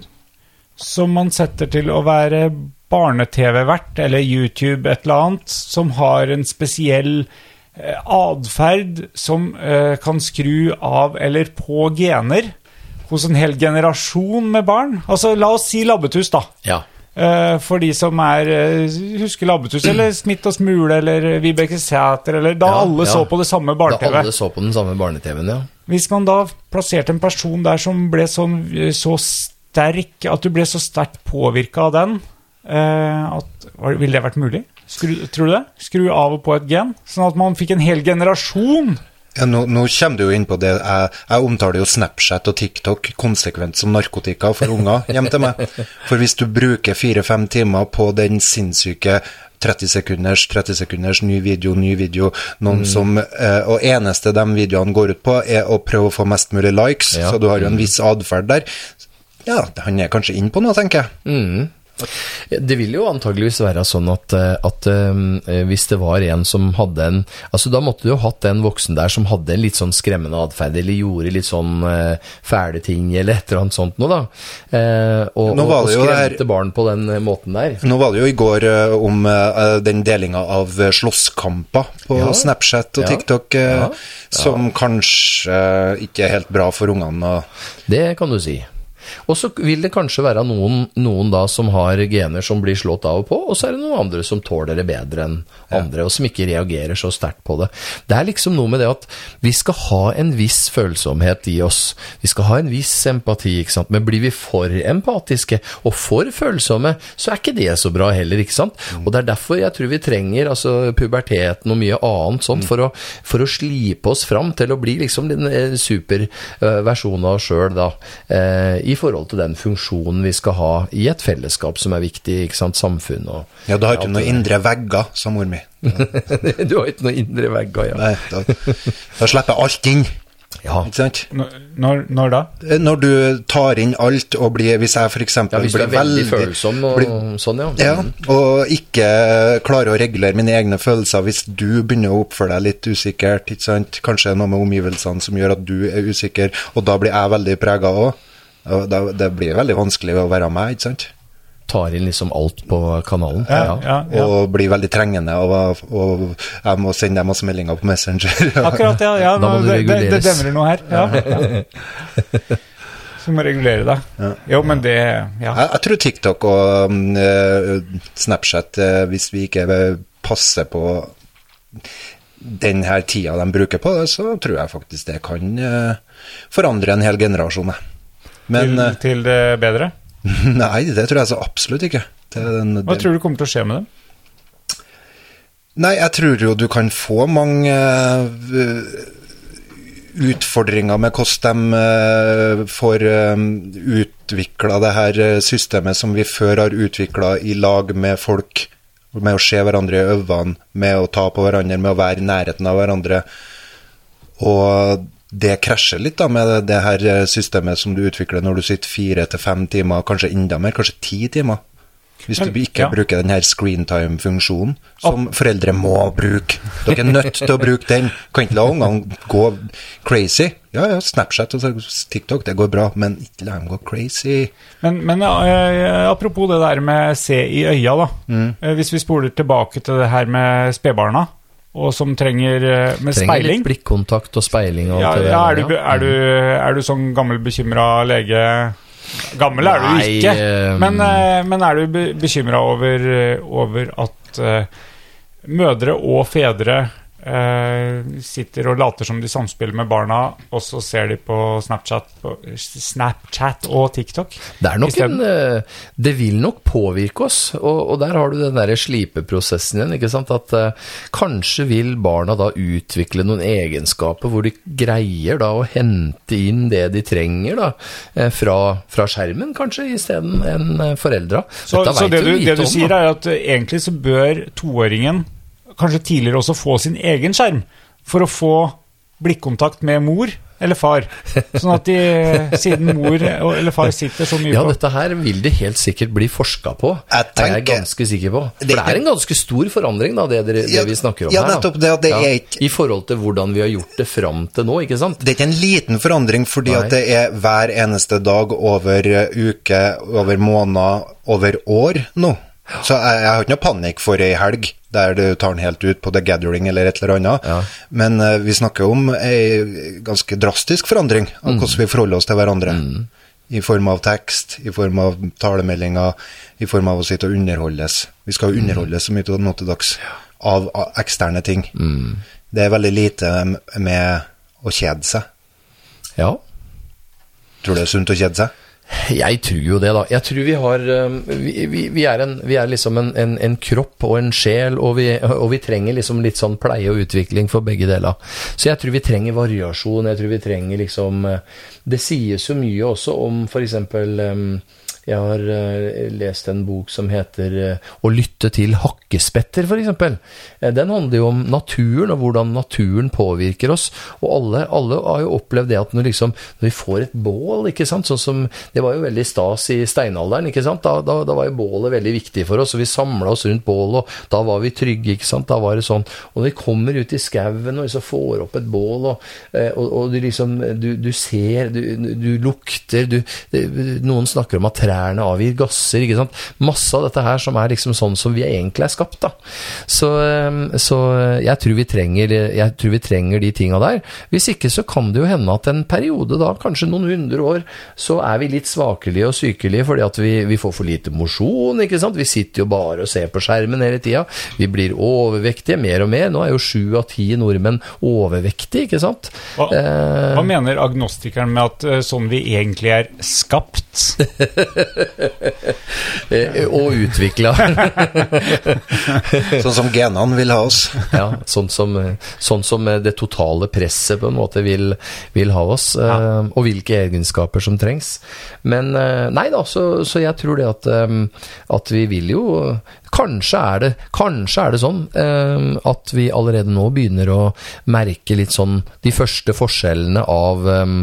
som man setter til å være barne-TV-vert eller YouTube, et eller annet, som har en spesiell atferd som kan skru av eller på gener hos en hel generasjon med barn. Altså, la oss si labbetuss, da. ja. Eh, for de som er eh, husker Labbetuss eller Smitt og Smule eller Vibeke Sæter eller Da Ja, alle ja. så på det samme Da barne-TV. alle så på den samme barne-TV-en, ja. Hvis man da plasserte en person der som ble sånn eh, så sterk At du ble så sterkt påvirka av den at, Ville det vært mulig? Skru, tror du det? Skru av og på et gen? Sånn at man fikk en hel generasjon Ja, nå, nå kommer du jo inn på det. Jeg, jeg omtaler jo Snapchat og TikTok konsekvent som narkotika for unger hjem til meg. For hvis du bruker fire-fem timer på den sinnssyke 30 sekunders, 30 sekunders, ny video, ny video, noen som eh, Og eneste de videoene går ut på, er å prøve å få mest mulig likes, Ja. så du har jo en viss atferd der. Ja, han er kanskje inn på noe, tenker jeg. Det vil jo antageligvis være sånn at, eh, at eh, hvis det var en som hadde en Altså Da måtte du jo hatt en voksen der som hadde en litt sånn skremmende atferd, eller gjorde litt sånn eh, fæle ting, eller et eller annet sånt noe, da. Eh, og, Nå og, var og skremte barn på den måten der. Nå var det jo i går eh, om den delinga av slåsskamper på Ja. Snapchat og Ja. TikTok, Ja. som kanskje ikke er helt bra for ungene. Det kan du si. Og så vil det kanskje være noen, noen da som har gener som blir slått av og på, og så er det noen andre som tåler det bedre enn andre, og som ikke reagerer så sterkt på det. Det er liksom noe med det at vi skal ha en viss følsomhet i oss. Vi skal ha en viss empati, ikke sant. Men blir vi for empatiske og for følsomme, så er ikke det så bra heller, ikke sant. Og det er derfor jeg tror vi trenger altså puberteten og mye annet sånt for å, for å slipe oss fram til å bli liksom den eh, superversjonen av oss sjøl, da. Eh, I forhold til den funksjonen vi skal ha i et fellesskap som er viktig, ikke sant. Samfunn og Ja, du har ikke noen indre vegger, sa mor mi. Du har ikke noen indre vegger, ja. Nei, da, da slipper alt inn. Ja. Ikke sant? Når, når, da? Eh, Når du tar inn alt og blir Hvis jeg f.eks. ja, hvis blir veldig veldig følsom og blir- sånn, ja. Ja, og ikke klarer å regulere mine egne følelser hvis du begynner å oppføre deg litt usikkert, ikke sant? Kanskje noe med omgivelsene som gjør at du er usikker, og da blir jeg veldig prega òg. Det blir veldig vanskelig å være med, ikke sant? Tar inn liksom alt på kanalen. Ja, ja, ja. Og blir veldig trengende, og, og jeg må sende deg masse meldinger på Messenger. Akkurat, ja. ja Da må det det, det, det demrer noe her. Ja. ja. Så må regulere deg. Jo, men det Ja. Jeg, jeg tror TikTok og eh, Snapchat, uh, hvis vi ikke eh, passer på den her tida de bruker på det, så tror jeg faktisk det kan uh, forandre en hel generasjon. jeg. Men Til, eh, til det bedre. nei, det tror jeg så absolutt ikke. Den, Hva tror du kommer til å skje med dem? Nei, jeg tror jo du kan få mange eh, utfordringer med hvordan de eh, får utvikla det her systemet som vi før har utvikla i lag med folk, med å se hverandre i øynene, med å ta på hverandre, med å være i nærheten av hverandre. Og det krasjer litt da med det, her eh, systemet som du utvikler når du sitter fire til fem timer, kanskje enda mer, kanskje ti timer. Hvis du ikke ja. bruker den her screentime-funksjonen, som foreldre må bruke. Dere er nødt til å bruke den. Kan ikke la ungene gå crazy. Ja, ja, Snapchat og TikTok, det går bra, men ikke la dem gå crazy. Men, men eh, apropos det der med se i øya, da. Mm. Eh, hvis vi spoler tilbake til det her med spedbarna, og som trenger eh, med Trenger speiling. litt blikkontakt og speiling og ja, det ja, er, du, er, du, er du sånn gammel, bekymra lege? Gammel er du ikke, eh, men, eh, men er du bekymra over, over at mødre og fedre sitter og later som de samspiller med barna, og så ser de på Snapchat, på Snapchat og TikTok? Det er nok en eh, Det vil nok påvirke oss, og, og der har du den derre slipeprosessen igjen, ikke sant. At uh, kanskje vil barna da utvikle noen egenskaper hvor de greier da å hente inn det de trenger da, eh, fra, fra skjermen, kanskje, isteden enn eh, foreldra. Så, så det, du, det du sier, om, er at eh, egentlig så bør toåringen kanskje tidligere også få sin egen skjerm for å få blikkontakt med mor eller far. Sånn at de, siden mor eller far sitter så mye på Ja, dette her vil det helt sikkert bli forska på. Jeg Det er jeg ganske sikker på. For Det- er en ganske stor forandring, da, det, dere, Ja, det vi snakker om ja, her. Ja, nettopp det at det er ikke- I forhold til hvordan vi har gjort det fram til nå, ikke sant? Det er ikke en liten forandring, fordi Nei. at det er hver eneste dag over eh, uke, over måneder, over år nå. Så jeg, jeg har ikke noe panikk for ei helg der du tar den helt ut på The Gathering eller et eller annet. Ja. Men uh, vi snakker om ei ganske drastisk forandring av hvordan vi forholder oss til hverandre. I form av tekst, i form av talemeldinger, i form av å sitte og underholdes. Vi skal jo underholdes så mye nå til dags av, av eksterne ting. Det er veldig lite med å kjede seg. Ja. Tror du det er sunt å kjede seg? Jeg tror jo det, da. Jeg tror vi har um, Vi, vi, vi, er, en, vi er liksom en, en, en kropp og en sjel, og vi, og trenger liksom litt sånn pleie og utvikling for begge deler. Så jeg tror vi trenger variasjon. Jeg tror vi trenger liksom eh, Det sies jo mye også om f.eks. Jeg har uh, lest en bok som heter uh, 'Å lytte til hakkespetter', f.eks. Uh, den handler jo om naturen, og hvordan naturen påvirker oss. Og alle, alle har jo opplevd det at når, liksom, når vi får et bål, ikke sant sånn som Det var jo veldig stas i steinalderen, ikke sant. Da, da, da var jo bålet veldig viktig for oss, og vi samla oss rundt bålet, og da var vi trygge, ikke sant. Da var det sånn. Og når vi kommer ut i skauen og liksom får opp et bål, og, eh, og, og du liksom Du, du ser, du, du lukter du, Noen snakker om at trærne avgir gasser, ikke sant. Masse av dette her som er liksom sånn som vi egentlig er skapt, da. Så, eh, så jeg tror vi trenger Jeg tror vi trenger de tinga der. Hvis ikke så kan det jo hende at en periode, da, kanskje noen hundre år, så er vi litt svakelige og sykelige fordi at vi, vi får for lite mosjon, ikke sant. Vi sitter jo bare og ser på skjermen hele tida. Vi blir overvektige mer og mer. Nå er jo sju av ti nordmenn overvektige, ikke sant. Hva, Eh, hva mener agnostikeren med at eh, sånn vi egentlig er skapt? eh, og utvikla. Sånn som genene vil ha oss. ja, sånn som, sånn som det totale presset på en måte vil, vil ha oss, eh, og hvilke egenskaper som trengs. Men eh, nei da, så, så jeg tror det at, eh, at vi vil jo kanskje er det, kanskje er det sånn eh, at vi allerede nå begynner å merke litt sånn de første forskjellene av, eh,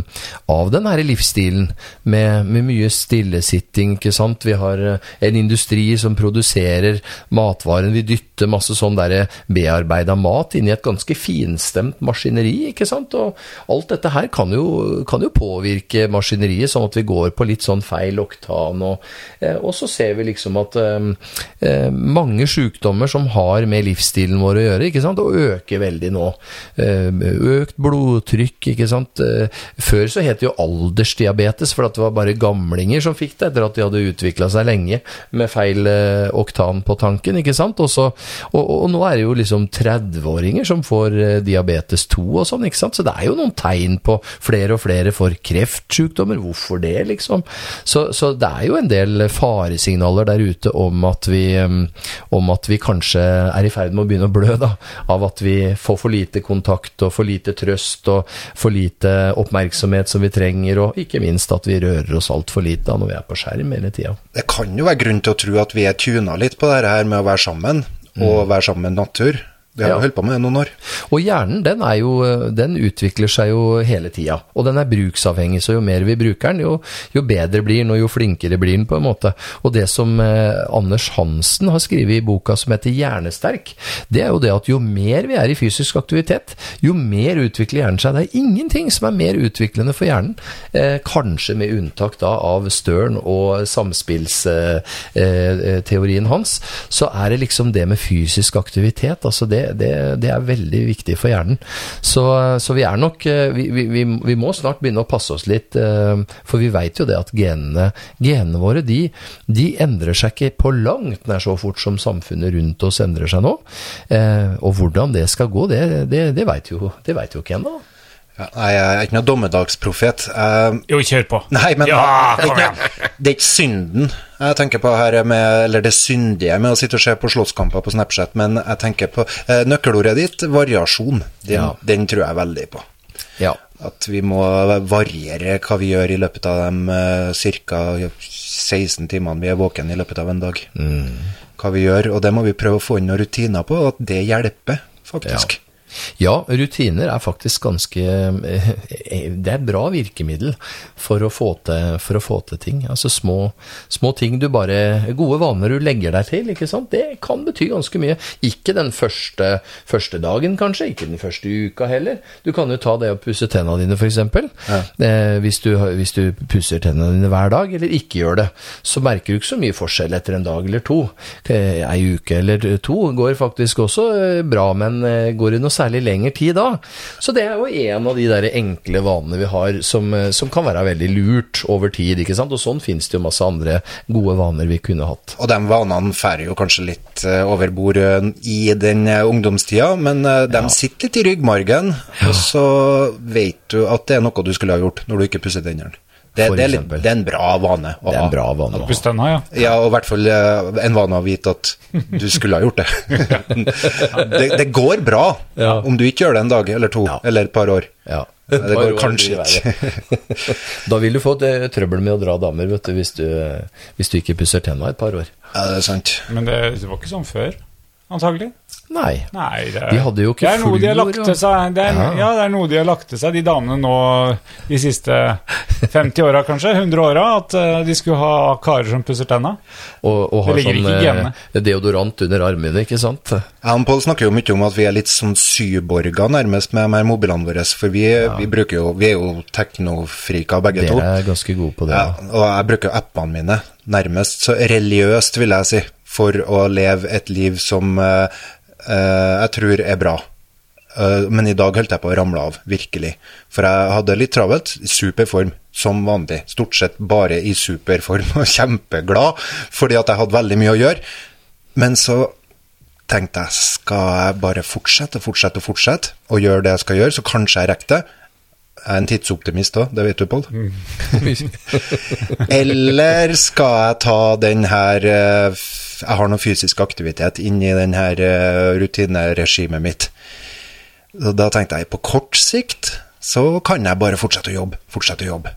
av den her livsstilen, med, med mye stillesitting, ikke sant. Vi har eh, en industri som produserer matvaren. Vi dytter masse sånn der bearbeida mat inn i et ganske finstemt maskineri, ikke sant. Og alt dette her kan jo, kan jo påvirke maskineriet, sånn at vi går på litt sånn feil oktan. Og, eh, og så ser vi liksom at eh, eh, mange sykdommer som har med livsstilen vår å gjøre, ikke sant, og øker veldig nå. Eh, økt blodtrykk, ikke sant. Eh, før så het det jo aldersdiabetes, for det var bare gamlinger som fikk det, etter at de hadde utvikla seg lenge med feil eh, oktan på tanken, ikke sant. Også, og, og nå er det jo liksom 30-åringer som får diabetes 2 og sånn, ikke sant. Så det er jo noen tegn på flere og flere får kreftsykdommer. Hvorfor det, liksom? Så, så det er jo en del faresignaler der ute om at vi, um, om at vi kanskje er i ferd med å begynne å blø, da. Av at vi får for lite kontakt og for lite trøst og for lite oppmerksomhet som vi trenger, og ikke minst at vi rører oss altfor lite da når vi er på skjerm hele tida. Det kan jo være grunn til å tro at vi er tuna litt på det her med å være sammen, og være sammen med natur. Vi har Ja. holdt på med det noen år. Og hjernen den, jo, den utvikler seg jo hele tida, og den er bruksavhengig. Så jo mer vi bruker den, jo, jo bedre blir den, og jo flinkere blir den, på en måte. Og det som eh, Anders Hansen har skrevet i boka som heter Hjernesterk, det er jo det at jo mer vi er i fysisk aktivitet, jo mer utvikler hjernen seg. Det er ingenting som er mer utviklende for hjernen, eh, kanskje med unntak da av Stern og samspillsteorien hans, så er det liksom det med fysisk aktivitet. altså det, det, det er veldig viktig for hjernen. Så, så vi er nok eh, vi, vi, vi, må snart begynne å passe oss litt, eh, for vi veit jo det at genene, genene våre de, de endrer seg ikke på langt nær så fort som samfunnet rundt oss endrer seg nå. Eh, Og hvordan det skal gå, det, det, det veit jo, jo ikke ennå. Nei, jeg er ikke noen dommedagsprofet. Jeg- Jo, kjør på. Nei, men Ja, det, er kom ikke, det er ikke synden jeg tenker på her, med, eller det syndige med å sitte og se på slåsskamper på Snapchat, men jeg tenker på eh, nøkkelordet ditt, variasjon. Den, Ja. den tror jeg veldig på. Ja. At vi må variere hva vi gjør i løpet av de eh, ca. 16 timene vi er våken i løpet av en dag. Hva vi gjør, og det må vi prøve å få inn noen rutiner på, og at det hjelper, faktisk. Ja, rutiner er faktisk ganske eh, Det er bra virkemiddel for å få til, for å få til ting. Altså små, små ting du bare Gode vaner du legger deg til, ikke sant. Det kan bety ganske mye. Ikke den første, første dagen, kanskje. Ikke den første uka heller. Du kan jo ta det å pusse tennene dine, f.eks. Eh, hvis, du, hvis du pusser tennene dine hver dag, eller ikke gjør det, så merker du ikke så mye forskjell etter en dag eller to. Eh, Ei uke eller to går faktisk også eh, bra, men eh, går det noe særlig lengre tid da? Så det er jo en av de der enkle vanene vi har som, eh, som kan være veldig lurt over tid, ikke sant? Og sånn finnes det jo masse andre gode vaner vi kunne hatt. Og de vanene færer jo kanskje litt eh, over bord eh, i den eh, ungdomstida, men de de sitter litt i ryggmargen, og så vet du at det er noe du skulle ha gjort når du ikke pusser tennene. Det, det, er litt, det er en bra vane å Det er ha. en bra vane å ha. Puss ja. Ja, og i hvert fall eh, en vane å vite at du skulle ha gjort det. det, det går bra Ja. om du ikke gjør det en dag eller to Ja. eller et par år. Ja. Det går kanskje ikke. da vil du få eh, trøbbel med å dra damer, vet du, hvis du, eh, hvis du ikke pusser tenna et par år. Ja, det er sant. Men det, det var ikke sånn før, antagelig. Nei. Nei, det er, De hadde jo ikke det noe de har lagt og- til seg. Det er, Ja. ja. det er noe de har lagt til seg, de damene nå de siste 50 åra, kanskje. 100 åra. At eh, de skulle ha karer som pusser tenna. Og, og har sånn eh, deodorant under armene, ikke sant? Jeg og Pål snakker jo mye om at vi er litt som syborger nærmest med med mobilene våre, for vi, vi bruker jo, vi er jo teknofrika begge to. Dere er ganske gode på det. Ja, Ja. og jeg bruker appene mine nærmest så religiøst, vil jeg si, for å leve et liv som uh, jeg tror er bra. Uh, men i dag holdt jeg på å ramle av, virkelig. For jeg hadde litt travelt, super form, som vanlig. Stort sett bare i superform og kjempeglad fordi at jeg hadde veldig mye å gjøre. Men så tenkte jeg, skal jeg bare fortsette og fortsette og fortsette, og gjøre det jeg skal gjøre, så kanskje jeg rekker det. Er en tidsoptimist òg, det vet du, Pål. Eller skal jeg ta den her eh, Jeg har noe fysisk aktivitet inni i den her eh, rutineregimet mitt. Så da tenkte jeg på kort sikt så kan jeg bare fortsette å jobbe, fortsette å jobbe.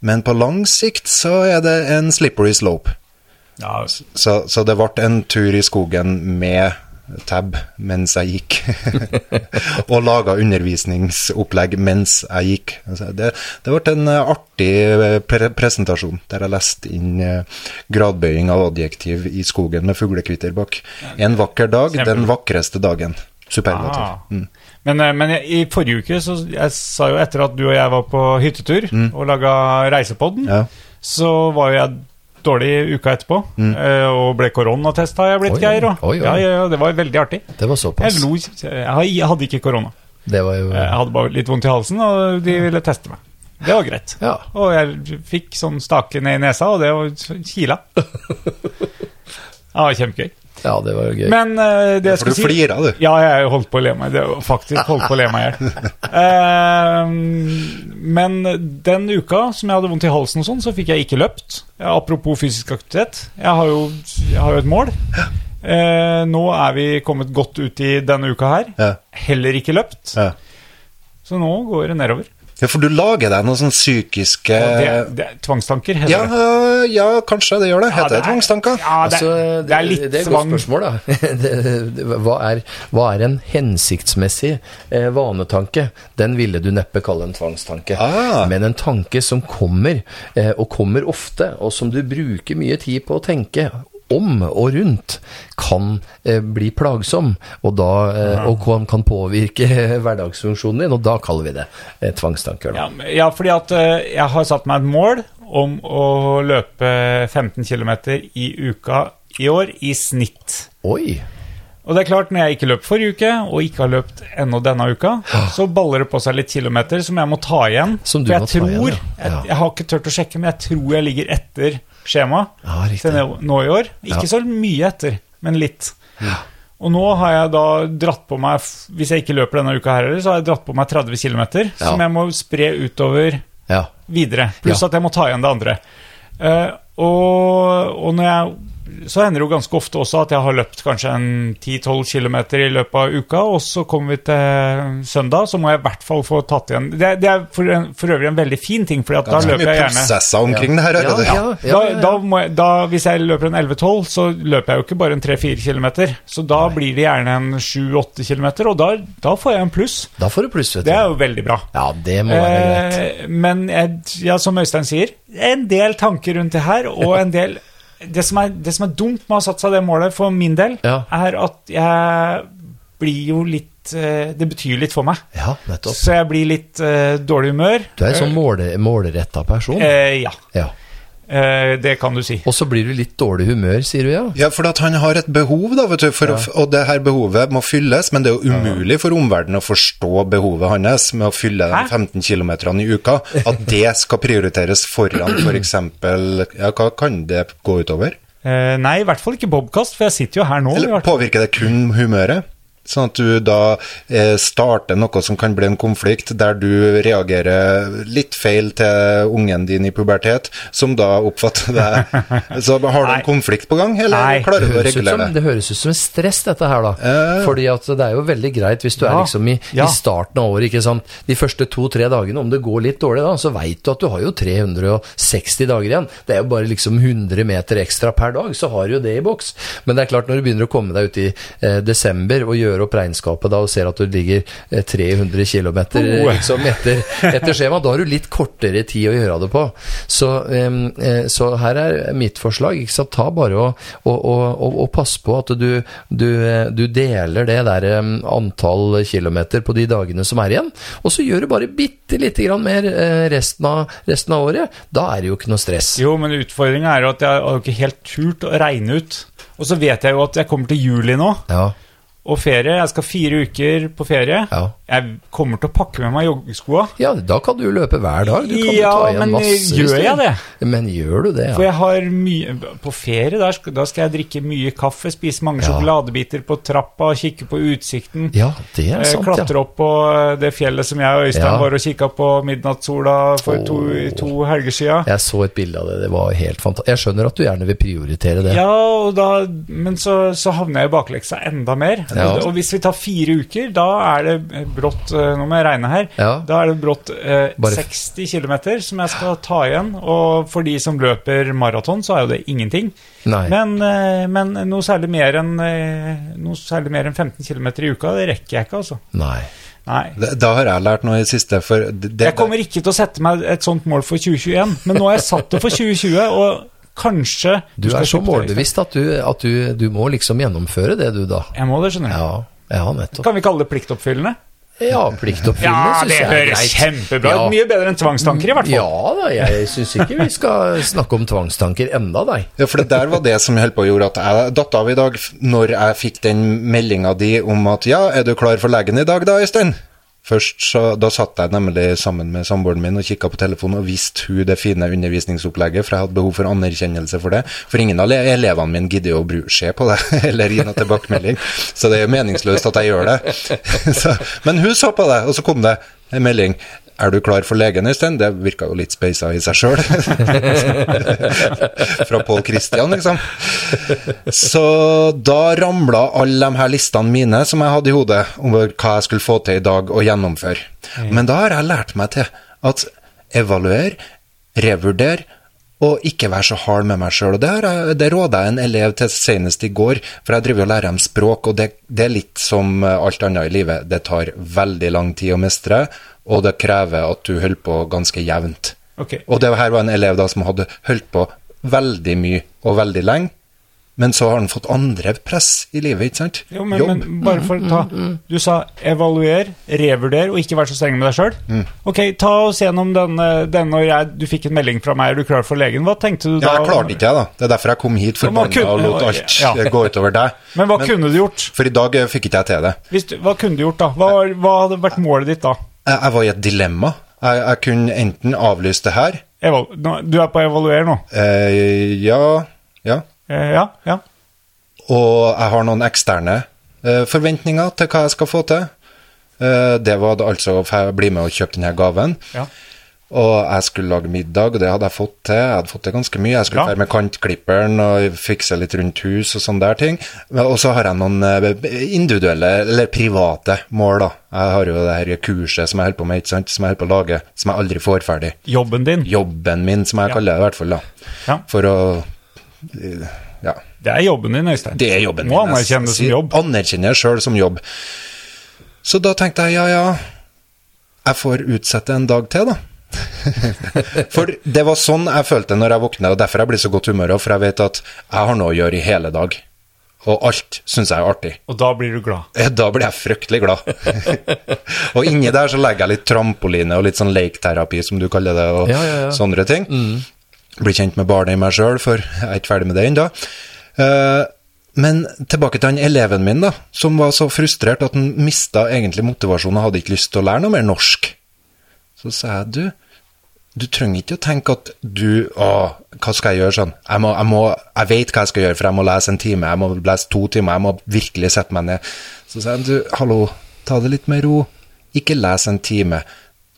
Men på lang sikt så er det en slippery slope. Ja, Så, så det ble en tur i skogen med tab mens jeg gikk. og laga undervisningsopplegg mens jeg gikk. Altså, det, det ble en eh, artig eh, pre presentasjon der jeg leste inn eh, gradbøying av adjektiv i skogen med fuglekvitter bak. En vakker dag, den vakreste dagen. Superlativ. Ah. Mm. Men, men i forrige uke, så jeg sa jo etter at du og jeg var på hyttetur og laga Reisepodden, Ja. så var jo jeg dårlig uka etterpå, eh, og ble koronatesta jeg blitt, Oi, Geir. Og, oi, oi. Ja, ja, det var veldig artig. Det var såpass. Jeg jeg hadde ikke korona. Det var jo Jeg hadde bare litt vondt i halsen, og de ville teste meg. Det var greit. Ja. Og jeg fikk sånn stake ned i nesa, og det var kila. Det var kjempegøy. Ja, det var jo gøy. Men uh, det jeg For du skulle si flira, du. Ja, jeg holdt på å le meg. Det var faktisk holdt på å le meg i hjel. Uh, men den uka som jeg hadde vondt i halsen og sånn, så fikk jeg ikke løpt. Apropos fysisk aktivitet. Jeg har jo, jeg har jo et mål. Uh, nå er vi kommet godt ut i denne uka her. Heller ikke løpt. Så nå går det nedover. Ja, for du lager deg noen sånne psykiske Ja, det, det er tvangstanker, heter ja, det. ja, kanskje det gjør det. Ja, Heter det er- tvangstanker? Ja, det, Altså, det er litt det er et godt spørsmål, da. Hva, er, hva er en hensiktsmessig eh, vanetanke? Den ville du neppe kalle en tvangstanke. Ah. Men en tanke som kommer, eh, og kommer ofte, og som du bruker mye tid på å tenke om og rundt, kan eh, bli plagsom, og, da, eh, og kan, kan påvirke hverdagsfunksjonen din, og da kaller vi det eh, tvangstanker. Ja, ja, fordi at eh, jeg har satt meg et mål om å løpe 15 km i uka i år, i snitt. Oi! Og det er klart, når jeg ikke løp forrige uke, og ikke har løpt ennå denne uka, så baller det på seg litt kilometer som jeg må ta igjen. Som du For jeg må ta igjen, tror, ja. Ja. Jeg, jeg har ikke tørt å sjekke, men jeg tror jeg ligger etter skjema Ja, til nå- i år. Ikke Ja. så mye etter, men litt. Og nå har jeg da dratt på meg, hvis jeg ikke løper denne uka her heller, så har jeg dratt på meg 30 km, Ja. som jeg må spre utover Ja. videre. Pluss Ja. at jeg må ta igjen det andre. Uh, og, og når jeg så hender det jo ganske ofte også at jeg har løpt kanskje en 10-12 km i løpet av uka, og så kommer vi til søndag, så må jeg i hvert fall få tatt igjen Det, det er for, en, for øvrig en veldig fin ting, for da løper jeg gjerne prosesser omkring det her. Ja, ja, ja, da, ja, ja. da må jeg, da, Hvis jeg løper en 11-12, så løper jeg jo ikke bare en 3-4 km. Så da blir det gjerne en 7-8 km, og da, da får jeg en pluss. Da får du pluss, vet du. Det er jo veldig bra. Ja, det må være greit. Eh, men jeg, ja, som Øystein sier, en del tanker rundt det her, og en del det som, er, det som er dumt med å ha satt seg det målet, for min del, Ja. er at jeg blir jo litt eh, Det betyr litt for meg. Ja, nettopp. Så jeg blir litt eh, dårlig humør. Du er en sånn måle, målretta person. Eh, ja, Ja. Eh, det kan du si. Og så blir du litt dårlig humør, sier du ja? Ja, for at han har et behov, da, vet du, for å, og det her behovet må fylles, men det er jo umulig for omverdenen å forstå behovet hans med å fylle de 15 km i uka. At det skal prioriteres foran f.eks. Ja, hva kan det gå utover? Eh, nei, i hvert fall ikke bobkast, for jeg sitter jo her nå. Eller påvirker det kun humøret? Sånn at du da eh, starter noe som kan bli en konflikt, der du reagerer litt feil til ungen din i pubertet, som da oppfatter deg Så har du en konflikt på gang, eller Nei. klarer du å som, regulere det? det høres ut som en stress, dette her, da. Eh. Fordi at det er jo veldig greit hvis du er liksom i, Ja. i starten av året, ikke sant. De første to-tre dagene, om det går litt dårlig da, så veit du at du har jo 360 dager igjen. Det er jo bare liksom 100 meter ekstra per dag, så har du jo det i boks. Men det er klart, når du begynner å komme deg ut i eh, desember og gjøre opp regnskapet da, og ser at du ligger eh, 300 km Oh. liksom etter, etter skjema, da har du litt kortere tid å gjøre det på. Så, eh, så her er mitt forslag. Ikke sant? Ta bare og, og, og, og, pass på at du, du, eh, du deler det der antall kilometer på de dagene som er igjen, og så gjør du bare bitte lite grann mer eh, resten av, resten av året. Da er det jo ikke noe stress. Jo, men utfordringa er jo at jeg har ikke helt turt å regne ut. Og så vet jeg jo at jeg kommer til juli nå, Ja, og ferie. Jeg skal fire uker på ferie. ja. Jeg kommer til å pakke med meg joggeskoa. ja, da kan du løpe hver dag. Du kan Ja, ta igjen men masse. gjør jeg det? Men gjør du det, Ja. For jeg har mye På ferie da skal jeg drikke mye kaffe, spise mange Ja. sjokoladebiter på trappa, kikke på utsikten. Ja, det er eh, sant, ja. Klatre opp på eh, det fjellet som jeg og Øystein Ja. var og kikka på midnattssola for to, Åh. to helger sia. Jeg så et bilde av det, det var helt fantastisk. Jeg skjønner at du gjerne vil prioritere det. Ja, da, men så, så havner jeg i bakleksa enda mer. Ja. Og, og hvis vi tar fire uker, da er det brått eh, Nå må jeg regne her. Ja. Da er det brått eh, 60 km som jeg skal ta igjen. Og for de som løper maraton, så er jo det ingenting. Men, eh, men noe særlig mer enn eh, Noe særlig mer enn 15 km i uka, det rekker jeg ikke, altså. Nei. Nei. Da da har jeg lært noe i siste, for det, det, Jeg kommer ikke til å sette meg et sånt mål for 2021, men nå har jeg satt det for 2020, og kanskje Du du er så målbevisst at, du, at du, du må liksom gjennomføre det, du, da. Jeg må det, skjønner du. Ja, ja nettopp. Kan vi kalle det pliktoppfyllende? Ja, pliktoppfyllende Ja, syns det jeg er høres kjempebra ut. Ja. Mye bedre enn tvangstanker, i hvert fall. Ja da, jeg syns ikke vi skal snakke om tvangstanker enda, nei. Ja, for det der var det som holdt på å gjøre at jeg datt av i dag, når jeg fikk den meldinga di om at ja, er du klar for legen i dag da, Øystein? Først så, Da satt jeg nemlig sammen med samboeren min og kikka på telefonen og viste hun det fine undervisningsopplegget, for jeg hadde behov for anerkjennelse for det. For ingen av elevene mine gidder å bru- se på det, eller gi noe tilbakemelding. Så det er jo meningsløst at jeg gjør det. Så, men hun så på det, og så kom det en melding. Er du klar for legen, Øystein? Det virka jo litt speisa i seg sjøl. Fra Pål Christian, liksom. Så da ramla alle de her listene mine som jeg hadde i hodet, om hva jeg skulle få til i dag og gjennomføre. Men da har jeg lært meg til at evaluer, revurder og ikke være så hard med meg sjøl. Det, jeg- det råda jeg en elev til senest i går, for jeg driver og lærer dem språk, og det, det er litt som alt annet i livet. Det tar veldig lang tid å mestre, og det krever at du holder på ganske jevnt. Okay. Og det her var en elev da som hadde holdt på veldig mye og veldig lenge, men så har han fått andre press i livet, ikke sant? Jo, men, Jobb. men bare for å ta Du sa evaluer, revurder og ikke vær så streng med deg sjøl. Mm. Ok, ta oss gjennom denne, denne når jeg, du fikk en melding fra meg, er du klar for legen? Hva tenkte du da? Ja, jeg klarte ikke det, da. Det er derfor jeg kom hit for å forbanna og lot alt Ja. gå utover deg. Men hva kunne du gjort? For i dag eh, fikk ikke jeg til det. Hvis du, hva kunne du gjort da? Hva, hva hadde vært målet ditt da? Jeg, var i et dilemma. Jeg, jeg kunne enten avlyse det her Eval du er på å evaluere nå? eh, Ja, ja. Eh, ja? Ja? Og jeg har noen eksterne eh, forventninger til hva jeg skal få til. Eh, det var altså å bli med og kjøpe denne gaven. ja. Og jeg skulle lage middag, og det hadde jeg fått til. Jeg hadde fått til ganske mye. Jeg skulle Ja. med kantklipperen og fikse litt rundt hus og sånne der ting. Og så har jeg noen eh, individuelle, eller private, mål, da. Jeg har jo det her kurset som jeg holder på med, ikke sant, som jeg holder på å lage, som jeg aldri får ferdig. Jobben din? Jobben min, som jeg Ja. kaller det i hvert fall, da. Ja. For å eh, Ja. Det er jobben din, Øystein. Det er jobben Må min. Jeg anerkjenne det som jobb. Anerkjenner sjøl som jobb. Så da tenkte jeg ja, ja, jeg får utsette en dag til, da. for det var sånn jeg følte når jeg våkna, og derfor jeg blir så godt humør, for jeg vet at jeg har noe å gjøre i hele dag. Og alt syns jeg er artig. Og da blir du glad. Eh, Da blir jeg fryktelig glad. og inni der så legger jeg litt trampoline og litt sånn leikterapi, som du kaller det, og Ja, ja, ja. sånne ting. Blir kjent med barnet i meg sjøl, for jeg er ikke ferdig med det ennå. Eh, men tilbake til han eleven min, da, som var så frustrert at han mista egentlig motivasjonen og hadde ikke lyst til å lære noe mer norsk. Så sa jeg, du, du trenger ikke å tenke at du Å, hva skal jeg gjøre sånn? Jeg, må, jeg, må, jeg vet hva jeg skal gjøre, for jeg må lese en time, jeg må lese to timer, jeg må virkelig sette meg ned. Så sa jeg, du, hallo, ta det litt med ro. Ikke les en time.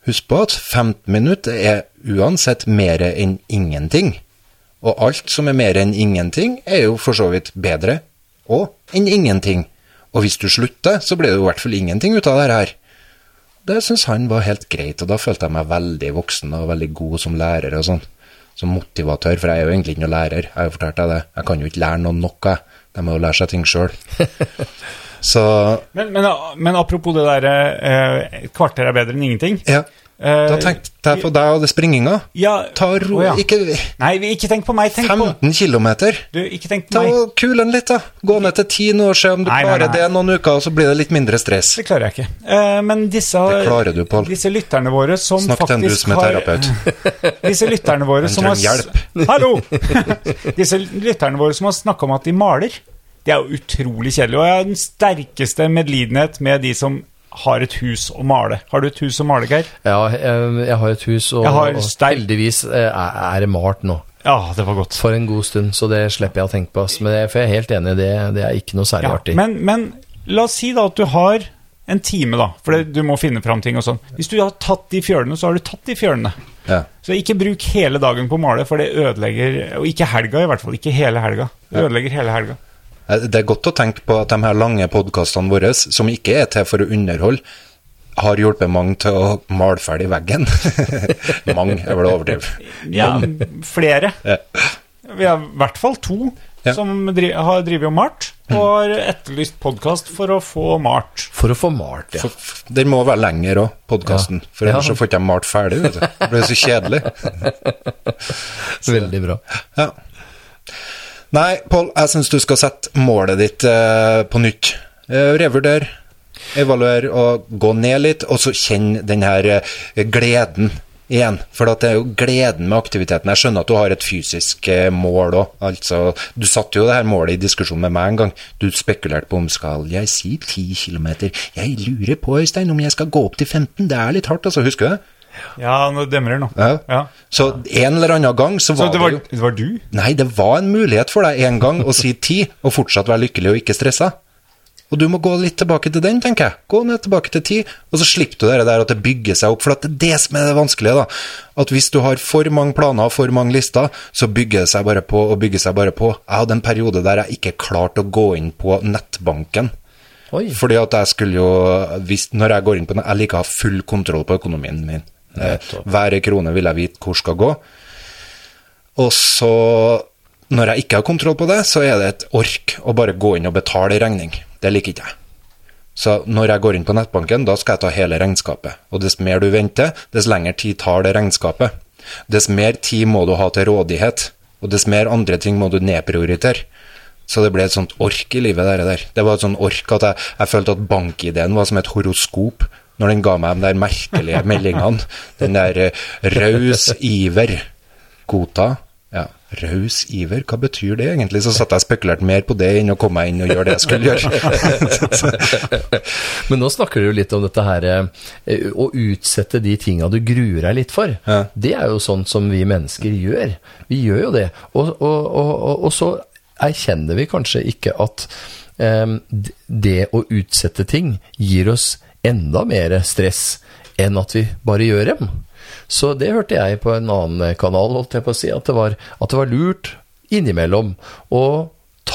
Husk på at 15 minutter er uansett mer enn ingenting. Og alt som er mer enn ingenting, er jo for så vidt bedre og enn ingenting. Og hvis du slutter, så blir det jo i hvert fall ingenting ut av det her. Det syns han var helt greit, og da følte jeg meg veldig voksen og veldig god som lærer og sånn. Som motivatør, for jeg er jo egentlig ikke noen lærer, jeg har jo fortalt deg det. Jeg kan jo ikke lære noen noe, jeg. de må jo lære seg ting sjøl. Så Men, men, men apropos det der eh, kvarter er bedre enn ingenting. ja, Eh, da tenkte jeg på deg og det springinga. ja, Ta ro, ja. ikke Nei, ikke tenk på meg, tenk på 15 km. Du, ikke tenk på Ta meg. Kul den litt, da. Gå ned til 10 nå og se om du Nei, nei, klarer nei. det noen uker, og så blir det litt mindre stress. Det klarer jeg ikke. Uh, men disse, Det du, disse lytterne våre som Snakk til en du faktisk som er har terapeut. Disse lytterne våre som har hjelp. Hallo! Disse lytterne våre som har snakka om at de maler, det er jo utrolig kjedelig. Og jeg har den sterkeste medlidenhet med de som har et hus å male. Har du et hus å male, Geir? Ja, jeg, jeg har et hus, og, har og heldigvis eh, er, er det malt nå. Ja, det var godt. For en god stund, så det slipper jeg å tenke på. Men jeg, for jeg er helt enig, det, det er ikke noe særlig Ja, artig. men, men la oss si da at du har en time, da, for det, du må finne fram ting og sånn. Hvis du har tatt de fjølene, så har du tatt de fjølene. Ja. Så ikke bruk hele dagen på å male, for det ødelegger Og ikke helga, i hvert fall. Ikke hele helga. Det ødelegger hele helga. Eh, Det er godt å tenke på at de her lange podkastene våre, som ikke er til for å underholde, har hjulpet mange til å male ferdig veggen. mange er vel å overdrive. Ja, flere. Ja. Vi har i hvert fall to Ja. som dri har drevet og malt, og har etterlyst podkast for å få malt. For å få malt, ja. For- Den må være lenger òg, podkasten. For ellers Ja. så får ikke jeg malt ferdig. Vet du. Det blir så kjedelig. Veldig bra. Ja. Nei, Pål, jeg syns du skal sette målet ditt eh, på nytt. Eh, revurder, evaluer og gå ned litt, og så kjenn den her eh, gleden igjen. For det er jo gleden med aktiviteten. Jeg skjønner at du har et fysisk eh, mål òg. Altså, du satte jo det her målet i diskusjon med meg en gang. Du spekulerte på om skal jeg si 10 km. Jeg lurer på, Øystein, om jeg skal gå opp til 15. Det er litt hardt, altså. Husker du det? Ja, nå demrer det nå. Ja. Ja. Så en eller annen gang så Så det var, det jo det var du? Nei, det var en mulighet for deg en gang å si ti, og fortsatt være lykkelig og ikke stressa. Og du må gå litt tilbake til den, tenker jeg. Gå ned tilbake til ti, og så slipper du det der at det bygger seg opp. For at det er det som er det vanskelige, da. At hvis du har for mange planer og for mange lister, så bygger det seg bare på og bygger seg bare på. Jeg hadde en periode der jeg ikke klarte å gå inn på nettbanken. Oi. Fordi at jeg skulle jo hvis, Når jeg går inn på den, Jeg liker å ha full kontroll på økonomien min. Eh. Hver krone vil jeg vite hvor skal gå. Og så, når jeg ikke har kontroll på det, så er det et ork å bare gå inn og betale regning. Det liker ikke jeg. Så når jeg går inn på nettbanken, da skal jeg ta hele regnskapet. Og dess mer du venter, dess lengre tid tar det regnskapet. Dess mer tid må du ha til rådighet, og dess mer andre ting må du nedprioritere. Så det ble et sånt ork i livet der. der. Det var et sånt ork at jeg, jeg følte at bankideen var som et horoskop når den ga meg de der merkelige meldingene. Den der eh, raus iver. Godta. Ja, raus iver, hva betyr det egentlig? Så satt jeg og spekulerte mer på det enn å komme meg inn og gjøre det jeg skulle gjøre. Men nå snakker du jo litt om dette her eh, å utsette de tinga du gruer deg litt for. Ja. Det er jo sånn som vi mennesker gjør. Vi gjør jo det. Og, og, og, og, og så erkjenner vi kanskje ikke at um, det å utsette ting gir oss enda mer stress enn at vi bare gjør dem. Så det hørte jeg på en annen kanal, holdt jeg på å si, at det var, at det var lurt innimellom å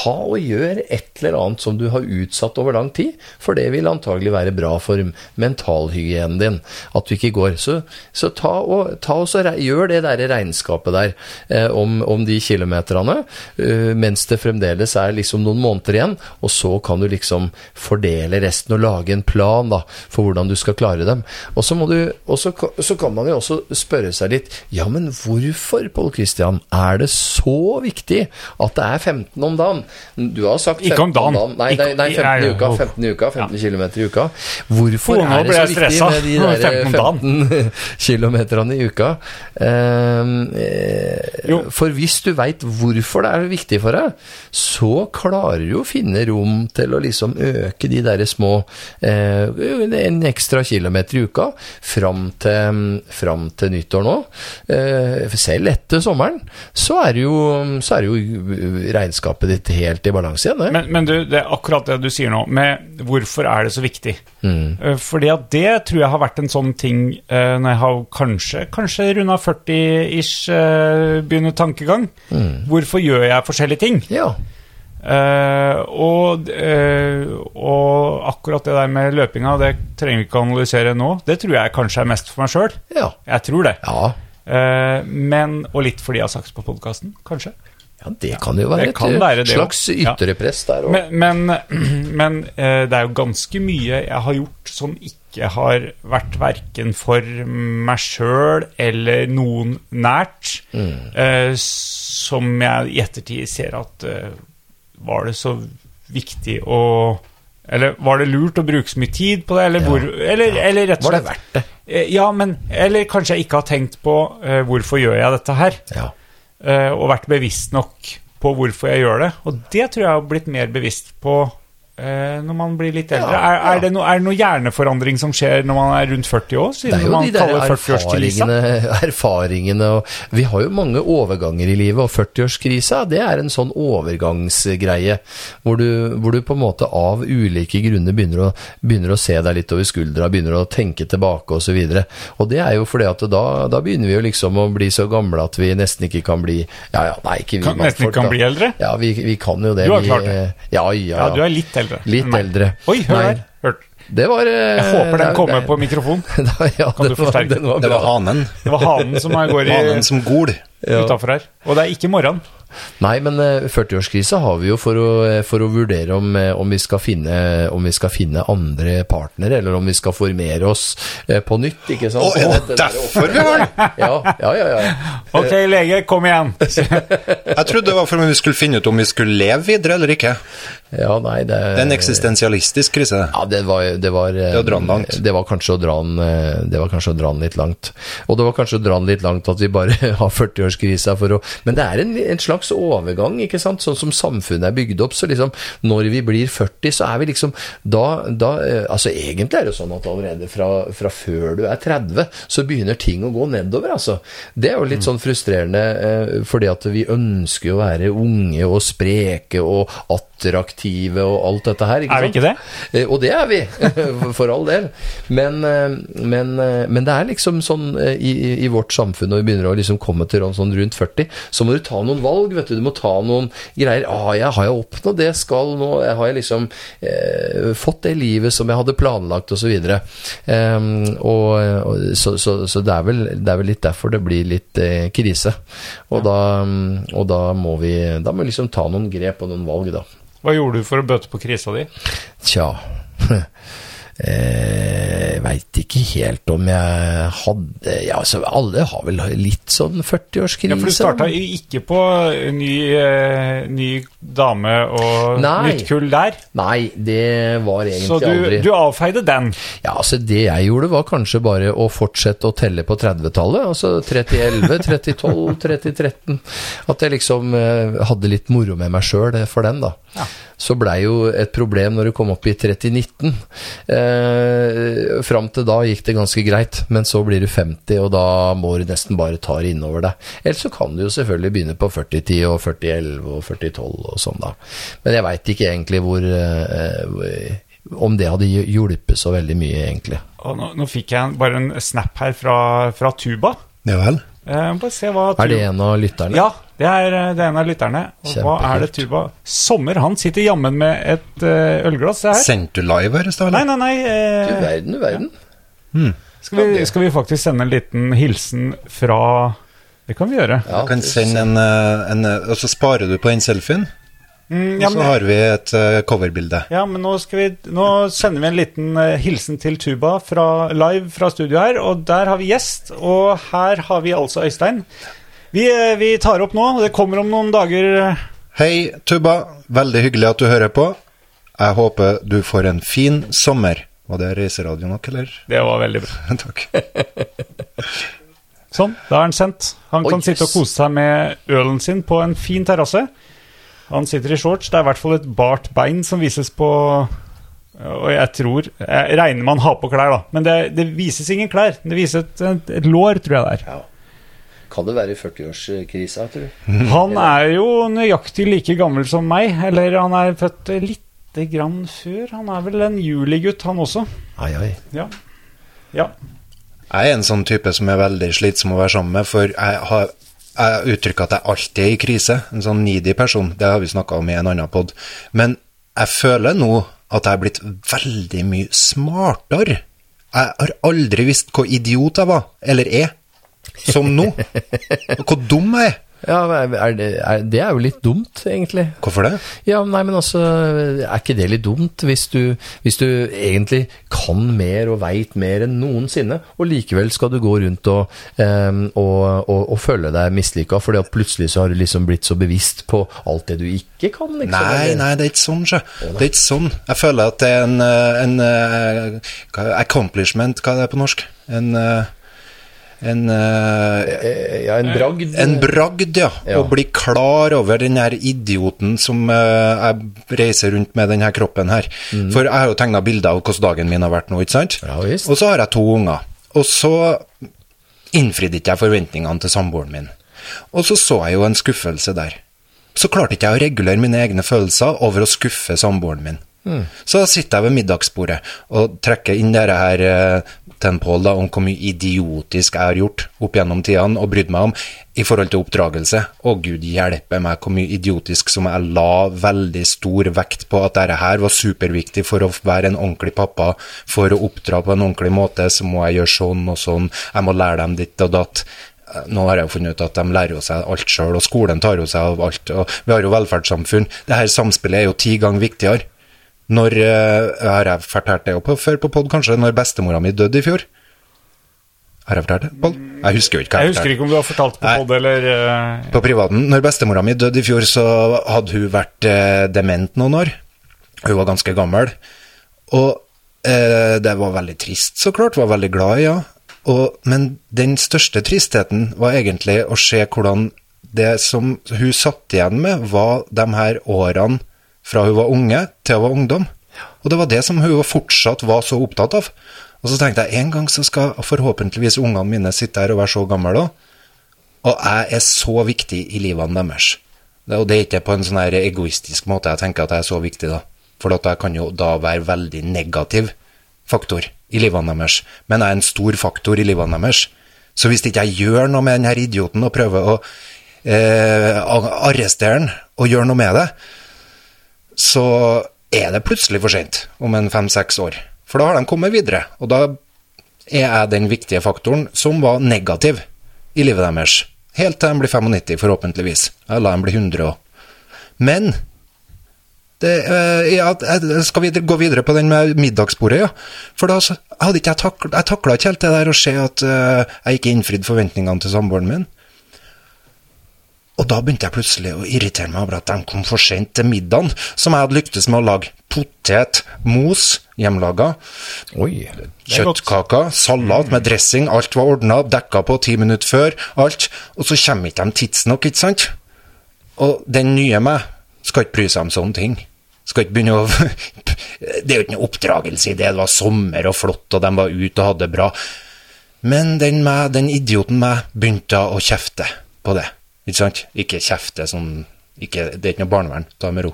ta og gjør et eller annet som du har utsatt over lang tid, for det vil antagelig være bra for mentalhygienen din, at du ikke går. Så, så ta og, ta og så gjør det der regnskapet der eh, om, om de kilometerne, eh, mens det fremdeles er liksom noen måneder igjen, og så kan du liksom fordele resten og lage en plan da, for hvordan du skal klare dem. Og så, må du, og så, så kan man jo også spørre seg litt, ja, men hvorfor, Pål Christian, er det så viktig at det er 15 om dagen? Du har sagt 15 Ikke om dagen. Nei, nei, nei, 15 i uka, 15 i uka, 15 kilometer i uka. Hvorfor nå er det så viktig med de er der 15 om 15 kilometerne i uka? Uh, eh, for hvis du veit hvorfor det er viktig for deg, så klarer du å finne rom til å liksom øke de der små uh, En ekstra kilometer i uka fram til, fram til nyttår nå. Uh, selv etter sommeren så er, jo, så er jo regnskapet ditt helt i balanse igjen. Men, men du, det er akkurat det du sier nå, med hvorfor er det så viktig? Mm. Fordi at det tror jeg har vært en sånn ting eh, når jeg har kanskje, kanskje runda 40-ish uh, begynner tankegang. Hvorfor gjør jeg forskjellige ting? Ja. Uh, og, uh, og akkurat det der med løpinga, det trenger vi ikke å analysere nå. Det tror jeg kanskje er mest for meg sjøl. Ja. Jeg tror det. Ja. Uh, men, og litt fordi jeg har sagt det på podkasten, kanskje. Ja, det kan jo være kan et være det slags også. Ja. der òg. Men, men, men eh, det er jo ganske mye jeg har gjort som ikke har vært verken for meg sjøl eller noen nært, eh, som jeg i ettertid ser at eh, Var det så viktig å Eller var det lurt å bruke så mye tid på det, eller, Ja. hvor, eller, eller rett og slett Var det verdt det? Eh, Ja, men Eller kanskje jeg ikke har tenkt på eh, hvorfor gjør jeg dette her, Ja. Eh, og vært bevisst nok på hvorfor jeg gjør det. Og det tror jeg har blitt mer bevisst på når man blir litt eldre. Ja, er, ja. er, det no, er det noe hjerneforandring som skjer når man er rundt 40 år? Det er jo man de der kaller 40-årskrisa? erfaringene, erfaringene Vi har jo mange overganger i livet, og 40-årskrisa det er en sånn overgangsgreie. Hvor du, hvor du på en måte av ulike grunner begynner å, begynner å se deg litt over skuldra, begynner å tenke tilbake osv. Og, så og det er jo fordi at da, da begynner vi jo liksom å bli så gamle at vi nesten ikke kan bli Ja ja, nei, ikke vi Kan, nesten ikke kan da. bli eldre? Ja, vi, vi kan jo det. Du har klart det. Ja, ja, Ja, du er litt eldre. Litt enn eldre. Oi, hør Nei. her. Hørte. Det var eh, Jeg håper den kommer på mikrofon. Da, ja, Kan du den var- forsterke? var Det var hanen. Det var hanen som går i Hanen som gol. Ja. utafor her. Og det er ikke morgenen. Nei, men eh, 40-årskrise har vi jo for å, eh, for å vurdere om, eh, om, vi skal finne, om vi skal finne andre partnere, eller om vi skal formere oss eh, på nytt, ikke sant? Å, er det derfor vi har den? Ja, ja, ja. ja. Ok, lege, kom igjen! Jeg trodde det var for at vi skulle finne ut om vi skulle leve videre eller ikke. ja nei, det Det er en eksistensialistisk krise. Ja, det var, det var eh, Det var langt. Det var kanskje å dra den, eh, det var kanskje å dra den litt langt. Og det var kanskje å dra den litt langt at vi bare har 40-årskrisa for å Men det er en, en slags overgang, ikke sant? Sånn som samfunnet er bygd opp. Så liksom, når vi blir 40, så er vi liksom Da, da eh, Altså, egentlig er det sånn at allerede fra, fra før du er 30, så begynner ting å gå nedover, altså. Det er jo litt sånn frustrerende, eh, fordi at vi ønsker å være unge og spreke og attraktive og alt dette her. Ikke Er vi ikke det? Eh, Og det er vi, for all del. Men, men, men det er liksom sånn i, i- i vårt samfunn, når vi begynner å liksom komme til sånn rundt 40, så må du ta noen valg, vet du. Du må ta noen greier. Ah, jeg, har jeg oppnådd det jeg skal nå? Jeg Har jeg liksom eh, fått det livet som jeg hadde planlagt, osv. Eh, og, og, så så, så det, er vel, det er vel litt derfor det blir litt eh, krise. Og, da, mm, og da må vi da må vi liksom ta noen grep og noen valg, da. Hva gjorde du for å bøte på krisa di? Tja Jeg veit ikke helt om jeg hadde Ja, altså, alle har vel litt sånn 40-årskrise. Ja, for du starta ikke på ny, eh, ny dame og Nei. nytt kull der. Nei, det var egentlig aldri Så du, aldri du avfeide den. Ja, altså Det jeg gjorde, var kanskje bare å fortsette å telle på 30-tallet. Altså 3011, 3012, 3013. At jeg liksom eh, hadde litt moro med meg sjøl for den, da. Så blei jo et problem når det kom opp i 3019. Eh, Fram til da gikk det ganske greit, men så blir du 50, og da må du nesten bare ta det innover deg. Ellers så kan du jo selvfølgelig begynne på 4010 og 4011 og 4012 og sånn, da. Men jeg veit ikke egentlig hvor eh, om det hadde hjulpet så veldig mye, egentlig. Og nå, nå fikk jeg bare en snap her fra, fra Tuba. Ja vel. Eh, bare se hva Er det en av lytterne? Ja, det er, eh, det er en av lytterne. Og hva er det Tuba Sommer, han sitter jammen med et eh, ølglass. Sendte du live her i stad, Nei, eller? nei, nei. Du eh, verden, du verden. skal, vi, skal vi faktisk sende en liten hilsen fra Det kan vi gjøre. Ja, Du kan sende en, en Og så sparer du på den selfien, Mm, og så har vi et uh, coverbilde. ja, men nå, skal vi, nå sender vi en liten uh, hilsen til Tuba fra, live fra studio her. Og der har vi gjest, og her har vi altså Øystein. Vi, uh, vi tar opp nå. og Det kommer om noen dager. Hei, Tuba. Veldig hyggelig at du hører på. Jeg håper du får en fin sommer. Var det reiseradio nok, eller? Det var veldig bra. Takk. Sånn, da er han sendt. Han oh, kan sitte og kose seg med ølen sin på en fin terrasse. Han sitter i shorts. Det er i hvert fall et bart bein som vises på Og jeg tror Jeg regner med han har på klær, da. Men det, det vises ingen klær. Det vises et, et, et lår, tror jeg det er. Ja. Kan det være 40-årskrisa, tror du? Han er jo nøyaktig like gammel som meg. Eller han er født lite grann før. Han er vel en juligutt, han også. Ai, ai. Ja. ja. Jeg er en sånn type som er veldig slitsom å være sammen med, for jeg har jeg uttrykker at jeg alltid er i krise. En sånn needy person. Det har vi snakka om i en annen pod. Men jeg føler nå at jeg er blitt veldig mye smartere. Jeg har aldri visst hvor idiot jeg var, eller er, som nå. Hvor dum jeg er. Ja, er det, er, det er jo litt dumt, egentlig. Hvorfor det? Ja, nei, men altså, er ikke det litt dumt hvis du, hvis du egentlig kan mer og veit mer enn noensinne, og likevel skal du gå rundt og, um, og, og, og føle deg mislykka fordi at plutselig så har du liksom blitt så bevisst på alt det du ikke kan, liksom? Nei, nei, det er ikke sånn, sjø. Det er ikke sånn. Jeg føler at det er en, eh, en uh, accomplishment, hva er det på norsk? En eh, en, eh, Ja, en bragd. en bragd, ja. Ja. Å bli klar over den her idioten som eh, jeg reiser rundt med den her kroppen her. For jeg har jo tegna bilder av hvordan dagen min har vært nå, ikke sant? Ja, visst. Og så har jeg to unger. Og så innfridde ikke jeg forventningene til samboeren min. Og så så jeg jo en skuffelse der. Så klarte ikke jeg å regulere mine egne følelser over å skuffe samboeren min. Så sitter jeg ved middagsbordet og trekker inn dette her eh, til Pål om hvor mye idiotisk jeg har gjort opp gjennom tidene og brydd meg om i forhold til oppdragelse. Å gud hjelpe meg hvor mye idiotisk som jeg la veldig stor vekt på at dette her var superviktig for å være en ordentlig pappa, for å oppdra på en ordentlig måte, så må jeg gjøre sånn og sånn, jeg må lære dem ditt og datt. Eh, Nå har jeg jo funnet ut at de lærer jo seg alt sjøl, og skolen tar jo seg av alt. og Vi har jo velferdssamfunn. Det her samspillet er jo ti ganger viktigere. Når eh, Har jeg fortalt det på, før på pod, kanskje? Når bestemora mi døde i fjor? Har jeg fortalt det, Pål? Jeg husker jo ikke. hva Jeg jeg husker ikke om du har fortalt på pod eller uh... På privaten. Når bestemora mi døde i fjor, så hadde hun vært eh, dement noen år. Hun var ganske gammel. Og eh, det var veldig trist, så klart. Var veldig glad, ja. henne. men den største tristheten var egentlig å se hvordan det som hun satt igjen med, var de her årene fra hun var unge til hun var ungdom. Og det var det som hun fortsatt var så opptatt av. Og så tenkte jeg en gang så skal forhåpentligvis ungene mine sitte her og være så gamle òg. Og jeg er så viktig i livene deres. Og det er ikke på en sånn egoistisk måte jeg tenker at jeg er så viktig, da. For jeg kan jo da være veldig negativ faktor i livene deres. Men jeg er en stor faktor i livene deres. Så hvis ikke jeg gjør noe med denne idioten og prøver å eh, arrestere den og gjøre noe med det, så er det plutselig for sent om en fem-seks år. For da har de kommet videre, og da er jeg den viktige faktoren som var negativ i livet deres. Helt til de blir 95, forhåpentligvis. Eller de blir 100 òg. Men det, eh, ja, skal vi gå videre på den med middagsbordet, ja. For da hadde ikke jeg takla ikke helt det der å se at eh, jeg ikke innfridde forventningene til samboeren min. Og da begynte jeg plutselig å irritere meg over at de kom for sent til middagen, som jeg hadde lyktes med å lage potet, mos, hjemmelaga, er kjøttkaker, salat med dressing, alt var ordna, dekka på ti minutter før, alt. Og så kommer ikke de tidsnok, ikke sant? Og den nye meg skal ikke bry seg om sånne ting. Skal ikke begynne å Det er jo ikke noe oppdragelse i det, det var sommer og flott, og de var ute og hadde det bra. Men den, meg, den idioten meg begynte å kjefte på det, ikke sant? Ikke kjefte sånn ikke, Det er ikke noe barnevern, ta det med ro.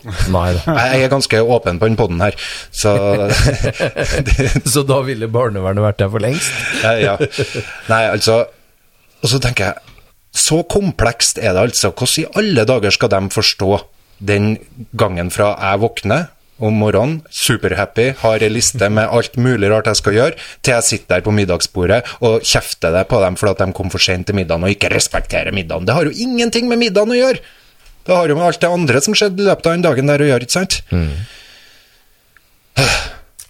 Jeg er ganske åpen på den poden her, så Så da ville barnevernet vært der for lengst? Ja. Nei, altså Og så tenker jeg Så komplekst er det altså. Hvordan i alle dager skal de forstå den gangen fra jeg våkner om morgenen, superhappy, har ei liste med alt mulig rart jeg skal gjøre, til jeg sitter der på middagsbordet og kjefter det på dem for at de kom for sent til middagen og ikke respekterer middagen. Det har jo ingenting med middagen å gjøre! Det har jo med alt det andre som skjedde i løpet av den dagen der å gjøre, ikke sant?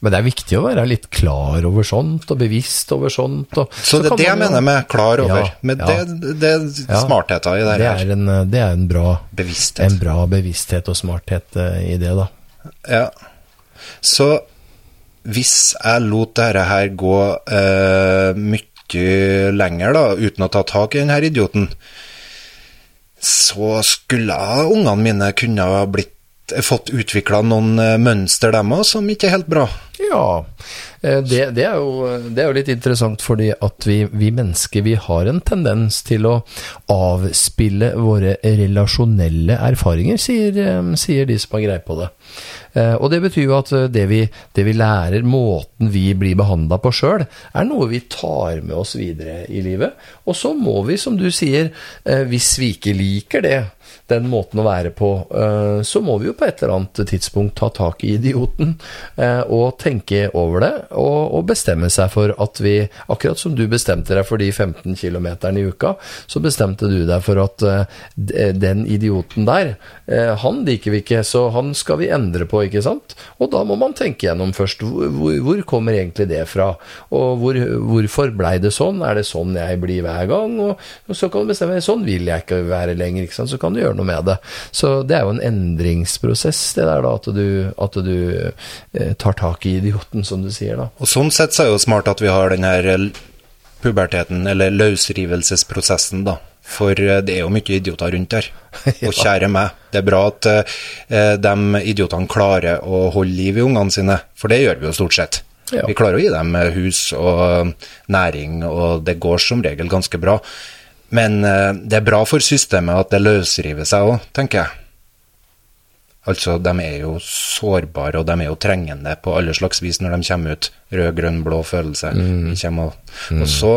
Men det er viktig å være litt klar over sånt, og bevisst over sånt. Og, Så det er det jeg jo- mener med klar over. Ja, med ja. det, det er Ja. smartheter i det, Det her. er en, det er en bra Bevissthet. En bra bevissthet og smarthet eh, i det, da. Ja. Så hvis jeg lot dette her gå eh, mye lenger, da, uten å ta tak i denne idioten, så skulle ungene mine kunne ha blitt, fått utvikla noen eh, mønster, dem òg, som ikke er helt bra. Ja, eh, det, det, er jo, det er jo litt interessant fordi at vi, vi mennesker vi har en tendens til å avspille våre relasjonelle erfaringer, sier, eh, sier de som har greie på det. Eh, Og det betyr jo at eh, det vi, det vi lærer, måten vi blir behandla på sjøl, er noe vi tar med oss videre i livet. Og så må vi, som du sier, eh, hvis vi ikke liker det, den måten å være på, eh, så må vi jo på et eller annet tidspunkt ta tak i idioten eh, og tenke over det, og, bestemme seg for at vi, akkurat som du bestemte deg for de 15 km i uka, så bestemte du deg for at eh, den idioten der, han liker vi ikke, så han skal vi endre på, ikke sant? Og da må man tenke gjennom først, hvor, kommer egentlig det fra? Og hvor, hvorfor blei det sånn? Er det sånn jeg blir hver gang? Og så kan du bestemme, sånn vil jeg ikke være lenger, ikke sant? Så kan du gjøre noe med det. Så det er jo en endringsprosess, det der da, at du, at du eh, tar tak i idioten, som du sier da. Og sånn sett så er det jo smart at vi har den her eh, puberteten, eller løsrivelsesprosessen, da. For eh, det er jo mye idioter rundt der. Og kjære meg, det er bra at eh, de idiotene klarer å holde liv i ungene sine, for det gjør vi jo stort sett. Ja. Vi klarer å gi dem eh, hus og næring, og det går som regel ganske bra. Men eh, det er bra for systemet at det løsriver seg òg, tenker jeg. Altså, de er jo sårbare, og de er jo trengende på alle slags vis når de kommer ut. Rød, grønn, blå følelse. Mm. kommer, og, og så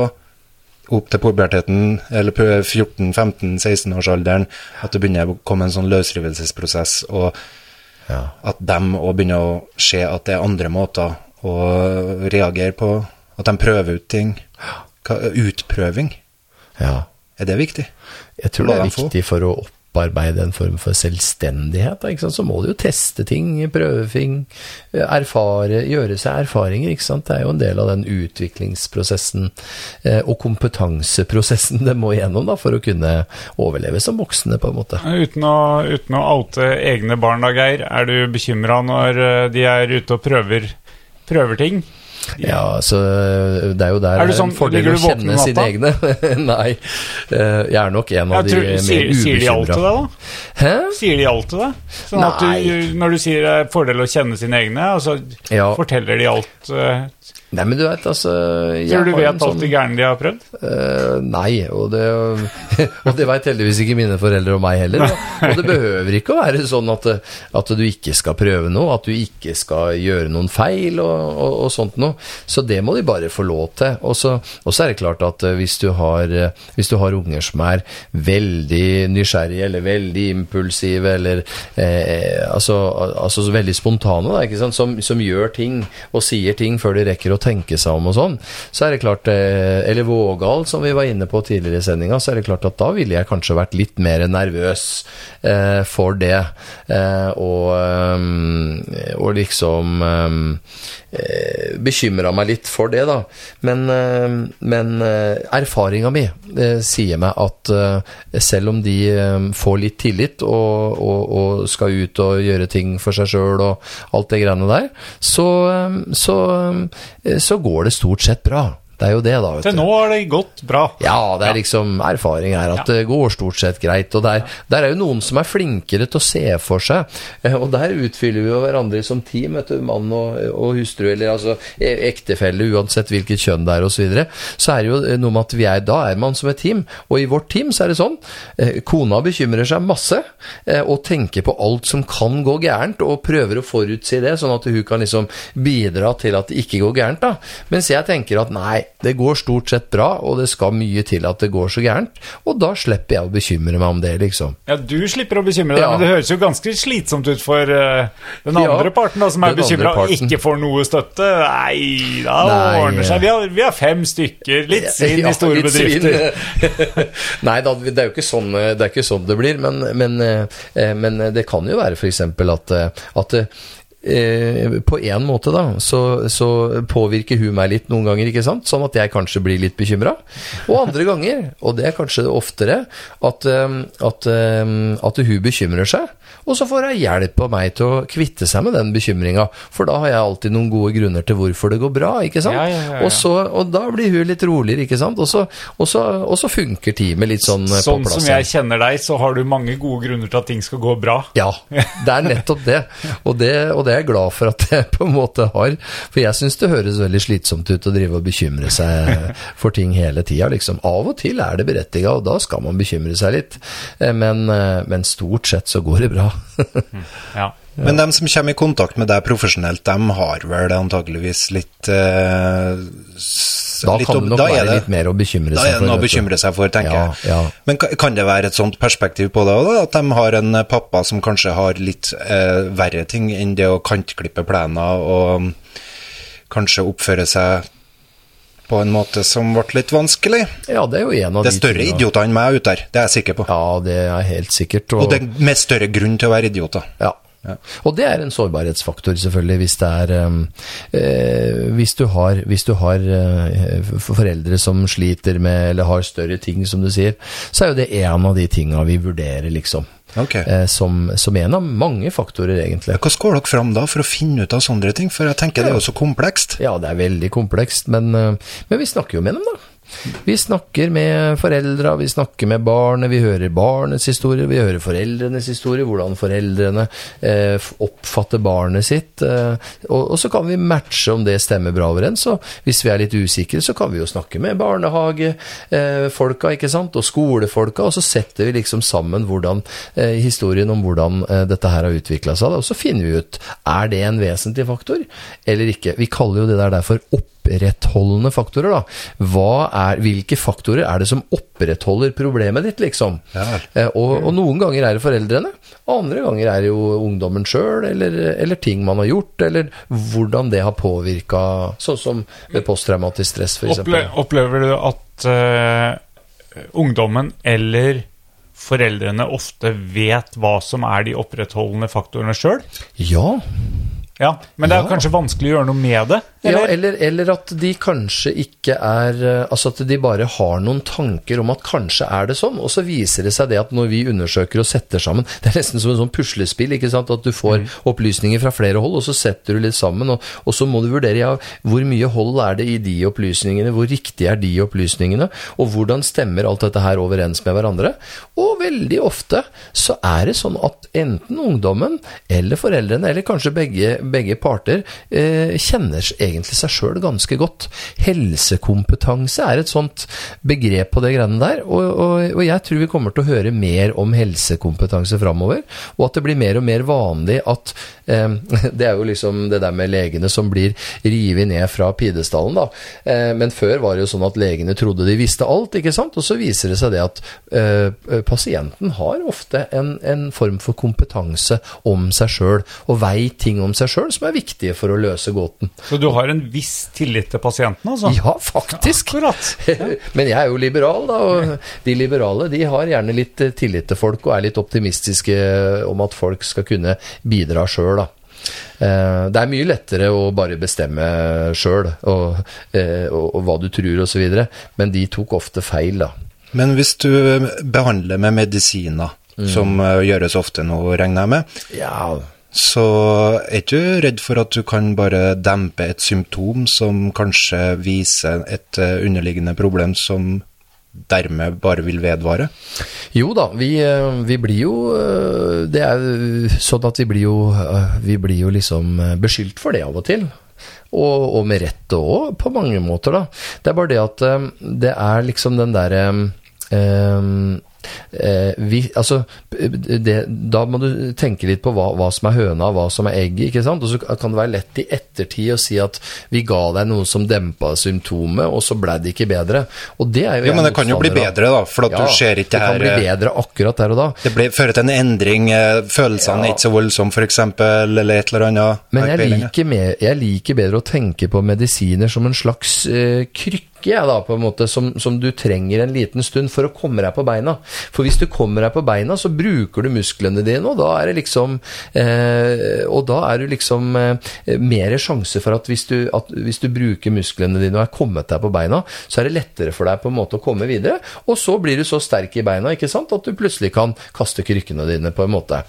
opp til puberteten, eller 14-15-16-årsalderen, at det begynner å komme en sånn løsrivelsesprosess, og Ja. at de òg begynner å se at det er andre måter å reagere på. At de prøver ut ting. Utprøving, ja. Er det viktig? Jeg tror det er viktig for å opparbeide en form for selvstendighet. Ikke sant? Så må du jo teste ting, prøve ting, erfare, gjøre seg erfaringer. Ikke sant? Det er jo en del av den utviklingsprosessen eh, og kompetanseprosessen det må gjennom da, for å kunne overleve som voksne, på en måte. Uten å, uten å oute egne barn, da, Geir, er du bekymra når eh, de er ute og prøver, prøver ting? Ja, så det er jo der Er det sånn- en fordel å kjenne sine egne. Nei, eh, jeg er nok en av tror, de mer sier, sier de alt til deg, da? Hæ? Sier de alt til deg? Sånn at du, Nei. når du sier det er fordel å kjenne sine egne, og så Ja. forteller de alt eh, Nei, men du vet, altså Tror du vet alt sånn- det gærne de har prøvd? Uh, nei, og det, og det veit heldigvis ikke mine foreldre og meg heller. Og, og det behøver ikke å være sånn at, at du ikke skal prøve noe, at du ikke skal gjøre noen feil og, og, og sånt noe. Så det må de bare få lov til. Og så, er det klart at eh, hvis du, har, eh, hvis du har unger som er veldig nysgjerrige eller veldig impulsive eller eh, altså, altså veldig spontane, da, ikke sant? Som, som gjør ting og sier ting før de rekker å tenke seg om og sånn, så er det klart eh, Eller vågal, som vi var inne på tidligere i sendinga, så er det klart at da ville jeg kanskje vært litt mer nervøs eh, for det. Eh, og, og liksom eh, bekymra meg litt for det, da. Men, eh, men eh, erfaringa mi eh, sier meg at selv om de får litt tillit og, og, og skal ut og gjøre ting for seg sjøl og alt det greiene der, så, så, så går det stort sett bra. Det er jo det, da. vet Til nå har det gått bra. Ja, det er liksom erfaring her at det går stort sett greit. Og der, der er jo noen som er flinkere til å se for seg, eh, og der utfyller vi jo hverandre som team, vet du, mann og, og hustru, eller altså e- ektefelle, uansett hvilket kjønn det er, osv. Så, videre. så er det jo noe med at vi er, da er man som et team. Og i vårt team så er det sånn, eh, kona bekymrer seg masse, eh, og tenker på alt som kan gå gærent, og prøver å forutsi det, sånn at hun kan liksom bidra til at det ikke går gærent, da. Mens jeg tenker at nei, det går stort sett bra, og det skal mye til at det går så gærent, og da slipper jeg å bekymre meg om det, liksom. Ja, Du slipper å bekymre deg, Ja. men det høres jo ganske slitsomt ut for uh, den Ja, andre parten, da, som er bekymra og ikke får noe støtte. Nei, da Nei, ordner seg. Vi har, vi har fem stykker. Litt svinn Ja, i store bedrifter. Nei da, det er jo ikke sånn det, er ikke sånn det blir, men, men, eh, men det kan jo være f.eks. at, eh, at eh, på en måte, da, så, så påvirker hun meg litt noen ganger, ikke sant? Sånn at jeg kanskje blir litt bekymra. Og andre ganger, og det er kanskje oftere, at, eh, at, eh, at hun bekymrer seg. Og så får hun hjelp av meg til å kvitte seg med den bekymringa, for da har jeg alltid noen gode grunner til hvorfor det går bra, ikke sant? Ja, ja, ja. Og, så, og da blir hun litt roligere, ikke sant? Og så, og så, og så funker teamet litt sånn Sånn på plass. Sånn som jeg kjenner deg, så har du mange gode grunner til at ting skal gå bra. Ja, det er nettopp det. Og, det. og det er jeg glad for at jeg på en måte har. For jeg syns det høres veldig slitsomt ut å drive og bekymre seg for ting hele tida, liksom. Av og til er det berettiga, og da skal man bekymre seg litt. Eh, Men, eh, men stort sett så går det bra. Ja. Men de som kommer i kontakt med deg profesjonelt, de har vel antageligvis litt uh, Da litt kan det nok være det- litt mer å bekymre Da seg er det for. noe å bekymre seg for, tenker Ja, jeg. ja. Men ka- kan det være et sånt perspektiv på det òg, at de har en eh, pappa som kanskje har litt uh, verre ting enn det å kantklippe plener og mm, kanskje oppføre seg på en måte som ble litt vanskelig? Ja, det er jo en av de... Det er større tinga- idioter enn meg ute der, det er jeg sikker på. Ja, det er helt sikkert. Og det er med større grunn til å være idioter. Ja. Og det er en sårbarhetsfaktor, selvfølgelig, hvis det er eh, Hvis du har, hvis du har eh, foreldre som sliter med, eller har større ting, som du sier, så er jo det en av de tinga vi vurderer, liksom. Okay. Eh, som, som en av mange faktorer, egentlig. Hva går dere fram da for å finne ut av sånne ting? For jeg tenker det er jo så komplekst. Ja, det er veldig komplekst, men, men vi snakker jo med dem, da. Vi snakker med foreldra, vi snakker med barnet, vi hører barnets historie, vi hører foreldrenes historie, hvordan foreldrene eh, oppfatter barnet sitt. Eh, og, og så kan vi matche om det stemmer bra overens. Og hvis vi er litt usikre, så kan vi jo snakke med barnehagefolka, eh, ikke sant, og skolefolka, og så setter vi liksom sammen hvordan, eh, historien om hvordan eh, dette her har utvikla seg. Og så finner vi ut er det en vesentlig faktor eller ikke. Vi kaller jo det der derfor opprettholdende faktorer. da. Hva er, hvilke faktorer er det som opprettholder problemet ditt, liksom? Ja. Eh, og, og noen ganger er det foreldrene, andre ganger er det jo ungdommen sjøl, eller, eller ting man har gjort, eller hvordan det har påvirka, sånn som ved posttraumatisk stress, f.eks. Opple opplever du at uh, ungdommen eller foreldrene ofte vet hva som er de opprettholdende faktorene sjøl? Ja, Ja, men det er Ja. kanskje vanskelig å gjøre noe med det? Ja, Eller? eller, eller at de kanskje ikke er eh, Altså at de bare har noen tanker om at kanskje er det sånn, og så viser det seg det at når vi undersøker og setter sammen Det er nesten som en sånn puslespill, ikke sant, at du får Mm. opplysninger fra flere hold, og så setter du litt sammen, og, og så må du vurdere ja, hvor mye hold er det i de opplysningene, hvor riktig er de opplysningene, og hvordan stemmer alt dette her overens med hverandre. Og veldig ofte så er det sånn at enten ungdommen eller foreldrene, eller kanskje begge, begge parter, eh, kjenner egentlig seg sjøl ganske godt. Helsekompetanse er et sånt begrep på det greiene der, og, og, og jeg tror vi kommer til å høre mer om helsekompetanse framover, og at det blir mer og mer vanlig at eh, Det er jo liksom det der med legene som blir revet ned fra pidestallen, da. Eh, men før var det jo sånn at legene trodde de visste alt, ikke sant? Og så viser det seg det at eh, pasienten har ofte en, en form for kompetanse om seg sjøl, og veit ting om seg sjøl som er viktige for å løse gåten. Så du har en viss tillit til pasienten, altså? Ja, faktisk. Akkurat. Men jeg er jo liberal, da, og de liberale de har gjerne litt eh, tillit til folk og er litt optimistiske om at folk skal kunne bidra sjøl, da. Eh, Det er mye lettere å bare bestemme sjøl og, eh, og, og hva du tror osv., men de tok ofte feil, da. Men hvis du behandler med medisiner, som eh, gjøres ofte nå, regner jeg med, Ja, så er du redd for at du kan bare dempe et symptom som kanskje viser et eh, underliggende problem som dermed bare vil vedvare? Jo da, vi, eh, vi blir jo eh, Det er sånn at vi blir jo Vi blir jo liksom beskyldt for det av og til. Og, og med rette òg, på mange måter, da. Det er bare det at det er liksom den derre eh, eh, vi, altså, det, da må du tenke litt på hva, hva som er høna, og hva som er egget. ikke sant? Og så kan det være lett i ettertid å si at vi ga deg noe som dempa symptomet, og så ble det ikke bedre. Og det er jo Jo, men det kan jo bli bedre, da, for at du ser ikke det her det kan bli eh, bedre akkurat der og da. Det blir, fører til en endring, eh, følelsene Ja. er ikke så voldsomme f.eks., eller et eller annet. Men jeg liker, med, jeg liker bedre å tenke på medisiner som en slags eh, krykke, jeg da, på en måte, som, som du trenger en liten stund for å komme deg på beina. For hvis du kommer deg på beina, så bruker du musklene dine, og da er det liksom eh, Og da er du liksom eh, mer sjanse for at hvis, du, at hvis du bruker musklene dine og er kommet deg på beina, så er det lettere for deg på en måte å komme videre. Og så blir du så sterk i beina ikke sant, at du plutselig kan kaste krykkene dine, på en måte.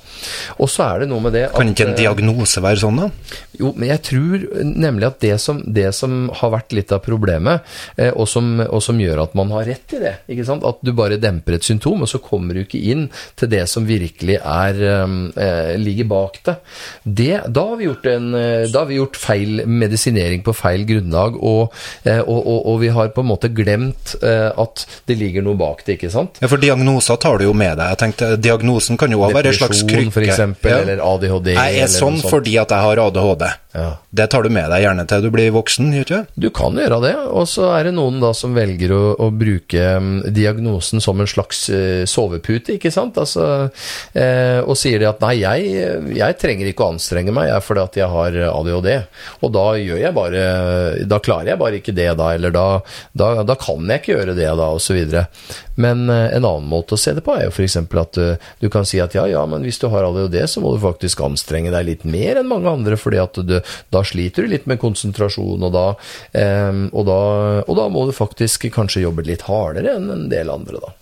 Og så er det noe med det at Kan ikke en eh, diagnose være sånn, da? jo, men jeg tror nemlig at det som, det som har vært litt av problemet, og, som, og som gjør at man har rett i det, at du bare demper et symptom, og så kommer du ikke inn til det som virkelig er, eh, ligger bak det. det da, har vi gjort en, eh, da har vi gjort feil medisinering på feil grunnlag, og, eh, og, og, vi har på en måte glemt eh, at det ligger noe bak det, ikke sant? Ja, For diagnoser tar du jo med deg. Jeg tenkte, Diagnosen kan jo òg være en slags Depresjon, krykke. for eksempel, Ja. eller ADHD. Jeg er sånn fordi at jeg har ADHD. Ja. Det tar du med deg gjerne til du blir voksen, gjør du kan gjøre det, og så er det noen da som velger å, å bruke mm, diagnosen som en slags eh, sovepute, ikke sant? Altså, eh, og sier det at nei, jeg, jeg trenger ikke å anstrenge meg, jeg, fordi at jeg har ADHD. Og da gjør jeg bare Da klarer jeg bare ikke det, da, eller da, da, da kan jeg ikke gjøre det, da, osv. Men eh, en annen måte å se det på er jo f.eks. at du kan si at ja, ja, men hvis du har ADHD, så må du faktisk anstrenge deg litt mer enn mange andre, fordi at du, da sliter du litt med konsentrasjon, og da, og, da, og da må du faktisk kanskje jobbe litt hardere enn en del andre, da.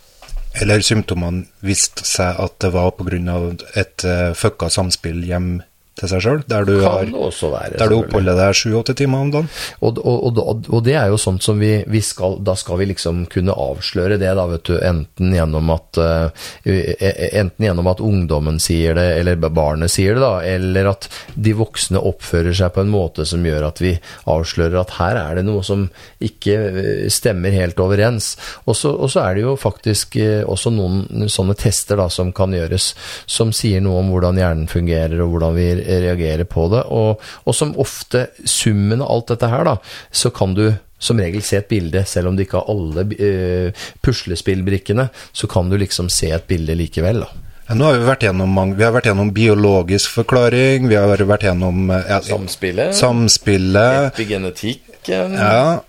Eller symptomene viste seg at det var pga. et uh, fucka samspill hjem til seg sjøl, der du, har, være. der du oppholder deg sju-åtte timer om dagen. Og, og, og, og det er jo sånt som vi, vi skal Da skal vi liksom kunne avsløre det, da, vet du. Enten gjennom at eh, Enten gjennom at ungdommen sier det, eller barnet sier det, da. Eller at de voksne oppfører seg på en måte som gjør at vi avslører at her er det noe som ikke eh, stemmer helt overens. Og så er det jo faktisk eh, også noen sånne tester da som kan gjøres, som sier noe om hvordan hjernen fungerer, og hvordan vi reagerer på det. Og, og som ofte, summen av alt dette her, da, så kan du som regel se et bilde, selv om du ikke har alle uh, puslespillbrikkene, så kan du liksom se et bilde likevel. da. Ja, nå har vi vært gjennom mange, vi har vært gjennom biologisk forklaring, vi har vært gjennom eh, ja, Samspillet, samspillet, epigenetikken ja,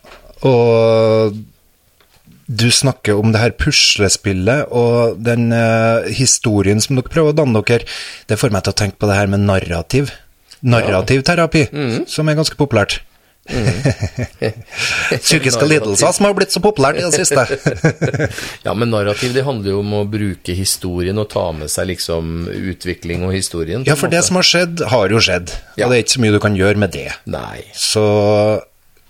og du snakker om det her puslespillet og den eh, historien som dere prøver å danne dere. Det får meg til å tenke på det her med narrativ. Narrativ terapi, som er ganske populært. Psykiske lidelser som har blitt så populært i det siste. Ja, men narrativ det handler jo om å bruke historien og ta med seg liksom utvikling og historien. ja, for det som har skjedd, har jo skjedd. Ja. Og det er ikke så mye du kan gjøre med det. Nei. Så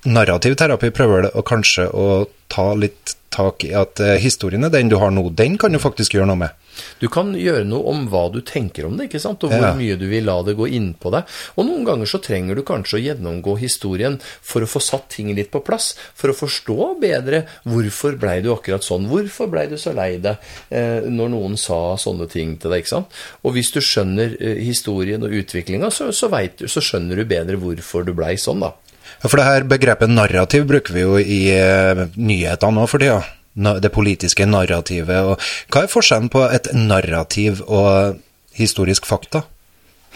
narrativ terapi prøver det å kanskje å ta litt tak i at eh, historien er den du har nå, den kan du faktisk gjøre noe med. Du kan gjøre noe om hva du tenker om det, ikke sant? og hvor Ja. mye du vil la det gå inn på deg. Og noen ganger så trenger du kanskje å gjennomgå historien for å få satt ting litt på plass, for å forstå bedre hvorfor blei du akkurat sånn, hvorfor blei du så lei deg eh, når noen sa sånne ting til deg, ikke sant. Og hvis du skjønner eh, historien og utviklinga, så, så, vet så skjønner du bedre hvorfor du blei sånn, da. Ja, For det her begrepet narrativ bruker vi jo i eh, nyhetene nå for tida. Det politiske narrativet. Og hva er forskjellen på et narrativ og historisk fakta?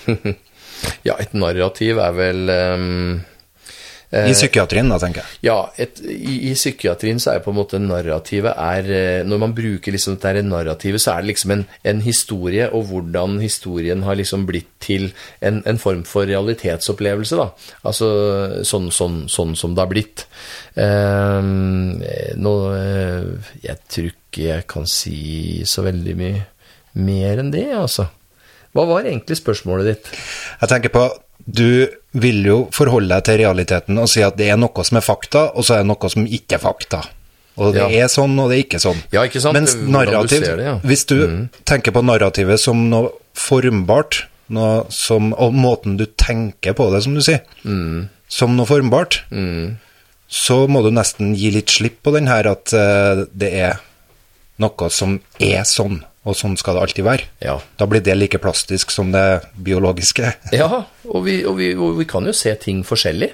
Ja, et narrativ er vel ehm, I psykiatrien, da, tenker jeg. Ja, et, i, i psykiatrien så er på en måte narrativet er eh, Når man bruker liksom dette narrativet, så er det liksom en, en historie, og hvordan historien har liksom blitt til en, en form for realitetsopplevelse, da. Altså sånn, sånn, sånn som det har blitt. Eh, nå eh, Jeg tror ikke jeg kan si så veldig mye mer enn det, altså. Hva var egentlig spørsmålet ditt? Jeg tenker på Du vil jo forholde deg til realiteten og si at det er noe som er fakta, og så er det noe som ikke er fakta. Og det Ja. er sånn, og det er ikke sånn. Ja, ikke sant? Mens narrativ, du det, ja. hvis du tenker på narrativet som noe formbart, noe som, og måten du tenker på det, som du sier, som noe formbart, så må du nesten gi litt slipp på den her at uh, det er noe som er sånn, og sånn skal det alltid være. Ja. Da blir det like plastisk som det biologiske. Ja, og vi, og, vi, og vi kan jo se ting forskjellig.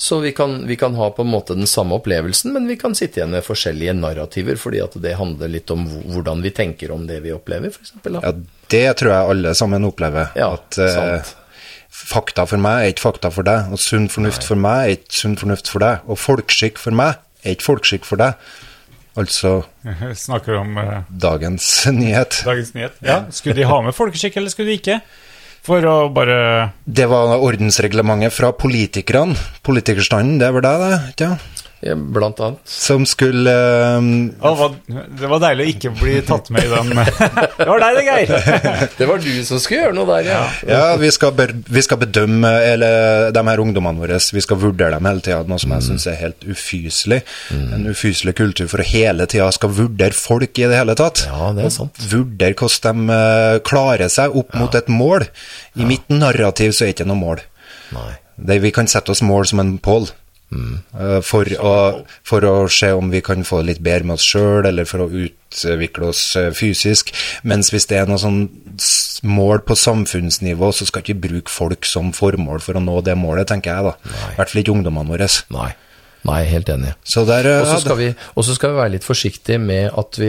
Så vi kan, vi kan ha på en måte den samme opplevelsen, men vi kan sitte igjen med forskjellige narrativer, fordi at det handler litt om hvordan vi tenker om det vi opplever, f.eks. Ja, det tror jeg alle sammen opplever. Ja, at eh, sant. fakta for meg er ikke fakta for deg, og sunn fornuft for meg er ikke sunn fornuft for deg, og folkeskikk for meg er ikke folkeskikk for deg. Altså Snakker om uh, dagens nyhet. dagens nyhet. Ja, Skulle de ha med folkeskikk, eller skulle de ikke? For å bare Det var ordensreglementet fra politikerne. Politikerstanden, det var deg, det? ikke? Ja, blant annet. Som skulle um, oh, det var- deilig å ikke bli tatt med i den Det var deg det, Geir! Det var du som skulle gjøre noe der, ja. Ja, vi skal, vi skal bedømme eller, de her ungdommene våre. Vi skal vurdere dem hele tida, noe som jeg syns er helt ufyselig. En ufyselig kultur for å hele tida skal vurdere folk i det hele tatt. Ja, det er sant. Vurdere hvordan de eh, klarer seg opp mot et mål. I mitt narrativ så er det ikke noe mål. Nei. Det, vi kan sette oss mål som en pål. Eh, For, å, for å se om vi kan få det litt bedre med oss sjøl, eller for å utvikle oss eh, fysisk. Mens hvis det er noe sånn mål på samfunnsnivå, så skal ikke bruke folk som formål for å nå det målet, tenker jeg da. I hvert fall ikke ungdommene våre. Nei. Nei, helt enig. Så der eh, Og så skal, vi, og så skal vi være litt forsiktige med at vi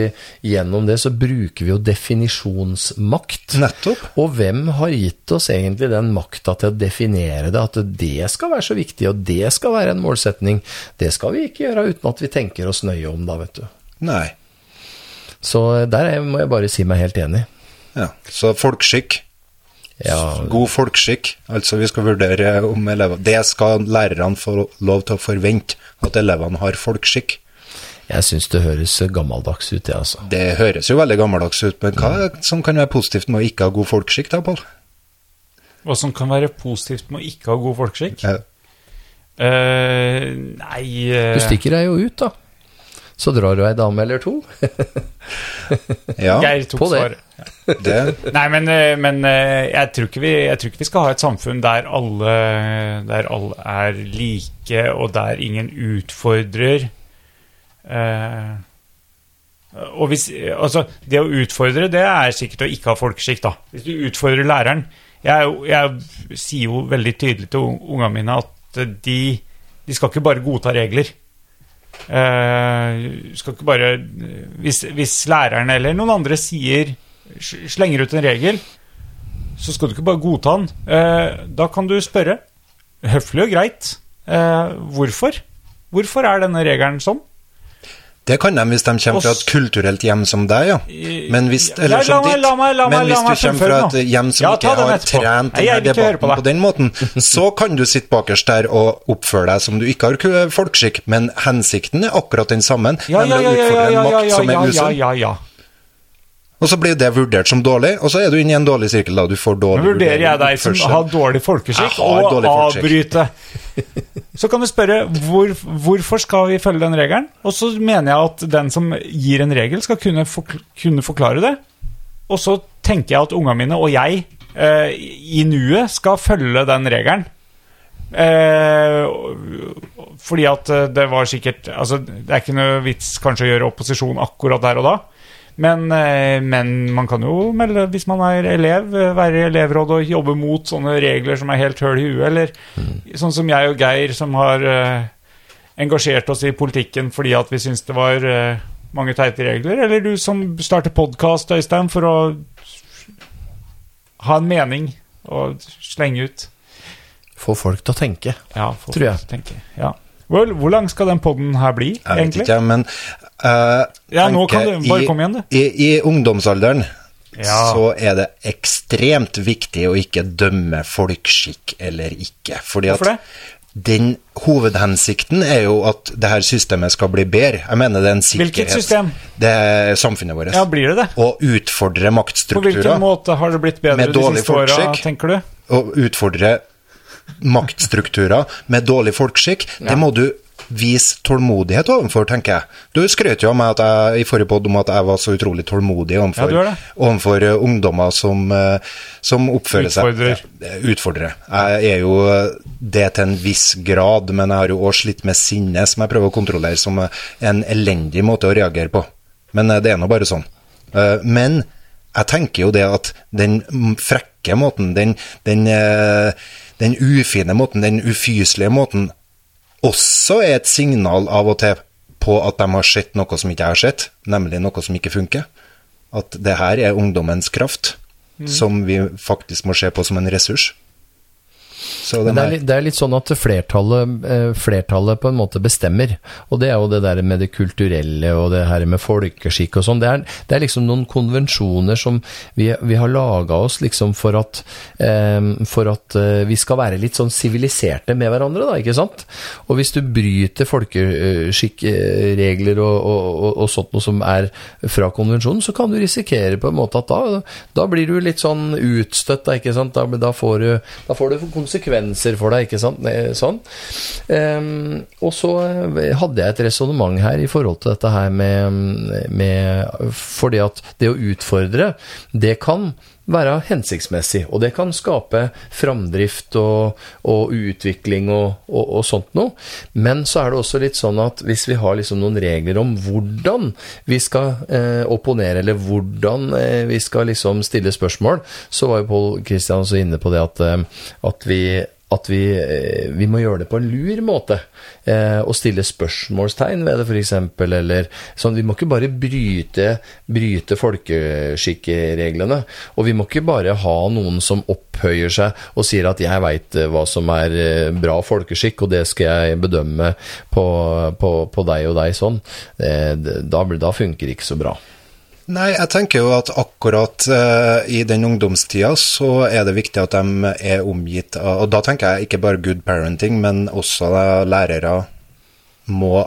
gjennom det så bruker vi jo definisjonsmakt. Nettopp. Og hvem har gitt oss egentlig den makta til å definere det, at det skal være så viktig, og det skal være en målsetning? Det skal vi ikke gjøre uten at vi tenker oss nøye om, da, vet du. Nei. Så der er- må jeg bare si meg helt enig. Ja. Så folkskikk. Ja, God folkskikk. Altså vi skal vurdere om elever Det skal lærerne få lov til å forvente, at elevene har folkskikk. jeg syns det høres gammeldags ut, det, altså. Det høres jo veldig gammeldags ut, men hva er som kan være positivt med å ikke ha god folkskikk da, Pål? Hva som kan være positivt med å ikke ha god folkeskikk? Ja. Uh, nei uh... Du stikker deg jo ut, da. Så drar du ei dame eller to. Ja, Geir tok på det. svaret. Nei, men, eh, men eh, jeg, tror vi, jeg tror ikke vi skal ha et samfunn der alle, der alle er like, og der ingen utfordrer. Eh, og hvis, altså, det å utfordre, det er sikkert å ikke ha folkeskikk, da. Hvis du utfordrer læreren Jeg, jeg sier jo veldig tydelig til ung- ungene mine at de, de skal ikke bare godta regler. Eh, skal ikke bare hvis, hvis læreren eller noen andre sier slenger ut en regel, så skal du ikke bare godta den. Eh, da kan du spørre, høflig og greit, eh, hvorfor? Hvorfor er denne regelen sånn? Det kan de hvis de kommer fra et kulturelt hjem som deg, ja. Men hvis, eller som ditt, men hvis du kommer fra et hjem som Ja, ikke har trent Nei, denne på debatten på den måten, så kan du sitte bakerst der og oppføre deg som du ikke har ku- folkeskikk, men hensikten er akkurat den samme, Ja, nemlig ja, å utfordre en makt som er usunn. Og så blir det vurdert som dårlig, og så er du inne i en dårlig sirkel da, du får dårlig Nå vurderer jeg deg som har dårlig folkeskikk, har og dårlig folkeskikk. avbryte. Så kan du spørre hvor, hvorfor skal vi følge den regelen, og så mener jeg at den som gir en regel, skal kunne, for, kunne forklare det. Og så tenker jeg at ungene mine og jeg eh, i nuet skal følge den regelen. Eh, fordi at eh, det var sikkert Altså, det er ikke noe vits kanskje å gjøre opposisjon akkurat der og da. Men, eh, men man kan jo melde, hvis man er elev, være i elevråd og jobbe mot sånne regler som er helt høl i huet, eller sånn som jeg og Geir, som har uh, engasjert oss i politikken fordi at vi syns det var uh, mange teite regler, eller du som starter podkast, Øystein, for å ha en mening og slenge ut. Få folk til å tenke. Ja, Tror jeg. Tenke. Ja. Hvor, hvor lang skal den podden her bli, Jeg vet egentlig? ikke, men uh, Ja, nå kan du- bare i- kom igjen, du. I, I ungdomsalderen Ja. så er det ekstremt viktig å ikke dømme folkskikk eller ikke. Fordi Hvorfor det? den hovedhensikten er jo at det her systemet skal bli bedre. Jeg mener det er en sikkerhet. Hvilket system? Det er samfunnet vårt. Ja, blir det det? Å utfordre maktstrukturer. På hvilken måte har det blitt bedre de siste åra, tenker du? Å utfordre maktstrukturer med dårlig folkeskikk, det må du vise tålmodighet overfor, tenker jeg. Du skrøt jo av meg jeg, i forrige podd om at jeg var så utrolig tålmodig overfor, Ja, er overfor eh, ungdommer som, eh, som oppfører Utfordrer. seg Ja, Utfordrer. Jeg er jo eh, det til en viss grad, men jeg har jo også slitt med sinne, som jeg prøver å kontrollere, som eh, en elendig måte å reagere på. Men eh, det er nå bare sånn. Eh, Men jeg tenker jo det at den frekke måten, den, den, eh, den ufine måten, den ufyselige måten, også er et signal av og til på at de har sett noe som ikke jeg har sett, nemlig noe som ikke funker. At det her er ungdommens kraft, som vi faktisk må se på som en ressurs. Så Men det er, litt, det er litt sånn at flertallet, eh, flertallet på en måte bestemmer. Og det er jo det der med det kulturelle og det her med folkeskikk og sånn. Det, det er liksom noen konvensjoner som vi, vi har laga oss liksom for at, eh, for at eh, vi skal være litt sånn siviliserte med hverandre, da, ikke sant? Og hvis du bryter folkeskikkregler og, og, og, og sånt noe som er fra konvensjonen, så kan du risikere på en måte at da, da blir du litt sånn utstøtt, da, ikke sant? Da, da, får du, da får du konsekvenser for deg, ikke sant? Sånn. Um, og så eh, hadde jeg et resonnement her i forhold til dette her med, med Fordi at det å utfordre, det kan være hensiktsmessig, og det kan skape framdrift og, og utvikling og, og, og sånt noe. Men så er det også litt sånn at hvis vi har liksom noen regler om hvordan vi skal eh, opponere, eller hvordan eh, vi skal liksom stille spørsmål, så var jo Pål Kristian så inne på det at, eh, at vi at vi, eh, vi må gjøre det på en lur måte. Eh, og stille spørsmålstegn ved det, f.eks. Eller sånn. Vi må ikke bare bryte, bryte folkeskikkereglene. Og vi må ikke bare ha noen som opphøyer seg og sier at 'jeg veit hva som er eh, bra folkeskikk', og det skal jeg bedømme på, på, på deg og deg sånn. Eh, da, da funker det ikke så bra. Nei, jeg tenker jo at akkurat uh, i den ungdomstida så er det viktig at de er omgitt av Og da tenker jeg ikke bare good parenting, men også lærere må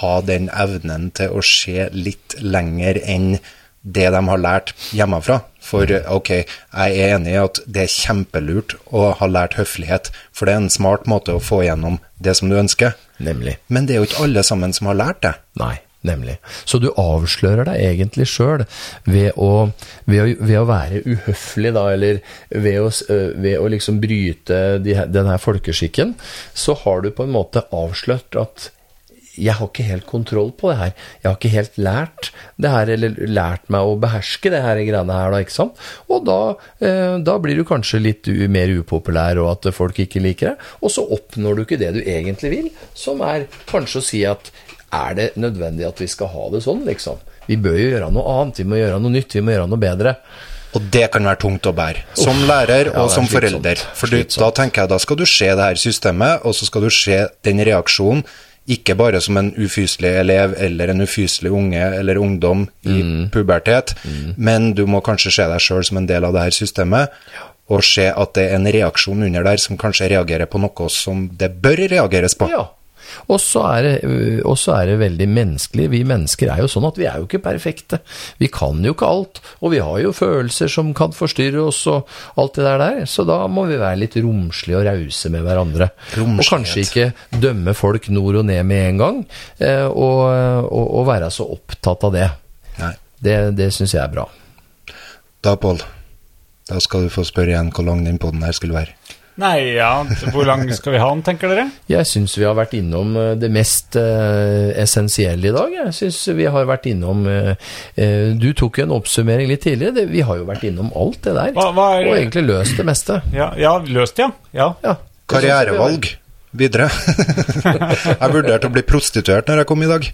ha den evnen til å se litt lenger enn det de har lært hjemmefra. For eh, ok, jeg er enig i at det er kjempelurt å ha lært høflighet, for det er en smart måte å få gjennom det som du ønsker. Nemlig. Men det er jo ikke alle sammen som har lært det. Nei, nemlig. Så du avslører deg egentlig sjøl ved, ved, ved å være uhøflig, da, eller ved å, øh, ved å liksom bryte de, denne folkeskikken, så har du på en måte avslørt at jeg har ikke helt kontroll på det her. Jeg har ikke helt lært det her, eller lært meg å beherske det her greiene her, da, ikke sant? Og da, eh, da blir du kanskje litt mer upopulær, og at folk ikke liker deg. Og så oppnår du ikke det du egentlig vil, som er kanskje å si at er det nødvendig at vi skal ha det sånn, liksom? Vi bør jo gjøre noe annet, vi må gjøre noe nytt, vi må gjøre noe bedre. Og det kan være tungt å bære, som lærer og er som forelder. For du, da tenker jeg, da skal du se det her systemet, og så skal du se den reaksjonen, ikke bare som en ufyselig elev eller en ufyselig unge eller ungdom i Mm. pubertet, men du må kanskje se deg sjøl som en del av det her systemet, og se at det er en reaksjon under der som kanskje reagerer på noe som det bør reageres på. Ja. Og så er, det, øh, er det veldig menneskelig. Vi mennesker er jo sånn at vi er jo ikke perfekte. Vi kan jo ikke alt, og vi har jo følelser som kan forstyrre oss og alt det der der. Så da må vi være litt romslige og rause med hverandre. Og kanskje ikke dømme folk nord og ned med en gang, eh, og, og, og være så opptatt av det. Nei. Det, det syns jeg er bra. Da, Pål, da skal du få spørre igjen hvor lang den poden her skulle være. Nei, ja, hvor lang skal vi ha den, tenker dere? Jeg syns vi har vært innom eh, det mest eh, essensielle i dag. Jeg syns vi har vært innom eh, eh, Du tok jo en oppsummering litt tidligere. Det, vi har jo vært innom alt det der. Hva- hva er- Og egentlig løst det meste. Ja, ja løst, ja. ja. Ja. Karrierevalg videre. jeg vurderte å bli prostituert når jeg kom i dag.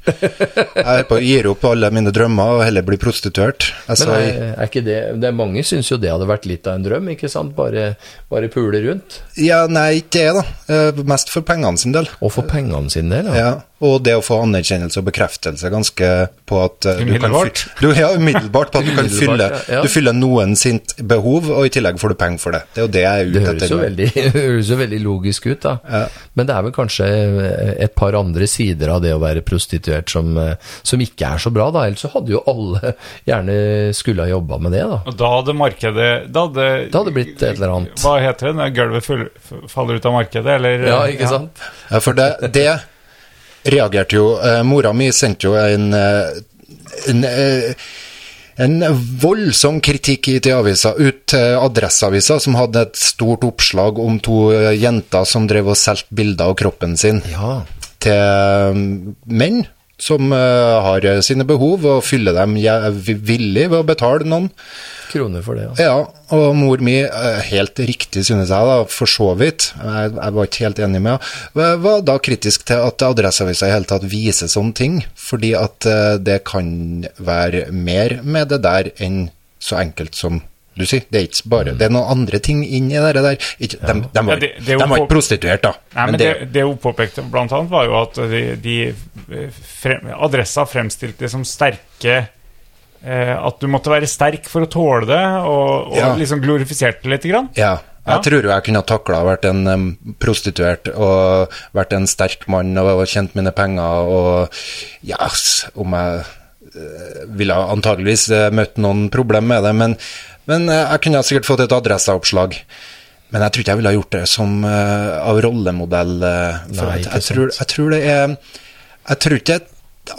Jeg gir opp alle mine drømmer og heller bli prostituert. Jeg Men er, er ikke det, det er Mange syns jo det hadde vært litt av en drøm, ikke sant? Bare, bare pule rundt. ja, nei, ikke det, da. Eh, Mest for pengene sin del. Og for pengene sin del, ja. Ja, og det å få anerkjennelse og bekreftelse ganske på at eh, du kan fylle, Du, ja, umiddelbart på at du kan fylle, ja, ja. du fyller noen sitt behov, og i tillegg får du penger for det. Det er jo det jeg er Det ute høres jo etter. veldig, høres jo veldig logisk ut, da. Ja. Men det er vel kanskje et par andre sider av det å være prostituert som, eh, som ikke er så bra, da. Ellers så hadde jo alle gjerne skulle ha jobba med det, da. Og da hadde markedet Da hadde, Det hadde blitt et eller annet. Hva heter det? Når gulvet full, faller ut av markedet, eller Ja, ikke sant? Ja, for det, det reagerte jo eh, Mora mi sendte jo en, eh, en eh, en voldsom kritikk i til avisa, ut til Adresseavisa, som hadde et stort oppslag om to eh, jenter som drev og solgte bilder av kroppen sin Ja. til eh, menn som eh, har sine behov, og fyller dem villig ved å betale noen. Kroner for det, ja. Ja, og mor mi, eh, helt riktig synes jeg da, for så vidt, jeg, jeg var ikke helt enig med henne, var da kritisk til at Adresseavisa i hele tatt viser sånne ting, fordi at eh, det kan være mer med det der enn så enkelt som du sier. Det er ikke bare, det er noen andre ting inni det der. Ikke, de, de, var, Ja, det- det de var ikke prostituert da. Nei, men det, det hun påpekte annet var jo at de, de frem, Adressa fremstilte det som sterke eh, At du måtte være sterk for å tåle det, og, og Ja. liksom glorifiserte det litt. Grann. Ja, jeg tror jeg kunne ha takla vært en prostituert og vært en sterk mann og, og tjent mine penger og Ja, s- om jeg eh, ville antageligvis eh, møtt noen problem med det, men, men eh, jeg kunne sikkert fått et adresseoppslag. Men jeg tror ikke jeg ville ha gjort det som uh, av rollemodell. Uh, Nei, ikke jeg, tror, jeg tror det er Jeg tror ikke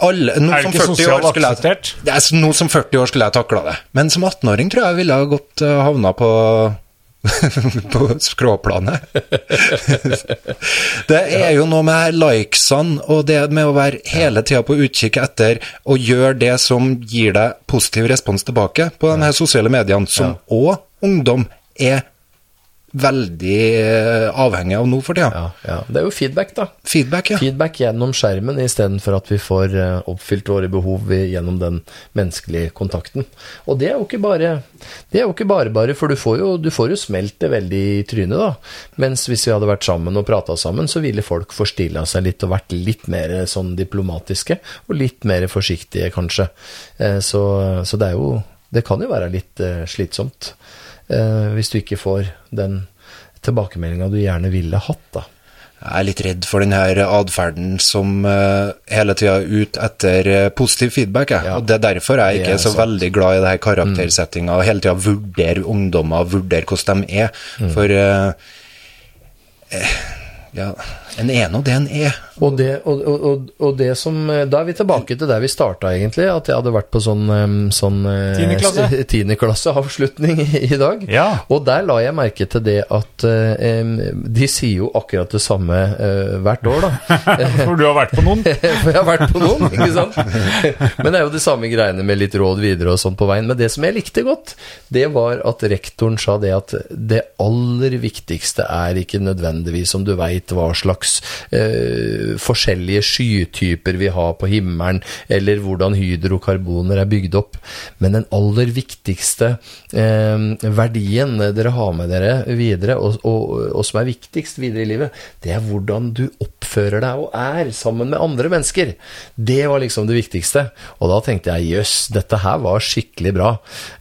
alle, Er det ikke sosialt akseptert? Nå som 40 år skulle jeg takla det, men som 18-åring tror jeg jeg ville ha gått uh, havna på på skråplanet. det er jo noe med likesene og det med å være hele tida på utkikk etter å gjøre det som gir deg positiv respons tilbake på de her sosiale mediene, som òg ungdom er veldig eh, avhengig av nå for tida. Ja, ja. Det er jo feedback, da. Feedback, ja. Feedback gjennom skjermen istedenfor at vi får eh, oppfylt våre behov gjennom den menneskelige kontakten. Og det er jo ikke bare det er jo ikke bare bare, for du får jo, du får jo smelt det veldig i trynet, da. Mens hvis vi hadde vært sammen og prata sammen, så ville folk forstilla seg litt og vært litt mer sånn diplomatiske, og litt mer forsiktige, kanskje. Eh, Så, så det er jo Det kan jo være litt eh, slitsomt eh, hvis du ikke får den tilbakemeldinga du gjerne ville hatt, da. Jeg er litt redd for den her atferden som uh, hele tida er ute etter eh, positiv feedback. Jeg. Ja. Og Det er derfor jeg ikke er så sant. veldig glad i det her karaktersettinga, og hele tida vurdere ungdommer, vurdere hvordan de er. Mm. For uh, ja, en ene nå det en er. Og det, og, og, og, og det som eh, Da er vi tilbake til der vi starta, egentlig. At jeg hadde vært på sånn, sånn eh, tiendeklasseavslutning i, dag. Ja. Og der la jeg merke til det at eh, de sier jo akkurat det samme eh, hvert år, da. For du har vært på noen. For jeg har vært på noen, ikke sant? Men det er jo de samme greiene med litt råd videre og sånn på veien. Men det som jeg likte godt, det var at rektoren sa det at det aller viktigste er ikke nødvendigvis om du veit hva slags eh, forskjellige skytyper vi har på himmelen, eller hvordan hydrokarboner er bygd opp. Men den aller viktigste eh, verdien dere har med dere videre, og, og, og som er viktigst videre i livet, det er hvordan du oppfører deg og er sammen med andre mennesker. Det var liksom det viktigste. Og da tenkte jeg jøss, dette her var skikkelig bra.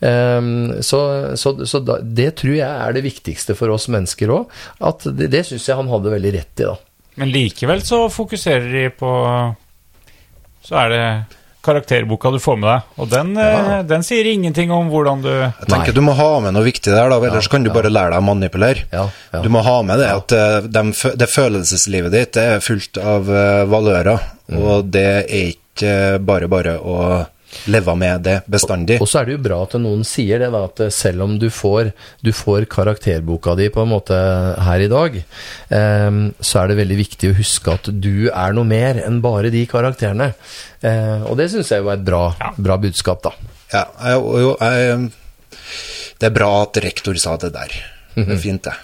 Ehm, så så, så da, det tror jeg er det viktigste for oss mennesker òg. Det, det syns jeg han hadde veldig rett i, da. Men likevel så fokuserer de på Så er det karakterboka du får med deg, og den, ja. den sier ingenting om hvordan du Jeg tenker Nei. Du må ha med noe viktig der, da, ellers kan du bare lære deg å manipulere. Ja, ja. Du må ha med det at de, det følelseslivet ditt det er fullt av eh, valører, Mm. og det er ikke eh, bare bare å leve med det bestandig. Og så er det jo bra at noen sier det, da, at selv om du får, du får karakterboka di på en måte her i dag, ehm, så er det veldig viktig å huske at du er noe mer enn bare de karakterene. Eh, og det syns jeg jo er et bra, bra budskap, da. Ja, jeg, jo, jeg, det er bra at rektor sa det der. Det er fint, det.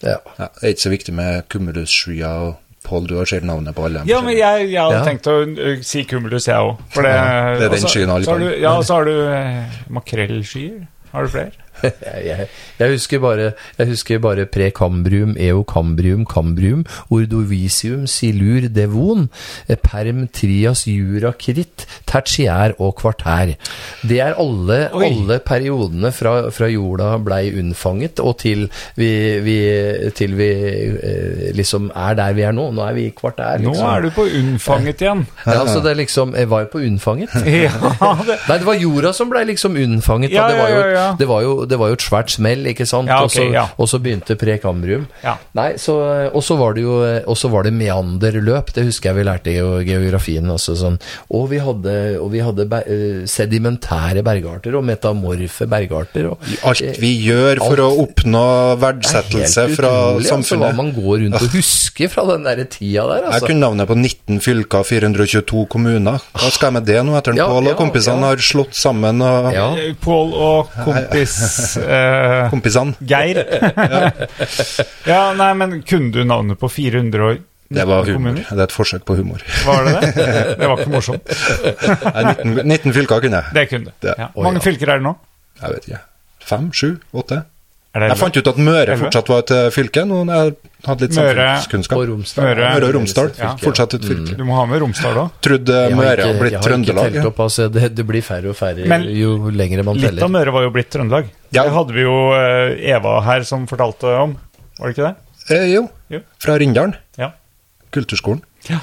Ja. Ja, det er ikke så viktig med cumulusskyer og Pål, du har sett navnet på alle. Ja, men jeg, jeg hadde Ja. tenkt å si cumulus, jeg òg. Det, det er den skyen alle har kan. du- Ja, og så har du eh, makrellskyer. Har du flere? Jeg, jeg, husker bare, jeg husker bare precambrium, eocambrium, cambrium, ordovisium, silur, devon, eh, perm, trias, jura, kritt, tertiær og kvartær. Det er alle, alle periodene fra, fra jorda blei unnfanget, og til vi, vi, til vi eh, liksom er der vi er nå. Nå er vi i kvartær, Nå liksom. er du på unnfanget igjen. Ja, altså det liksom, jeg var jo på unnfanget. Ja, det, Nei, det var jorda som blei liksom unnfanget. Ja, det, var jo, ja, ja, ja. Det, var jo, det var jo et svært smell, ikke sant? Ja, og, så, ja. og så begynte prekambrium. Ja. Nei, så, og så var det jo Og så var det meanderløp, det husker jeg vi lærte i geografien. også. sånn. Og vi hadde, og vi hadde ber, eh, sedimentære bergarter og metamorfe bergarter. Og, Alt vi gjør for å oppnå er verdsettelse fra utrolig, altså, hva man går rundt og husker fra den der tida der. Altså. Jeg Altså. kunne navnet på 19 fylker, 422 kommuner. Hva skal jeg med det nå, etter at Ja, Pål og ja, kompisene ja. har slått sammen og Ja. Pål og kompis eh, kompisene? Geir. ja, nei, men kunne du navnet på 400 år? Det var humor. kommuner? Det er et forsøk på humor. Var det det? Det var ikke morsomt. Nei, 19, 19 fylker kunne jeg. Det kunne du. Ja. Mange fylker er det nå? Jeg vet ikke. Fem, sju, åtte? Det Jeg fant ut at Møre fortsatt var et eh, fylke. Noen jeg hadde litt Møre samfunnskunnskap. Og Romsdal. Møre- Møre og Romsdal. Ja. Fortsatt et fylke. Du må ha med Romsdal òg. Trodde har Møre ikke- hadde blitt jeg har ikke Trøndelag. telt opp, altså, det, det blir færre og færre Men jo lenger man teller. Litt av. Møre var jo blitt Trøndelag. Ja. Det hadde vi jo eh, Eva her som fortalte om. Var det ikke det? Eh, jo. Jo. Fra Rindalen. Ja. Kulturskolen. Ja.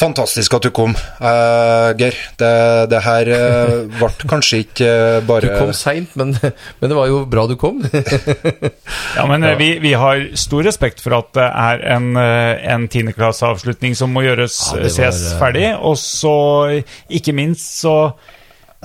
Fantastisk at du kom, uh, Geir. Det, det her uh, ble kanskje ikke bare Du kom seint, men, men det var jo bra du kom. Ja, men ja. vi, vi har stor respekt for at det er en, en tiendeklasseavslutning som må gjøres, Ja, var, ses ferdig. Og så, ikke minst, så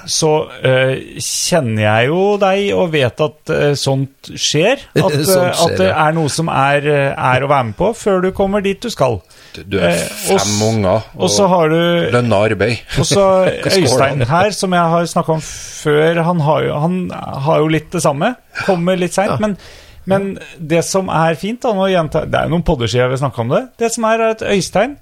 så uh, kjenner jeg jo deg og vet at uh, sånt skjer. At, eh, Sånt skjer, at det er noe som er, eh, er å være med på før du kommer dit du skal. Du er Eh, fem uh, unger Og så har du lønna arbeid. Og så Øystein her, som jeg har snakka om før, han har, jo, han har jo litt det samme. Kommer litt seint. Men, men det som er fint, da, nå gjenta, det er jo noen podder siden vi snakka om det, det som er at Øystein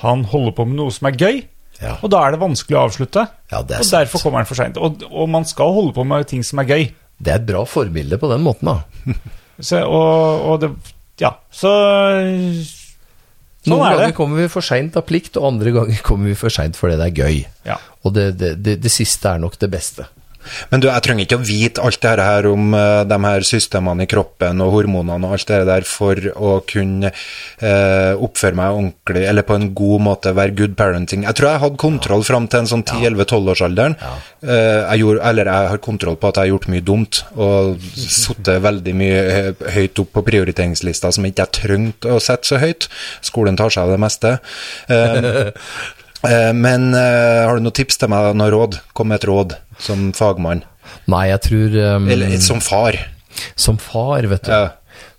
han holder på med noe som er gøy. Ja. Og da er det vanskelig å avslutte. Ja, det og sant. derfor kommer den for seint. Og, og man skal holde på med ting som er gøy. Det er et bra forbilde på den måten, da. Så, og, og det Ja, så Sånn Noen er ganger kommer vi for seint av plikt, og andre ganger kommer vi for seint fordi det er gøy. Ja. Og det, det, det, det siste er nok det beste. Men du, jeg trenger ikke å vite alt det her om uh, de her systemene i kroppen og hormonene og alt det der for å kunne uh, oppføre meg ordentlig, eller på en god måte være good parenting. Jeg tror jeg hadde kontroll fram til en sånn 10-11-12-årsalderen. Eh, jeg gjorde- eller jeg har kontroll på at jeg har gjort mye dumt, og sittet veldig mye høyt opp på prioriteringslista som ikke jeg trengte å sette så høyt. Skolen tar seg av det meste. Eh, Eh, Men eh, har du noen tips til meg, noen råd? Kom med et råd som fagmann. Nei, jeg tror um, Eller som far. Som far, vet du. Ja.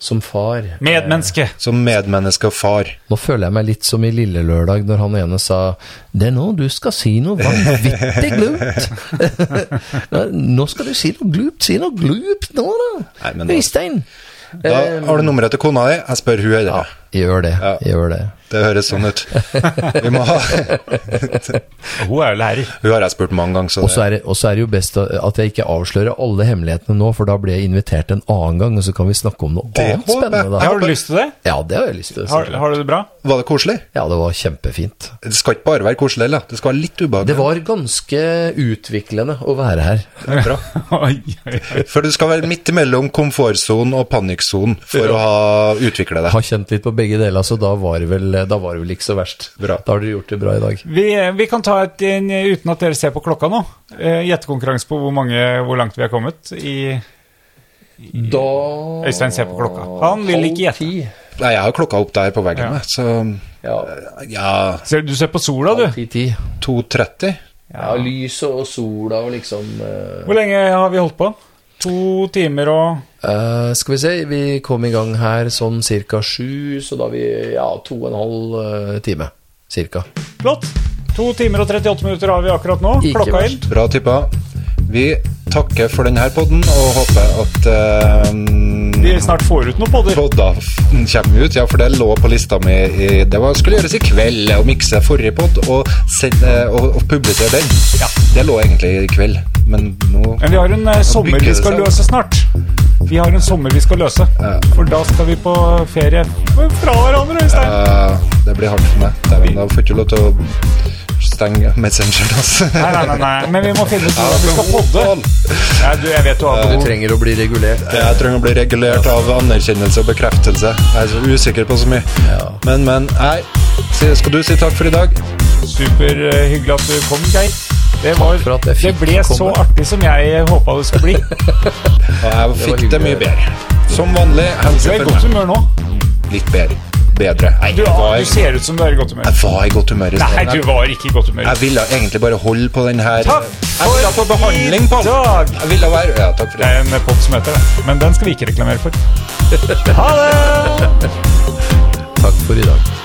Som far. Medmenneske. Som medmenneske og far. Nå føler jeg meg litt som i Lille Lørdag, når han ene sa Det er nå du skal si noe vanvittig glupt. nå skal du si noe glupt. Si noe glupt nå, da. Men da- Øystein. Da har du nummeret til kona di. Jeg spør hun eller Ja, gjør det. Ja. Gjør det. Det høres sånn ut. Vi må ha Hun er jo lærer. Hun har jeg spurt mange ganger, så Og så er, det- og så er det jo best at jeg ikke avslører alle hemmelighetene nå, for da blir jeg invitert en annen gang, og så kan vi snakke om noe Det annet håper spennende. Da. Har du lyst til det? Ja, det har jeg lyst til. Har, har du det bra? var det koselig? Ja, det var kjempefint. Det skal ikke bare være koselig, eller? Det skal være litt ubehagelig. Det var ganske utviklende å være her. bra. For du skal være midt imellom komfortsonen og panikksonen for å ha, utvikle deg. har kjent litt på begge deler, så da var det vel, da var det vel ikke så verst. Bra. Da har dere gjort det bra i dag. Vi, vi kan ta et inn, uten at dere ser på klokka nå. eh, Gjettekonkurranse på hvor, mange, hvor langt vi er kommet. I, Da Øystein ser på klokka. Han vil ikke gjette. Nei, jeg har klokka opp der på veggen, Ja. så Ja, ja, Ser, du ser på sola, du. ti, ti. 2.30. Ja, lyset og sola og liksom uh... Hvor lenge har vi holdt på? To timer og uh, Skal vi se, vi kom i gang her sånn cirka sju, så da har vi ja, to og en halv eh, time. Cirka. Flott. To timer og 38 minutter har vi akkurat nå. Ikke Klokka verst. inn. Bra tippa. Vi takker for denne podden og håper at uh, Vi snart får ut noen podder. Da kommer vi ut. Ja, for det lå på lista mi Det var, skulle gjøres i kveld, å mikse forrige pod og, og, og publisere den. Det lå egentlig i kveld, men nå Men vi har en eh, sommer vi skal løse snart. Vi har en sommer vi skal løse. Ja. For da skal vi på ferie fra hverandre, Øystein. Ja, Det blir hardt for meg. Dæven, Da får ikke lov til å stenge Messengeren, altså. Nei, nei, nei, nei. Men vi må finne ut hvordan vi skal podde. Ja, du, jeg vet du har Du trenger å bli regulert. Jeg trenger å bli regulert av anerkjennelse og bekreftelse. Jeg er så usikker på så mye. Men, men. Nei. Skal du si takk for i dag? Superhyggelig at du kom, Geir. Det, var, det ble så artig som jeg håpa det skulle bli. Og jeg fikk det hyggelig. mye bedre. Som vanlig. Du er i godt humør nå. Litt bedre bedre. Nei, du, var, du, ser ut som du er i godt humør. Jeg var i godt humør. Nei, du var ikke i godt humør. Jeg ville egentlig bare holde på den her Takk Jeg ville få behandling på. Jeg ville være, ja, takk for det. det er en pott som heter det. Men den skal vi ikke reklamere for. ha det! takk for i dag.